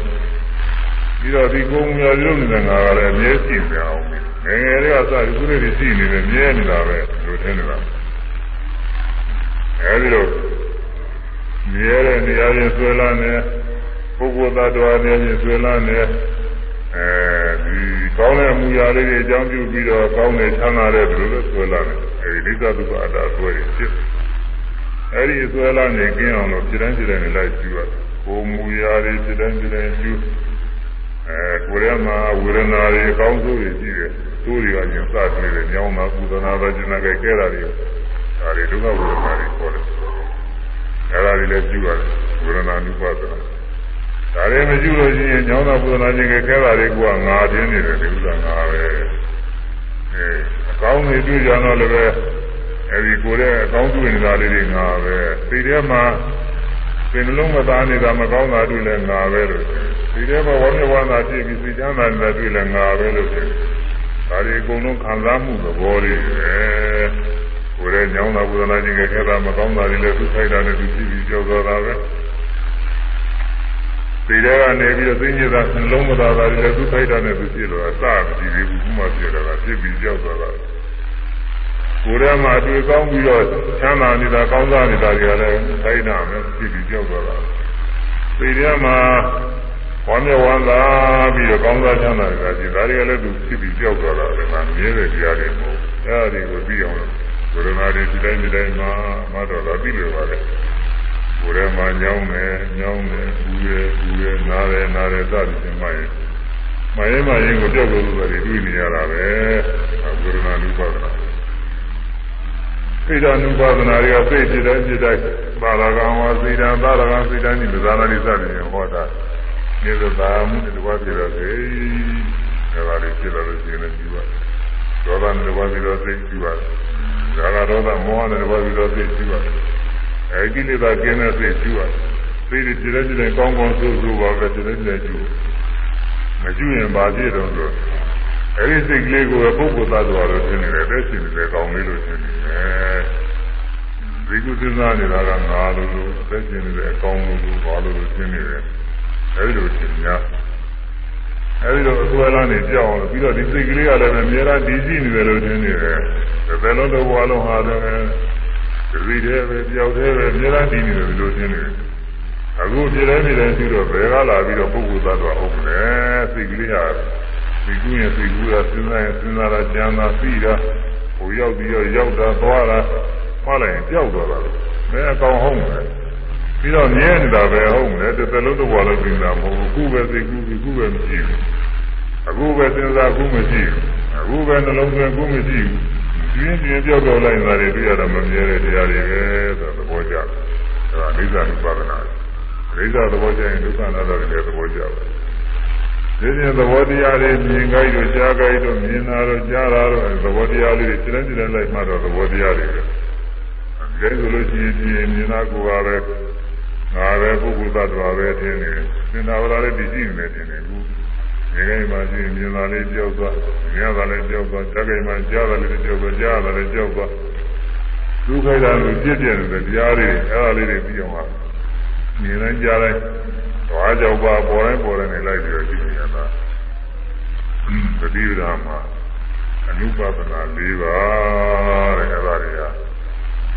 ပြီးတော့ဒီကိုယ်မူရာတွေလုပ်နေတဲ့ငါကလည်းအမြဲရှိနေအောင်မယ် ငယ်ငယ်လေးကစပြီးခုလေးတွေရှိနေတယ်မြဲနေတာပဲလို့ထင်နေတာအဲဒီလိုမြဲတဲ့နေရာချင်းဆွဲလာနေပုဂ္ဂိုလ်သတ္တဝါနေချင်းဆွဲလာနေအဲဒီကောင်းတဲ့မူရာလေးတွေအကြောင်းပြုပြီးတော့ကောင်းတဲ့ချမ်းသာတဲ့ဘယ်လိုလဲဆွဲလာနေအဲဒီလိစ္ဆာဒုက္ခအတ္တဆွဲရဖြစ်အဲဒီဆွဲလာနေကင်းအောင်လို့ခြေတိုင်းခြေတိုင်းနဲ့လိုက်ကျူရတယ်ကိုမူရာတွေခြေတိုင်းခြေတိုင်းကျူအဲကိုယ်ထဲမှာဝေဒနာတွေအကောင်းဆုံးတွေရှိတယ် သိုးတွေကညစတွေ့တယ်ညောင်းတာပူဇနာတာကျင်နာကြဲကဲတာတွေဒါတွေဒုက္ခဝေဒနာတွေခေါ်တယ်အဲဒါတွေလည်းကျူရတယ်ဝေဒနာနုပါဒနာဒါတွေမကျူလို့ရှိရင်ညောင်းတာပူဇနာကျင်ကြဲကဲတာတွေကငါတင်းနေတယ်ဒီဥစ္စာငါပဲအဲအကောင်းတွေတွေ့ကြတော့လည်းပဲအဲဒီကိုယ်ရဲ့အကောင်းတွေ့နေတာလေးတွေငါပဲဒီထဲမှာသင်္ကလုံးမသားနေတာမကောင်းတာတွေ့လဲငါပဲလို့ဒီထဲမှာဝမ်းမြောက်ဝမ်းသာဖြစ်ပြီးစိတ်ချမ်းသာနေတာတွေ့လဲငါပဲလို့ဆို ဒါတွေအကုန်လုံးခံစားမှုသဘောလေးပဲကိုယ်ရဲ့ညောင်းတာပူဇနာခြင်းကခဲတာမကောင်းတာတွေလည်းသူဆိုင်တာနဲ့သူဖြစ်ပြီးကြောက်သွားတာပဲဒီထဲကနေပြီးတော့သိညတာနှလုံးမသားတာတွေလည်းသူဆိုင်တာနဲ့သူဖြစ်လို့အစမကြည့်သေးဘူးခုမှဖြစ်တာကဖြစ်ပြီးကြောက်သွားတာကိုယ်ထဲမှာတွေ့ကောင်းပြီးတော့ချမ်းသာနေတာကောင်းစားနေတာတွေကလည်းဆိုင်တာနဲ့ဖြစ်ပြီးကြောက်သွားတာဒီထဲမှာ ဝမ်းမြောက်ဝမ်းသာပြီးတော့ကောင်းစားချမ်းသာနေတာကြီးဒါတွေကလည်းသူဖြစ်ပြီးကြောက်သွားတာလေငါမြဲတဲ့တရားတွေမဟုတ်အဲဒီကိုပြီးအောင်လို့ဝေဒနာတွေဒီတိုင်းဒီတိုင်းမှာမတော်တော့ပြီးလို့ပါလေကိုယ်ထဲမှာညောင်းတယ်ညောင်းတယ်ဘူးရဘူးရနားတယ်နားတယ်စသည်ဖြင့်မှရင်မရင်မရင်ကိုကြောက်လို့ဆိုတယ်တွေ့နေရတာပဲဝေဒနာနုပါဒနာစိတ်ဓာနုပါဒနာတွေကစိတ်ဖြစ်တဲ့ဖြစ်တဲ့ပါရကံဝါစိတ်ဓာပါရကံစိတ်ဓာနိသနာလိစသည်ဖြင့်ဟောတာ မြေသာမှုတွေတကွာပြတော့စေဒါပါလေဖြစ်လာလို့ရှိရင်လည်းပြီးပါဒေါသနဲ့တကွာပြီးတော့စိတ်ပြီးပါဒါကဒေါသမောဟနဲ့တကွာပြီးတော့စိတ်ပြီးပါအဲဒီကိလေသာကျင်းတဲ့စိတ်ပြီးပါစိတ်တွေကြည်တဲ့ကြည်တဲ့ကောင်းကောင်းဆိုးဆိုးပါပဲကြည်တဲ့ကြည်တဲ့ကျူမကျူရင်ပါပြည့်တော့ဆိုအဲဒီစိတ်ကလေးကိုပုဂ္ဂိုလ်သားတော်လို့ထင်နေတယ်တဲ့ရှင်တယ်ကောင်းလေးလို့ထင်နေတယ်ဒီကုသနာနေတာကငါလို့လို့အသက်ရှင်နေတဲ့အကောင်းလို့လို့ဘာလို့လို့ထင်နေတယ် အဲဒီလိုသင်များအဲဒီလိုအစွဲလန်းနေကြောက်အောင်ပြီးတော့ဒီစိတ်ကလေးကလည်းအများအားဒီကြည့်နေတယ်လို့ထင်နေတယ်ဘယ်လုံးတော့ဘဝလုံးဟာလည်းဒီတဲ့ပဲကြောက်တဲ့ပဲအများအားဒီနေတယ်လို့ထင်နေတယ်အခုပြည့်တဲ့နေတဲ့ရှိတော့ဘယ်ကလာပြီးတော့ပုဂ္ဂိုလ်သားတော့ဟုတ်တယ်စိတ်ကလေးဟာဒီကူးရင်စိတ်ကူးတာစဉ်းစားရင်စဉ်းစားတာကြံတာသိတာဟိုရောက်ပြီးတော့ရောက်တာသွားတာမှားလိုက်ရင်ကြောက်တော့တာမဲအကောင်ဟုတ်တယ် ပြီးတော့မြဲနေတာပဲဟုတ်တယ်တစ်သက်လုံးတစ်ဘဝလုံးပြင်တာမဟုတ်ဘူးခုပဲသိခုခုပဲမရှိဘူးအခုပဲစဉ်းစားခုမရှိဘူးအခုပဲနှလုံးသွင်းခုမရှိဘူးပြင်းပြင်းပြောက်ပြောက်လိုက်တာတွေတွေ့ရတာမမြဲတဲ့တရားတွေပဲဆိုသဘောကျတယ်အဲဒါအိဋ္ဌာနုပါဒနာအိဋ္ဌာသဘောကျရင်ဒုက္ခနာတော့လည်းသဘောကျတယ်ဒီပြင်သဘောတရားတွေမြင်ကြိုက်တို့ကြားကြိုက်တို့မြင်တာတို့ကြားတာတို့သဘောတရားလေးတွေစိတ်နဲ့စိတ်နဲ့လိုက်မှတော့သဘောတရားတွေပဲ။ဒါဆိုလို့ရှိရင်မြင်တာကိုပါပဲ ငါပဲပုဂ္ဂိုလ်သတ္တဝါပဲထင်နေ။သင်္သာဝရလေးတည်ရှိနေတယ်ထင်နေဘူး။ဒီကိမှရှိရင်မြင်တာလေးကြောက်သွား၊မြင်တာလေးကြောက်သွား၊ကြားကိမှကြားတာလေးကြောက်သွား၊ကြားတာလေးကြောက်သွား။ဒုက္ခိတာကိုပြည့်ပြည့်နေတဲ့တရားတွေအဲ့ဒါလေးတွေပြီးအောင်ပါ။မြင်တိုင်းကြားတိုင်းသွားကြောက်ပါပေါ်တိုင်းပေါ်တိုင်းနေလိုက်ပြီးတော့ကြည့်နေရတာသတိပ္ပာမှာအနုပဒနာ၄ပါးတဲ့အဲ့ဒါတွေက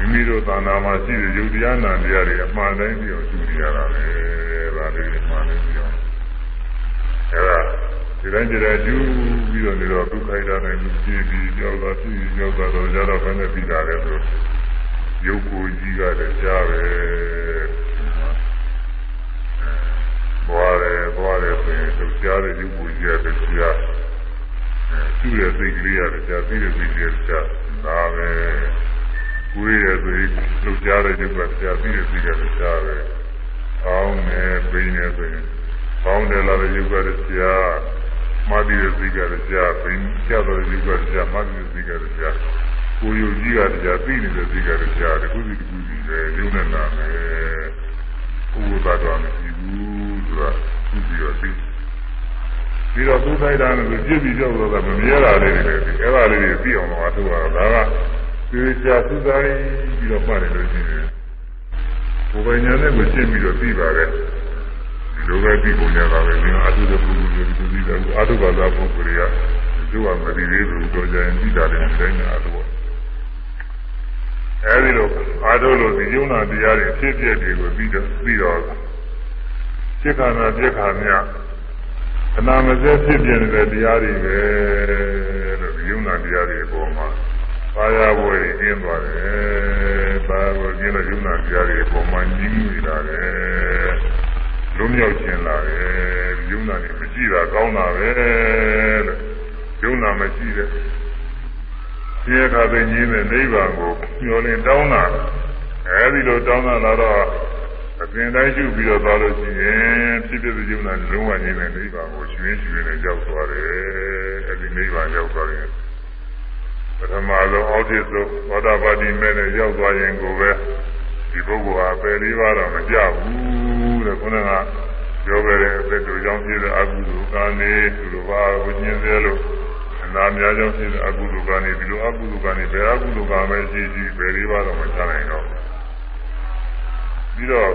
မိမိတို့သာနာမှာရှိတဲ့ယုတ်တရားနာတရားတွေအမှန်တိုင်းပြီးတော့ကြည့်နေရတာပဲဒါလေးအမှန်တိုင်းပြီးတော့အဲ့ဒါဒီတိုင်းကြတဲ့ကျူးပြီးတော့နေတော့ဒုက္ခိတာနဲ့ကြည့်ပြီးကြောက်တာဖြစ်ကြောက်တာတော့ကြတော့ဘယ်နဲ့ပြီးတာလဲဆိုရုပ်ကိုကြီးကလည်းကြားပဲသွားတယ်သွားတယ်ဆိုရင်သူကြားတဲ့ရုပ်ကိုကြီးရတဲ့ကြားသူ့ရဲ့စိတ်ကလေးရတဲ့ကြားသိတဲ့စိတ်ကလေးကြားဒါပဲ ကိုယ်ရဲ့ဆိုရင်သူကြားတဲ့ရုပ်ကကြားသိတဲ့စိတ်ကလေးကြားပဲအောင်းနေပိနေဆိုရင်ပေါင်းတယ်လာတဲ့ရုပ်ကလည်းကြားမသိတဲ့စိတ်ကလည်းကြားပိကြားတဲ့ရုပ်ကလည်းကြားမသိတဲ့စိတ်ကလည်းကြားကိုယ်ယုံကြည်ကတရားသိနေတဲ့စိတ်ကလည်းကြားတခုစီတခုစီပဲရုပ်နဲ့နာမယ်ဘုရားတော်မရှိဘူးဆိုတာသူပြီးတော့ပြီးပြီးတော့သူထိုက်တာနဲ့ပြည့်ပြီးကြောက်တော့တာမမြဲတာလေးတွေလည်းအဲ့ဒါလေးတွေပြီးအောင်တော့အထုတာဒါက သေချာသုတိုင်းပြီးတော့မှတ်တယ်လို့ရှိရင်ဘုပညာနဲ့ကိုရှင်းပြီးတော့ပြီးပါတယ်ဒီလိုပဲပြီးပုံရတာပဲဒီအထုတဲ့ပုဂ္ဂိုလ်တွေဒီပြီးတော့အထုပါသာပုဂ္ဂိုလ်တွေကသူကမသိသေးဘူးတော့ကြရင်ပြီးတာလည်းတိုင်းတာတော့အဲဒီလိုအာထုလို့ဒီယုံနာတရားတွေဖြစ်ပြတွေကိုပြီးတော့ပြီးတော့စိတ်ခန္ဓာပြက်ခါမြခဏမစဲဖြစ်ပြနေတဲ့တရားတွေပဲလို့ဒီယုံနာတရားတွေအပေါ်မှာ ပါရဘွယ်ရင်းသွားတယ်။ပါဘွယ်ကျင်းတဲ့ယုံနာတရားတွေအပေါ်မှာညီးမိလာတယ်။လုံးမြောက်ခြင်းလာတယ်။ယုံနာတွေမရှိတာကောင်းတာပဲလို့ယုံနာမရှိတဲ့ဒီအခါသိကြီးတဲ့နိဗ္ဗာန်ကိုမျှော်လင့်တောင်းတာအဲဒီလိုတောင်းတာလာတော့အပြင်တိုင်းရှုပြီးတော့သွားလို့ရှိရင်ဖြစ်ဖြစ်ယုံနာလုံးဝငြိမ်းတဲ့နိဗ္ဗာန်ကိုရှင်ရှင်နဲ့ရောက်သွားတယ်အဲဒီနိဗ္ဗာန်ရောက်သွားရင် ပထမဆုံးအောက်ထစ်ဆုံးသောတာပတိမဲ့နဲ့ရောက်သွားရင်ကိုပဲဒီပုဂ္ဂိုလ်ဟာပယ်လေးပါးတော့မကြဘူးတဲ့ခုနကပြောခဲ့တဲ့အသက်တို့ကြောင့်ဖြစ်တဲ့အကုသိုလ်ကံတွေဒီလိုပါဝိညာဉ်သေးလို့အနာများကြောင့်ဖြစ်တဲ့အကုသိုလ်ကံတွေဒီလိုအကုသိုလ်ကံတွေဘယ်အကုသိုလ်ကံပဲရှိရှိပယ်လေးပါးတော့မချနိုင်တော့ပြီးတော့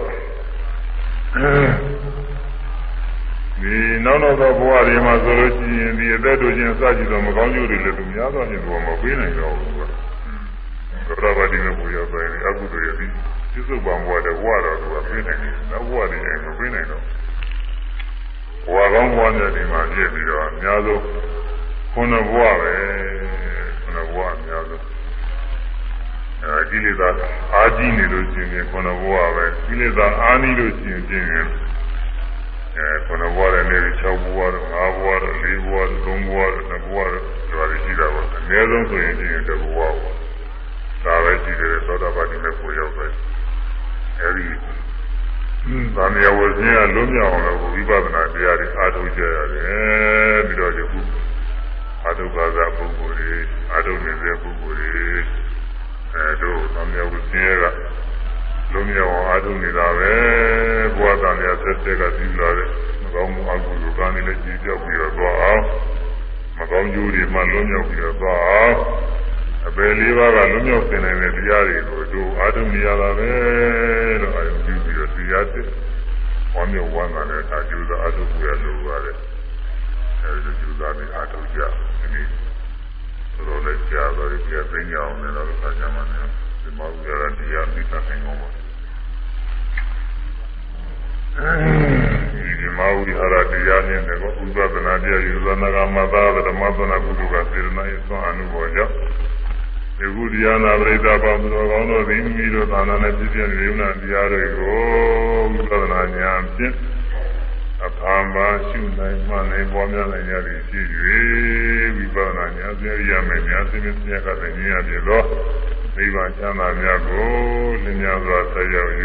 ဒီနောက်နောက်သောဘဝတွေမှာဆိုလို့ရှိရင်ဒီအသက်တို့ချင်းစကြည့်တော့မကောင်းကျိုးတွေလည်းသူများသောဖြင့်ဘောမပေးနိုင်တော့ဘူးကသရဝတိနဲ့ပူရဆိုင်အကုသိုလ်ရဲ့ဒီပြစ္ဆုတ်ပံဘဝတဲ့ဘဝတော်သူကပေးနိုင်တယ်နောက်ဘဝတွေရင်မပေးနိုင်တော့ဘဝကောင်းဘဝမြတ်ဒီမှာပြည့်ပြီးတော့အများဆုံးခုနဘဝပဲခုနဘဝအများဆုံးအဲကိလေသာအာကြီးနေလို့ရှိရင်ခုနဘဝပဲကိလေသာအာနီးလို့ရှိရင်ချင်းရင် အဲခုနဘဝနဲ့နေ6ဘဝတော့5ဘဝတော့4ဘဝတော့3ဘဝတော့2ဘဝတော့ဒါတွေရှိတာပေါ့အနည်းဆုံးဆိုရင်ချင်းတစ်ဘဝပေါ့ဒါပဲရှိတယ်သောတာပတိနဲ့ကိုရောက်ပဲအဲဒီဗာမယဝဇင်းကလွတ်မြောက်အောင်လို့ဝိပဿနာတရားတွေအားထုတ်ကြရတယ်ပြီးတော့ယခုအာထုပါကပုဂ္ဂိုလ်တွေအာထုနေတဲ့ပုဂ္ဂိုလ်တွေအဲတို့ဗာမယဝဇင်းက လွတ်မြောက်အောင်အားထုတ်နေတာပဲဘဝတန်ရဆက်ဆက်ကပြီးလာတဲ့မကောင်းမှုအကုသိုလ်ကံတွေလည်းကြည်ပြောက်ပြီးတော့သွားအောင်မကောင်းကျိုးတွေမှလွတ်မြောက်ပြီးတော့သွားအောင်အပယ်လေးပါးကလွတ်မြောက်တဲ့တဲ့တရားတွေကိုတို့အားထုတ်နေရတာပဲလို့အာရုံပြုပြီးတော့တရားတဲ့ဝမ်းမြောက်ဝမ်းသာနဲ့ဒါကျိုးသာအားထုတ်ရလို့ပါတယ်အဲဒီကျိုးသာနဲ့အားထုတ်ကြဒီနေ့တော်လည်းကြားတော့ဒီကသိညာအောင်လည်းတော့ဆက်ကြမှာနေ ဒီမှာဥရတရားသိတာနိုင်အောင်ပါဒီမာဝိဟာရတရားနဲ့ကောဥပဒနာတရားယူဇနာကမသာဓမ္မသနာကုသကစေရနာရဲ့သွန်အနုဘောကြောင့်ဒီကုတရားနာပရိသတ်ပေါင်းတော်ကောင်းတို့သည်မိမိတို့သာနာနဲ့ပြည့်ပြည့်နေုံနာတရားတွေကိုဝိပဿနာဉာဏ်ဖြင့်အဖာမရှုနိုင်မှနိုင်ပေါ်များနိုင်ရသည်ဖြစ်၍ဝိပဿနာဉာဏ်စေရမယ်ဉာဏ်စင်းစင်းကတည်းကဉာဏ်ပြသော နိဗ္ဗာန်ချမ်းသာများကိုလင်းများစွာဆက်ရောက်၍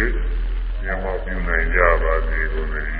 ဉာဏ်မောက်ပြုနိုင်ကြပါစေကုန်သတည်း